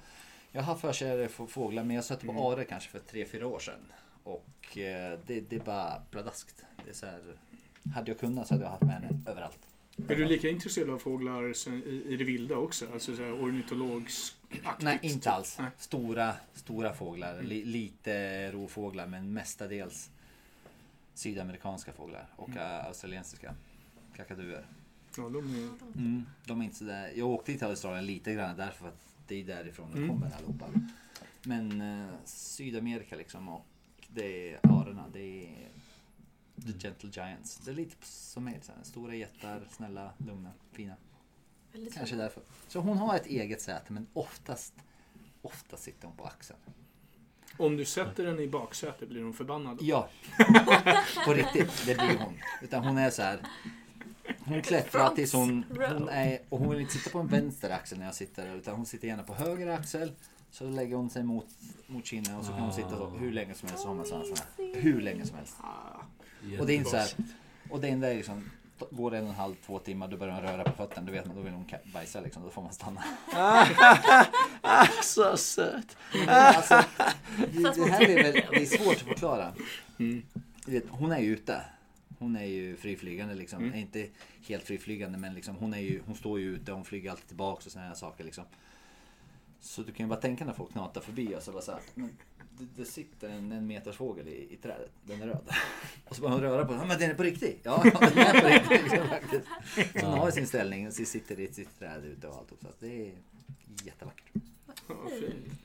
jag har förkärlek för fåglar men jag satt på are kanske för tre fyra år sedan. Och eh, det, det är bara pladaskt. Det är så här, hade jag kunnat så hade jag haft med henne överallt. Är du lika intresserad av fåglar i, det vilda också? Alltså så här ornitologsaktigt? Nej, inte alls. Nej. Stora, stora fåglar. Li, lite rovfåglar men mestadels sydamerikanska fåglar och äh, australiensiska kakaduer. Ja, de är... Mm, de är inte så där. Jag åkte till Australien lite grann därför att det är därifrån de Mm. kommer allihopa. Men eh, Sydamerika liksom och det är arerna, det är The Gentle Giants. Det är lite som så här, stora jättar, snälla, lugna, fina. Väldigt Kanske därför. Så hon har ett eget säte men oftast, oftast sitter hon på axeln. Om du sätter den i baksätet blir hon förbannad. Ja, på riktigt, det blir hon. Utan hon är så här. Hon klättrar tills hon, hon är, och hon vill inte sitta på en vänster axel när jag sitter där, utan hon sitter gärna på höger axel. Så lägger hon sig mot, mot kinden och så kan hon sitta så hur länge som helst så har man sådana här. Hur länge som helst. Och det är inte så här, och det är där liksom, går det en och en halv, två timmar, då börjar hon röra på fötterna, då vet man, då vill hon bajsa liksom, då får man stanna. Så söt. Alltså, det, det här är väl, det är svårt att förklara. Vet, hon är ju ute. Hon är ju friflygande liksom. Inte helt friflygande men liksom, hon, är ju, hon står ju ute, hon flyger alltid tillbaka och här saker liksom. Så du kan ju bara tänka när folk knatar förbi och så bara så här, men det, det sitter en, en meters fågel i, i trädet, den är röd. Och så börjar hon röra på den, ja men den är på riktigt. Ja, den är på riktigt liksom, faktiskt. Så hon har sin ställning och så sitter i sitt träd ute och allt. Så att det är jättevackert. Ja, fint.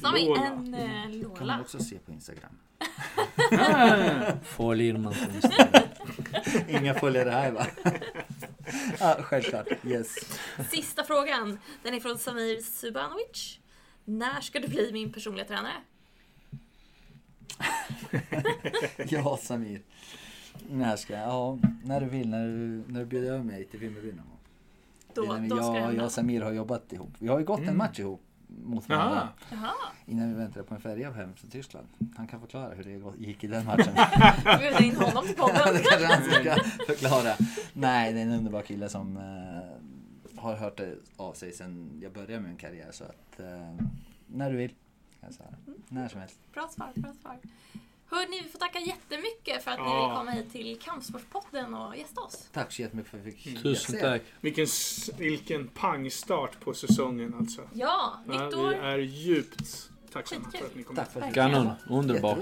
Så har vi Lola. en eh, kan man Lola. också se på Instagram. Följer man på Instagram. Inga följare här va? ja, självklart. Yes. Sista frågan. Den är från Samir Subanovic. När ska du bli min personliga tränare? Ja, Samir. När ska jag? Ja, när du vill. När du, när du bjuder över mig till Vimmerby någon gång. Då, då ska jag, jag hända. och Samir har jobbat ihop. Vi har ju gått en match ihop mot varandra. Jaha. Innan vi väntade på en färja hem från Tyskland. Han kan förklara hur det gick i den matchen. Bjuda in honom till Ja, det podden. kanske han ska förklara. Nej, det är en underbar kille som eh, har hört det av sig sedan jag började min karriär. Så att eh, när du vill. Säga. När som helst. Bra svar, bra svar. Hörni, vi får tacka jättemycket för att ni Ja. vill komma hit till Kampsportspodden och gästa oss. Tack så jättemycket för att jag fick Tusen gästa er. tack. Vilken, vilken pangstart på säsongen alltså. Ja, nytt vi år. är djupt tacksamma för att ni kom Tack för att du Kanon, underbart.